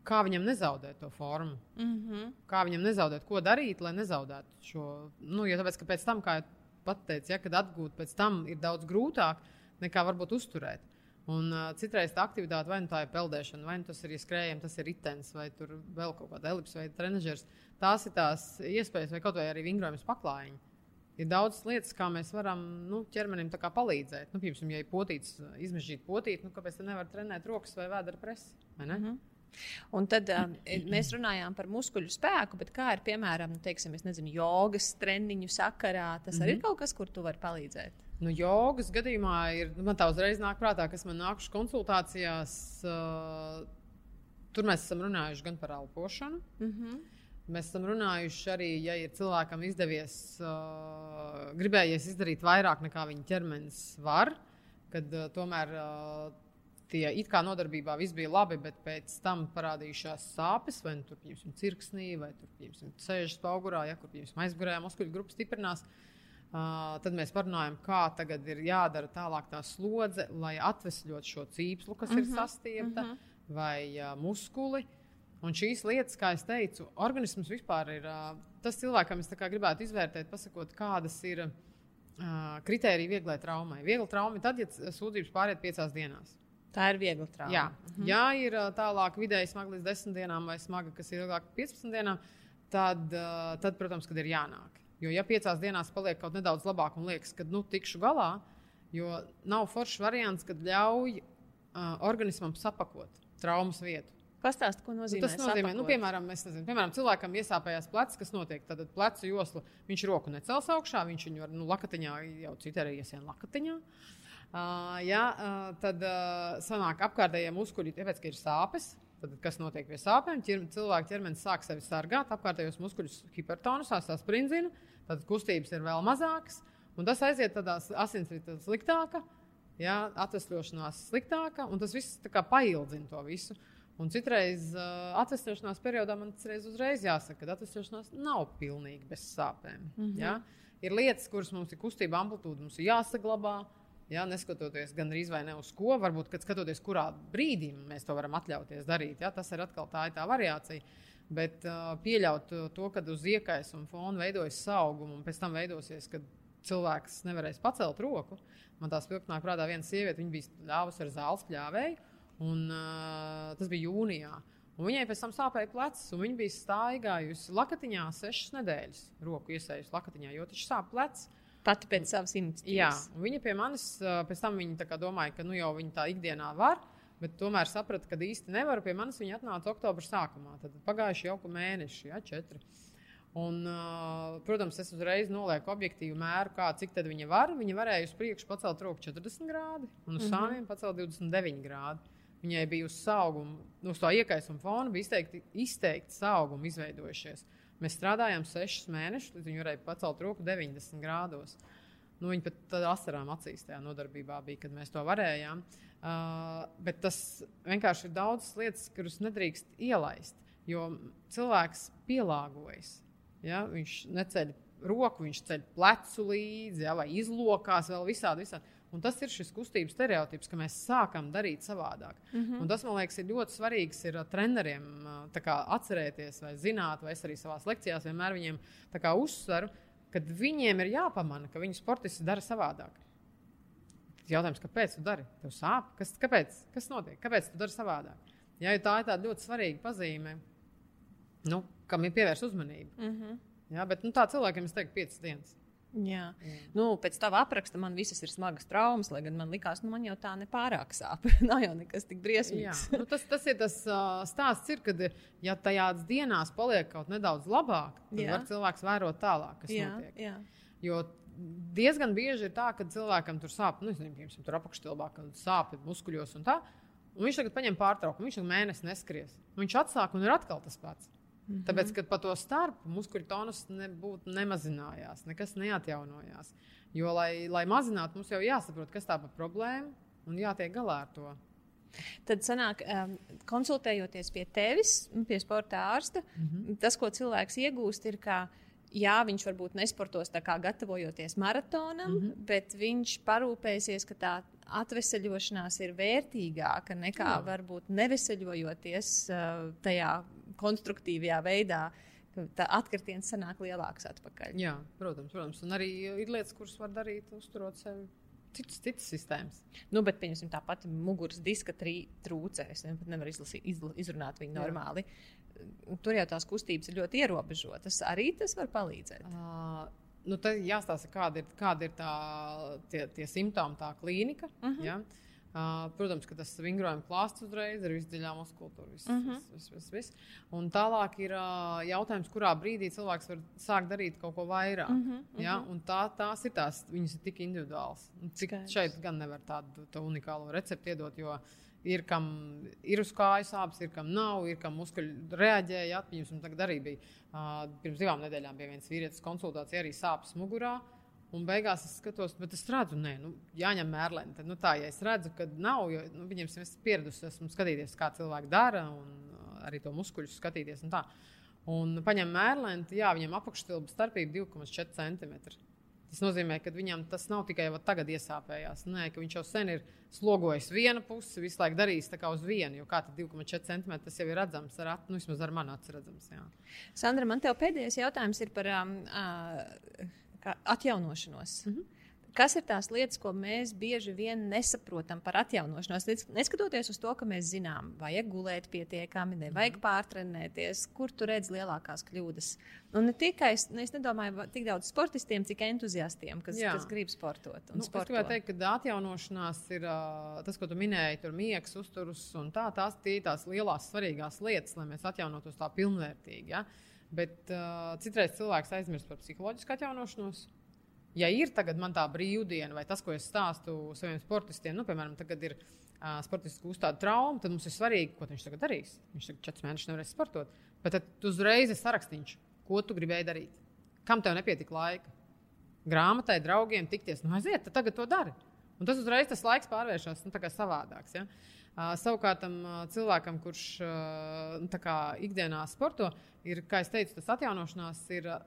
kā viņam nezaudēt to formu. Mm -hmm. Kā viņam nezaudēt, ko darīt, lai nezaudētu šo. Nu, jo tāpēc, ka pēc tam, kā jau teicu, ja, kad atgūt pēc tam ir daudz grūtāk nekā varbūt uzturēt. Un uh, citreiz tā aktivitāte, vai nu tā ir peldēšana, vai nu tas ir skrējums, tas ir ritens, vai tur vēl kaut kāda elips vai trenižers. Tās ir tās iespējas, vai kaut vai arī vingrojums paklājiņi. Ir daudz lietas, kā mēs varam nu, ķermenim palīdzēt. Nu, piemēram, ja ir potīts, izmežģīt potīt, nu, kāpēc gan nevar trenēt rokas vai vēdera presi? vai ne? Mhm. Un tad um, mēs runājām par muskuļu spēku, bet kā ir piemēram, nu, teiksim, nezinu, jogas treniņu sakarā, tas mm -hmm. arī ir kaut kas, kur tu vari palīdzēt. Nu, jogas gadījumā ir, man tā uzreiz nāk prātā, kas man nākuši konsultācijās. Uh, tur mēs esam runājuši gan par elpošanu. Mm -hmm. Mēs esam runājuši arī, ja ir cilvēkam izdevies, uh, gribējies izdarīt vairāk nekā viņa ķermenis var, kad uh, tomēr uh, tie it kā nodarbībā viss bija labi, bet pēc tam parādījušās sāpes, vai nu tur pieņemsim cirksnī, vai tur pieņemsim sēžas paugurā, ja kur pieņemsim aizgurējā muskuļu grupa stiprinās. Uh, tad mēs parunājam, kā tagad ir jādara tālāk tā slodze, lai atvesļot šo cīpslu, kas mm -hmm. ir mhm, sastiepta, mm -hmm. vai uh, muskuli. Un šīs lietas, kā jau teicu, organisms vispār ir tas cilvēkam, es gribētu izvērtēt, pasakot, kādas ir kritērija vieglai traumai. Viegla trauma ir tad, ja sūdzības pāriet piecās dienās. Tā ir viegla trauma. Jā, mhm. ja ir tālāk vidēji smaga līdz 10 dienām, vai smaga, kas ir ilgāk par 15 dienām, tad, tad, protams, kad ir jānāk. Jo, ja piecās dienās paliek kaut nedaudz labāk un liekas, ka nu tikšu galā, jo nav foršs variants, kad ļauj uh, organismam sapakot traumas vietu. Pastāstiet, ko nozīmē. Nu, tas nozīmē, nu, piemēram, nezinu, piemēram, cilvēkam iesāpējās plecs, kas notiek. Tad plecu joslu viņš roku necels augšā, viņš viņu var nu, lakatiņā jau citēri iesien lakatiņā. Uh, ja, uh, tad uh, sanāk apkārtējie muskuļi, tāpēc, ka ir sāpes. Tad, kas notiek pie sāpēm? Ķer, cilvēka ķermenis sāk sevi sargāt, apkārtējos muskuļus hipertonusā sasprindzīna, tad kustības ir vēl mazākas. Un tas aiziet tādā asinsritē sliktāka, ja, atvesļošanās sliktāka, un tas viss paildzina to visu. Un citreiz uh, atvesļošanās periodā man tas uzreiz jāsaka, ka atvesļošanās nav pilnīgi bez sāpēm. Mm -hmm. ja? Ir lietas, kuras mums ir kustība amplitūda, mums ir jāsaglabā. Ja, neskatoties gan arī ne uz ko, varbūt skatoties, kurā brīdī mēs to varam atļauties darīt. Ja, tas ir atkal tā, ir tā variācija. Bet uh, pieļaut to, ka uz iekais un fona veidojas sauguma, un pēc tam veidosies, kad cilvēks nevarēs pacelt roku. Man tās pilnāk prātā viena sieviete, viņa bija ļāvusi ar zāles pļāvēju, un uh, tas bija jūnijā. Un viņai pēc tam sāpēja plecs, un viņa bija staigājusi lakatiņā sešas nedēļas, roku iesējusi lakatiņā, jo taču sāp plecs. Pati pēc savas iniciatīvas. Jā, viņa pie manis pēc tam viņa domāja, ka nu, jau viņa tā ikdienā var. Bet tomēr sapratu, ka īsti nevaru. Pie manis viņa atnāca oktobra sākumā. Tad pagājuši jau mēneši, ja, četri. Un, uh, protams, es uzreiz nolieku objektīvu mēru, kā, cik tālu viņa var. Viņa varēja uz priekšu pacelt roku 40 grādi, un uz mm -hmm. sāniem pacelt 29 grādi. Viņai bija uz auguma, uz tā iekaisuma fona, bija izteikti, izteikti augumi izveidojušies. Mēs strādājām sešus mēnešus, līdz viņi varēja pacelt roku 90 grādos. Nu, viņi pat asarām acīs tajā nodarbībā bija, kad mēs to varējām. Uh, bet tas vienkārši ir daudz lietas, kuras nedrīkst ielaist. Jo cilvēks pielāgojas. Ja? Viņš neceļ roku, viņš ceļ plecu līdzi, ja? vai izlokās vēl visādi. visādi. Un tas ir šis kustības stereotips, ka mēs sākam darīt savādāk. Mm -hmm. Un tas, man liekas, ir ļoti svarīgs ir uh, treneriem uh, kā, atcerēties, vai zināt, vai es arī savā lekcijās vienmēr viņiem kā, uzsveru, ka viņiem ir jāpamana, ka viņu sportisti dara savādāk. Jautājums, kāpēc tu dari? Tev sāp? Kas, kāpēc? Kas notiek? Kāpēc tu dari savādāk? Jā, tā ir tāda ļoti svarīga pazīme, nu, kam ir pievērsta uzmanība. Mm -hmm. Jā, bet nu, tā cilvēkiem es teiktu, piecas dienas. Jā. Jā. Nu, pēc tava apraksta man visas ir smagas traumas, lai gan man likās, nu, man jau tā nepārāk sāp. Nav jau nekas tik briesmīgs. nu, tas, tas ir tas uh, stāsts, ir, kad, ja tajās dienās paliek kaut nedaudz labāk, tad jā. var cilvēks vērot tālāk, kas jā, notiek. Jā. Jo diezgan bieži ir tā, ka cilvēkam tur sāp, nu, nezinu, piemēram, tur apakštilbā, kad sāp muskuļos un tā. Un viņš tagad paņem pārtraukumu, viņš tagad mēnesi neskries. Viņš atsāk un ir atkal tas pats. Mm -hmm. Tāpēc, kad pa to starpu muskuļu tonus nebūtu nemazinājās, nekas neatjaunojās. Jo, lai, lai mazinātu, mums jau jāsaprot, kas tā par problēmu un jātiek galā ar to. Tad, sanāk, um, konsultējoties pie tevis, pie sporta ārsta, mm -hmm. tas, ko cilvēks iegūst, ir, ka jā, viņš varbūt nesportos tā kā gatavojoties maratonam, mm -hmm. bet viņš parūpēsies, ka tā atveseļošanās ir vērtīgāka nekā jā. varbūt neveseļojoties uh, tajā konstruktīvajā veidā. Tā atkritiens sanāk lielāks atpakaļ. Jā, protams, protams. Un arī ir lietas, kuras var darīt, uzturot sevi citas, citas sistēmas. Nu, bet, pieņemsim, tā pati muguras diska trūcē. Es ne, nevaru izlasīt, izla, izrunāt viņu normāli. Jā. Tur jau tās kustības ir ļoti ierobežotas. Arī tas var palīdzēt. Uh, nu, tad jāstāsta, kāda ir, kāda ir tā, tie, tie simptomi, tā klīnika. Uh -huh. ja? Uh, protams, ka tas vingrojuma klāsts uzreiz ir visdziļā muskultūra. Viss, uh Mhm. -huh. vis, vis, vis, vis. Un tālāk ir uh, jautājums, kurā brīdī cilvēks var sākt darīt kaut ko vairāk. Uh Mhm, -huh, ja? Un tā, tās ir tās, viņas ir tik individuālas. Un Cik Skaidrs. šeit gan nevar tādu tā unikālu recepti iedot, jo ir kam ir uz kājas sāpes, ir kam nav, ir kam muskuļi reaģēja. Atpņems, tagad arī bija uh, pirms divām nedēļām bija viens vīrietis konsultācija, arī sāpes mugurā. Un beigās es skatos, bet es redzu, nē, nu, jāņem. Tad, nu, tā, ja es redzu, ka nav, jo nu, viņiem es pieradusi, esmu skatīties, kā cilvēki dara, un uh, arī to muskuļu skatīties. Un tā. un paņem tad, jā, viņam apakšstilba starpība 2,4 cm. Tas nozīmē, ka viņam tas nav tikai tagad iesāpējās. Nē, ka viņš jau sen ir slogojis vienu pusi, visu laiku darījis tā kā uz vienu. Jo kā tad 2,4 cm tas jau ir redzams, ar, nu, vismaz ar manu acu redzams. Jā. Sandra, man te pēdējais jautājums ir par um, uh, atjaunošanos. Mm -hmm. Kas ir tās lietas, ko mēs bieži vien nesaprotam par atjaunošanos? Neskatoties uz to, ka mēs zinām, vajag gulēt pietiekami, nevajag mm pārtrenēties, kur tu redz lielākās kļūdas. Un ne tikai es, ne, es nedomāju tik daudz sportistiem, cik entuziastiem, kas, Jā. kas grib sportot. Nu, es sporto. gribēju teikt, ka atjaunošanās ir tas, ko tu minēji, tur miegs, uzturs un tā. Tās ir tās lielās, svarīgās lietas, lai mēs atjaunotos tā pilnvērtīgi. Ja? Bet uh, citreiz cilvēks aizmirst par psiholoģisku atjaunošanos. Ja ir tagad man tā brīvdiena, vai tas, ko es stāstu saviem sportistiem, nu, piemēram, tagad ir uh, sportists gūst tādu traumu, tad mums ir svarīgi, ko viņš tagad darīs. Viņš tagad četrus mēnešus nevarēs sportot. Bet tad uzreiz ir sarakstīns, ko tu gribēji darīt. Kam tev nepietika laika? grāmatai, draugiem tikties. Nu, aiziet, tad tagad to dari. Un tas uzreiz tas laiks pārvēršas nu, savādāks. Ja? Uh, savukārt tam uh, cilvēkam, kurš uh, nu, kā ikdienā sporto, ir, kā jau teicu, tas atjaunošanās ir uh,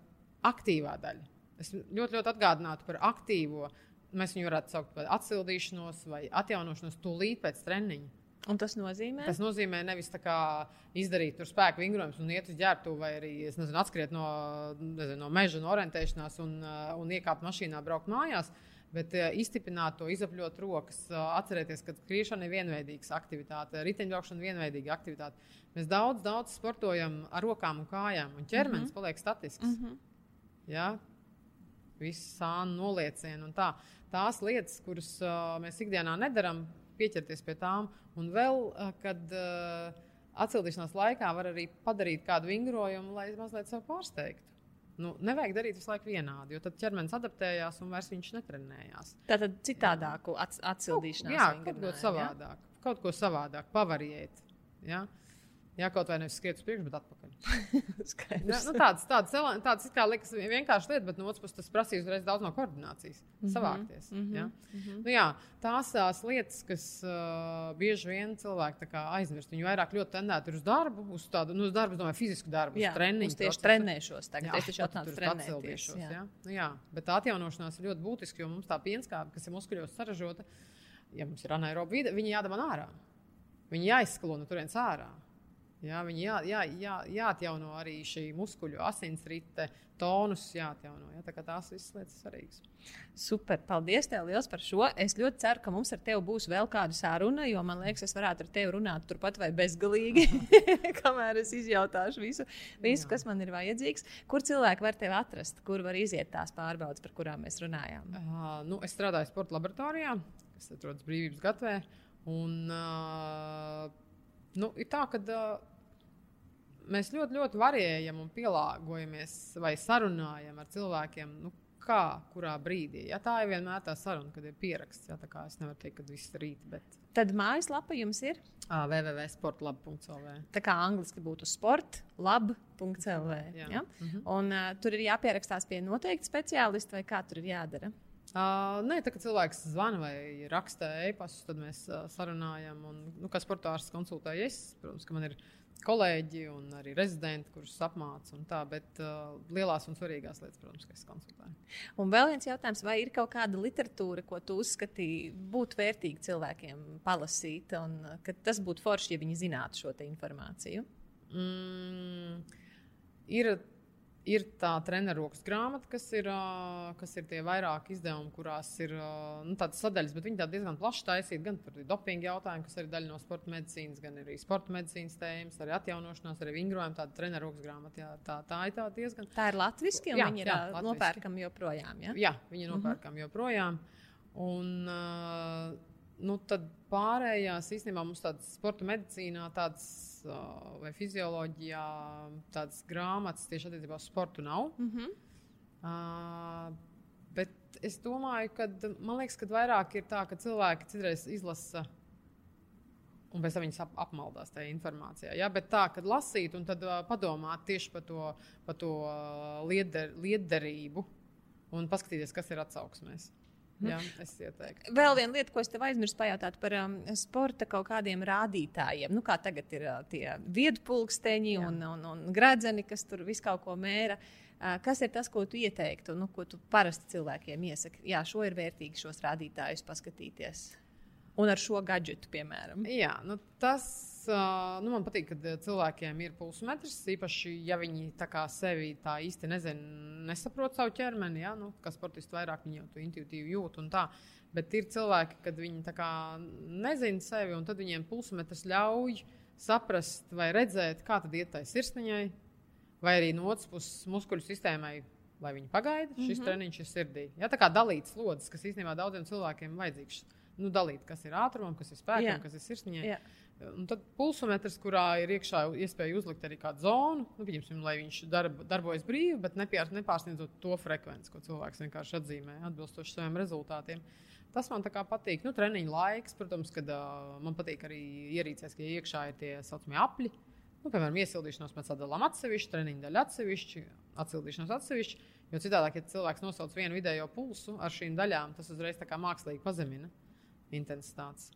aktīvā daļa. Es ļoti, ļoti atgādinātu par aktīvo. Mēs viņu varētu saukt par atsildīšanos vai atjaunošanos tūlīt pēc treniņa. Un tas nozīmē, Tas nozīmē nevis kā izdarīt tur spēku vingrojumus un iet uz ģērbtuvi, vai arī nezinu, atskriet no, nezinu, no meža, no orientēšanās un, uh, un iekāpt mašīnā, braukt mājās. Bet uh, izstiprināt to, izapļot rokas, uh, atcerieties, ka skriešana ir vienveidīga aktivitāte, riteņbraukšana ir vienveidīga aktivitāte. Mēs daudz, daudz sportojam ar rokām un kājām, un ķermenis mm -hmm. paliek statisks. Mm -hmm. ja? Viss sānu noliecieni un tā. Tās lietas, kuras uh, mēs ikdienā nedarām, pieķerties pie tām. Un vēl, uh, kad uh, atcildīšanās laikā var arī padarīt kādu vingrojumu, lai mazliet sev pārsteigtu. Nu, nevajag darīt visu laiku vienādi, jo tad ķermenis adaptējās un vairs viņš netrenējās. tā tad citādāku ats atsildīšanās. Jā, kaut ko savādāk. Kaut ko savādāk, pavariet. Ja? Jā, kaut vai nevis skriet uz priekšu, bet atpakaļ. Ja? Nu, tāds tāds, ele- tāds it kā liekas vienkārši lieta, bet no otras puses tas prasīs uzreiz daudz no koordinācijas, mm -hmm. savākties. Mm -hmm. ja? mm -hmm. nu, jā, tās tās lietas, kas uh, bieži vien cilvēki aizmirst. Viņi vairāk ļoti tendēti uz darbu, uz tādu, nu, uz darbu, domāju, fizisku darbu, Jā, uz treniņu. tieši procesu. trenēšos tagad. Jā, es taču atnācu trenēties. jā. Jā. Nu, jā, bet tā atjaunošanās ir ļoti būtiska, jo mums tā pienskābe, kas ir muskuļos saražota, ja mums ir anaeroba vide, viņi jādabana ārā. Viņi jāizskalo no turienes ārā. Jā, viņi jā, jā, jā, jāatjauno arī šī muskuļu asinsrite, tonus jāatjauno. Jā, tā tās visas lietas svarīgas. Super, paldies tev liels par šo. Es ļoti ceru, ka mums ar tevi būs vēl kāda saruna, jo man liekas, es varētu ar tevi runāt turpat vai bezgalīgi, kamēr es izjautāšu visu, visu kas man ir vajadzīgs. Kur cilvēki var tevi atrast, kur var iziet tās pārbaudes, par kurām mēs runājām? Uh, nu, es strādāju sporta laboratorijā, kas atrodas Brīvības gatavē. Un, uh, nu, ir tā, ka uh, mēs ļoti, ļoti variējam un pielāgojamies vai sarunājam ar cilvēkiem. Nu, Kā, kurā brīdī? Ja, tā ir vienmēr tā saruna, kad ir pieraksts. Ja, es nevaru teikt, ka viss ir rīt, bet Tad mājaslapa jums ir uh, www.sportlab.cl. tā kā angliski būtu sportlab.cl. Ja? Un uh, tur ir jāpierakstās pie noteikta speciālista vai kā tur ir jādara. Uh, nē, tā kā cilvēks zvana vai raksta e-pastus, tad mēs uh, sarunājam. Un, nu, kā sportārs konsultēju, es, protams, ka man ir kolēģi un arī rezidenti, kurus apmācu. un Tā, bet uh, lielās un svarīgās lietas, protams, ka es konsultēju. Un vēl viens jautājums, vai ir kaut kāda literatūra, ko tu uzskatīji, būtu vērtīgi cilvēkiem palasīt, un uh, ka tas būtu forši, ja viņi zinātu šo informāciju? Mm, ir, ir tā treniņrokas grāmata, kas ir, kas ir tie vairāki izdevumi, kurās ir nu, tādas sadaļas, bet viņi tā diezgan plaši taisīti. Gan par dopingu jautājumu, kas ir daļa no sporta medicīnas, gan arī sporta medicīnas tēmas, arī atjaunošanās, arī vingrojuma. Tāda treniņrokas grāmata, jā, tā, tā ir tā diezgan. Tā ir latviešu, un Jā, viņi ir jā, latviski. nopērkami joprojām. Ja? Jā, viņi ir nopērkami joprojām. Un, uh, nu, tad pārējās īstenībā mums tādas sporta medicīnā, tādas, uh, vai fizioloģijā, tādas grāmatas tieši attiecībā uz sportu nav. Mm -hmm. uh, bet es domāju, ka man liekas, ka vairāk ir tā, ka cilvēki citreiz izlasa. Un pēc tam viņas ap, apmaldās tajā informācijā. Ja? Bet tā, kad lasīt un tad uh, padomāt tieši par to, par to uh, lieder, liederību un paskatīties, kas ir atsauksmēs. Jā, es ieteiktu. Vēl viena lieta, ko es tev aizmirsu pajautāt par um, sporta kaut kādiem rādītājiem. Nu, kā tagad ir uh, tie viedpulksteņi un, un, un gradzeni, kas tur visu kaut ko mēra. Uh, kas ir tas, ko tu ieteiktu, nu, ko tu parasti cilvēkiem iesaki? Jā, šo ir vērtīgi šos rādītājus paskatīties. Un ar šo gadgetu, piemēram. Jā, nu, tas nu, man patīk, kad cilvēkiem ir pulsmetrs. Īpaši, ja viņi tā kā sevi tā īsti nezin, nesaprot savu ķermeni, ja? nu, kā sportisti vairāk viņi jau to intuitīvi jūt. Bet ir cilvēki, kad viņi nezina sevi, un tad viņiem pulsmetrs ļauj saprast vai redzēt, kā tad iet tai sirsniņai, vai arī no otras puses muskuļu sistēmai. Lai viņi pagaida, šis mm -hmm. treniņš ir sirdī. Ja, tā kā dalīt slodzes, kas īstenībā daudziem cilvēkiem vajadzīgs nu, dalīt, kas ir ātrumam, kas ir spēkam, Jā. kas ir sirsniņai. Jā. Un tad pulsometrs, kurā ir iekšā iespēja uzlikt arī kādu zonu, nu, pieņemsim, lai viņš darb, darbojas brīvi, bet nepār, nepārsniedzot to frekvenci, ko cilvēks vienkārši atzīmē, atbilstoši saviem rezultātiem. Tas man patīk. Nu, treniņa laiks, protams, kad uh, man patīk arī ierīcēs, ka iekšā ir tie saucamie apli. Nu, piemēram, iesildīšanos mēs sadalām atsevišķi, treniņa daļa atsevišķi, atsildīšanos atsevišķi. Jo citādi, ja cilvēks nosauc vienu vidējo pulsu ar šīm daļām, tas uzreiz mākslīgi pazemina intensitātes.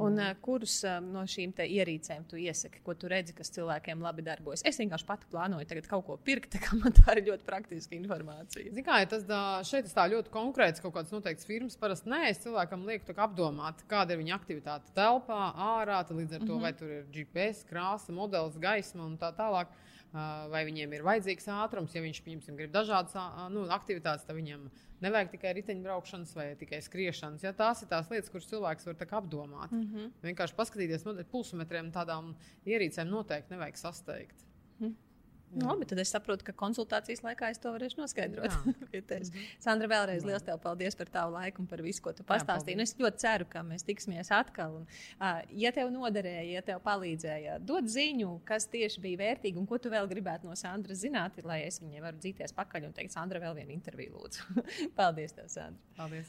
Un uh, kurus no šīm ierīcēm tu iesaki, ko tu redzi, kas cilvēkiem labi darbojas? Es vienkārši pati plānoju tagad kaut ko pirkt, tā man tā ir ļoti praktiska informācija. Zini, kā ja tas tā, šeit tas tā ļoti konkrēts, kaut kāds noteikts firmas. Parasti nē, es cilvēkam lieku apdomāt, kāda ir viņa aktivitāte telpā, ārā, līdz ar to, mm -hmm. vai tur ir GPS, krāsa, modelis, gaisma un tā tālāk. Vai viņiem ir vajadzīgs ātrums, ja viņš, piemēram, grib dažādas nu, aktivitātes, tad viņam ir Nevajag tikai riteņbraukšanas vai tikai skriešanas. Ja, tās ir tās lietas, kuras cilvēks var apdomāt. Mm -hmm. Vienkārši paskatīties, no pulsmetriem, tādām ierīcēm noteikti nevajag sasteigt. Mm. Nu, labi, tad es saprotu, ka konsultācijas laikā es to varēšu noskaidrot. -hmm. Sandra, vēlreiz liels tev paldies par tavu laiku un par visu, ko tu pastāstīji. Jā, es ļoti ceru, ka mēs tiksimies atkal. Un, uh, ja tev noderēja, ja tev palīdzēja, dod ziņu, kas tieši bija vērtīgi un ko tu vēl gribētu no Sandras zināt, lai es viņai varu dzīties pakaļ un teikt, Sandra, vēl vienu interviju lūdzu. paldies, tev, Sandra. Paldies.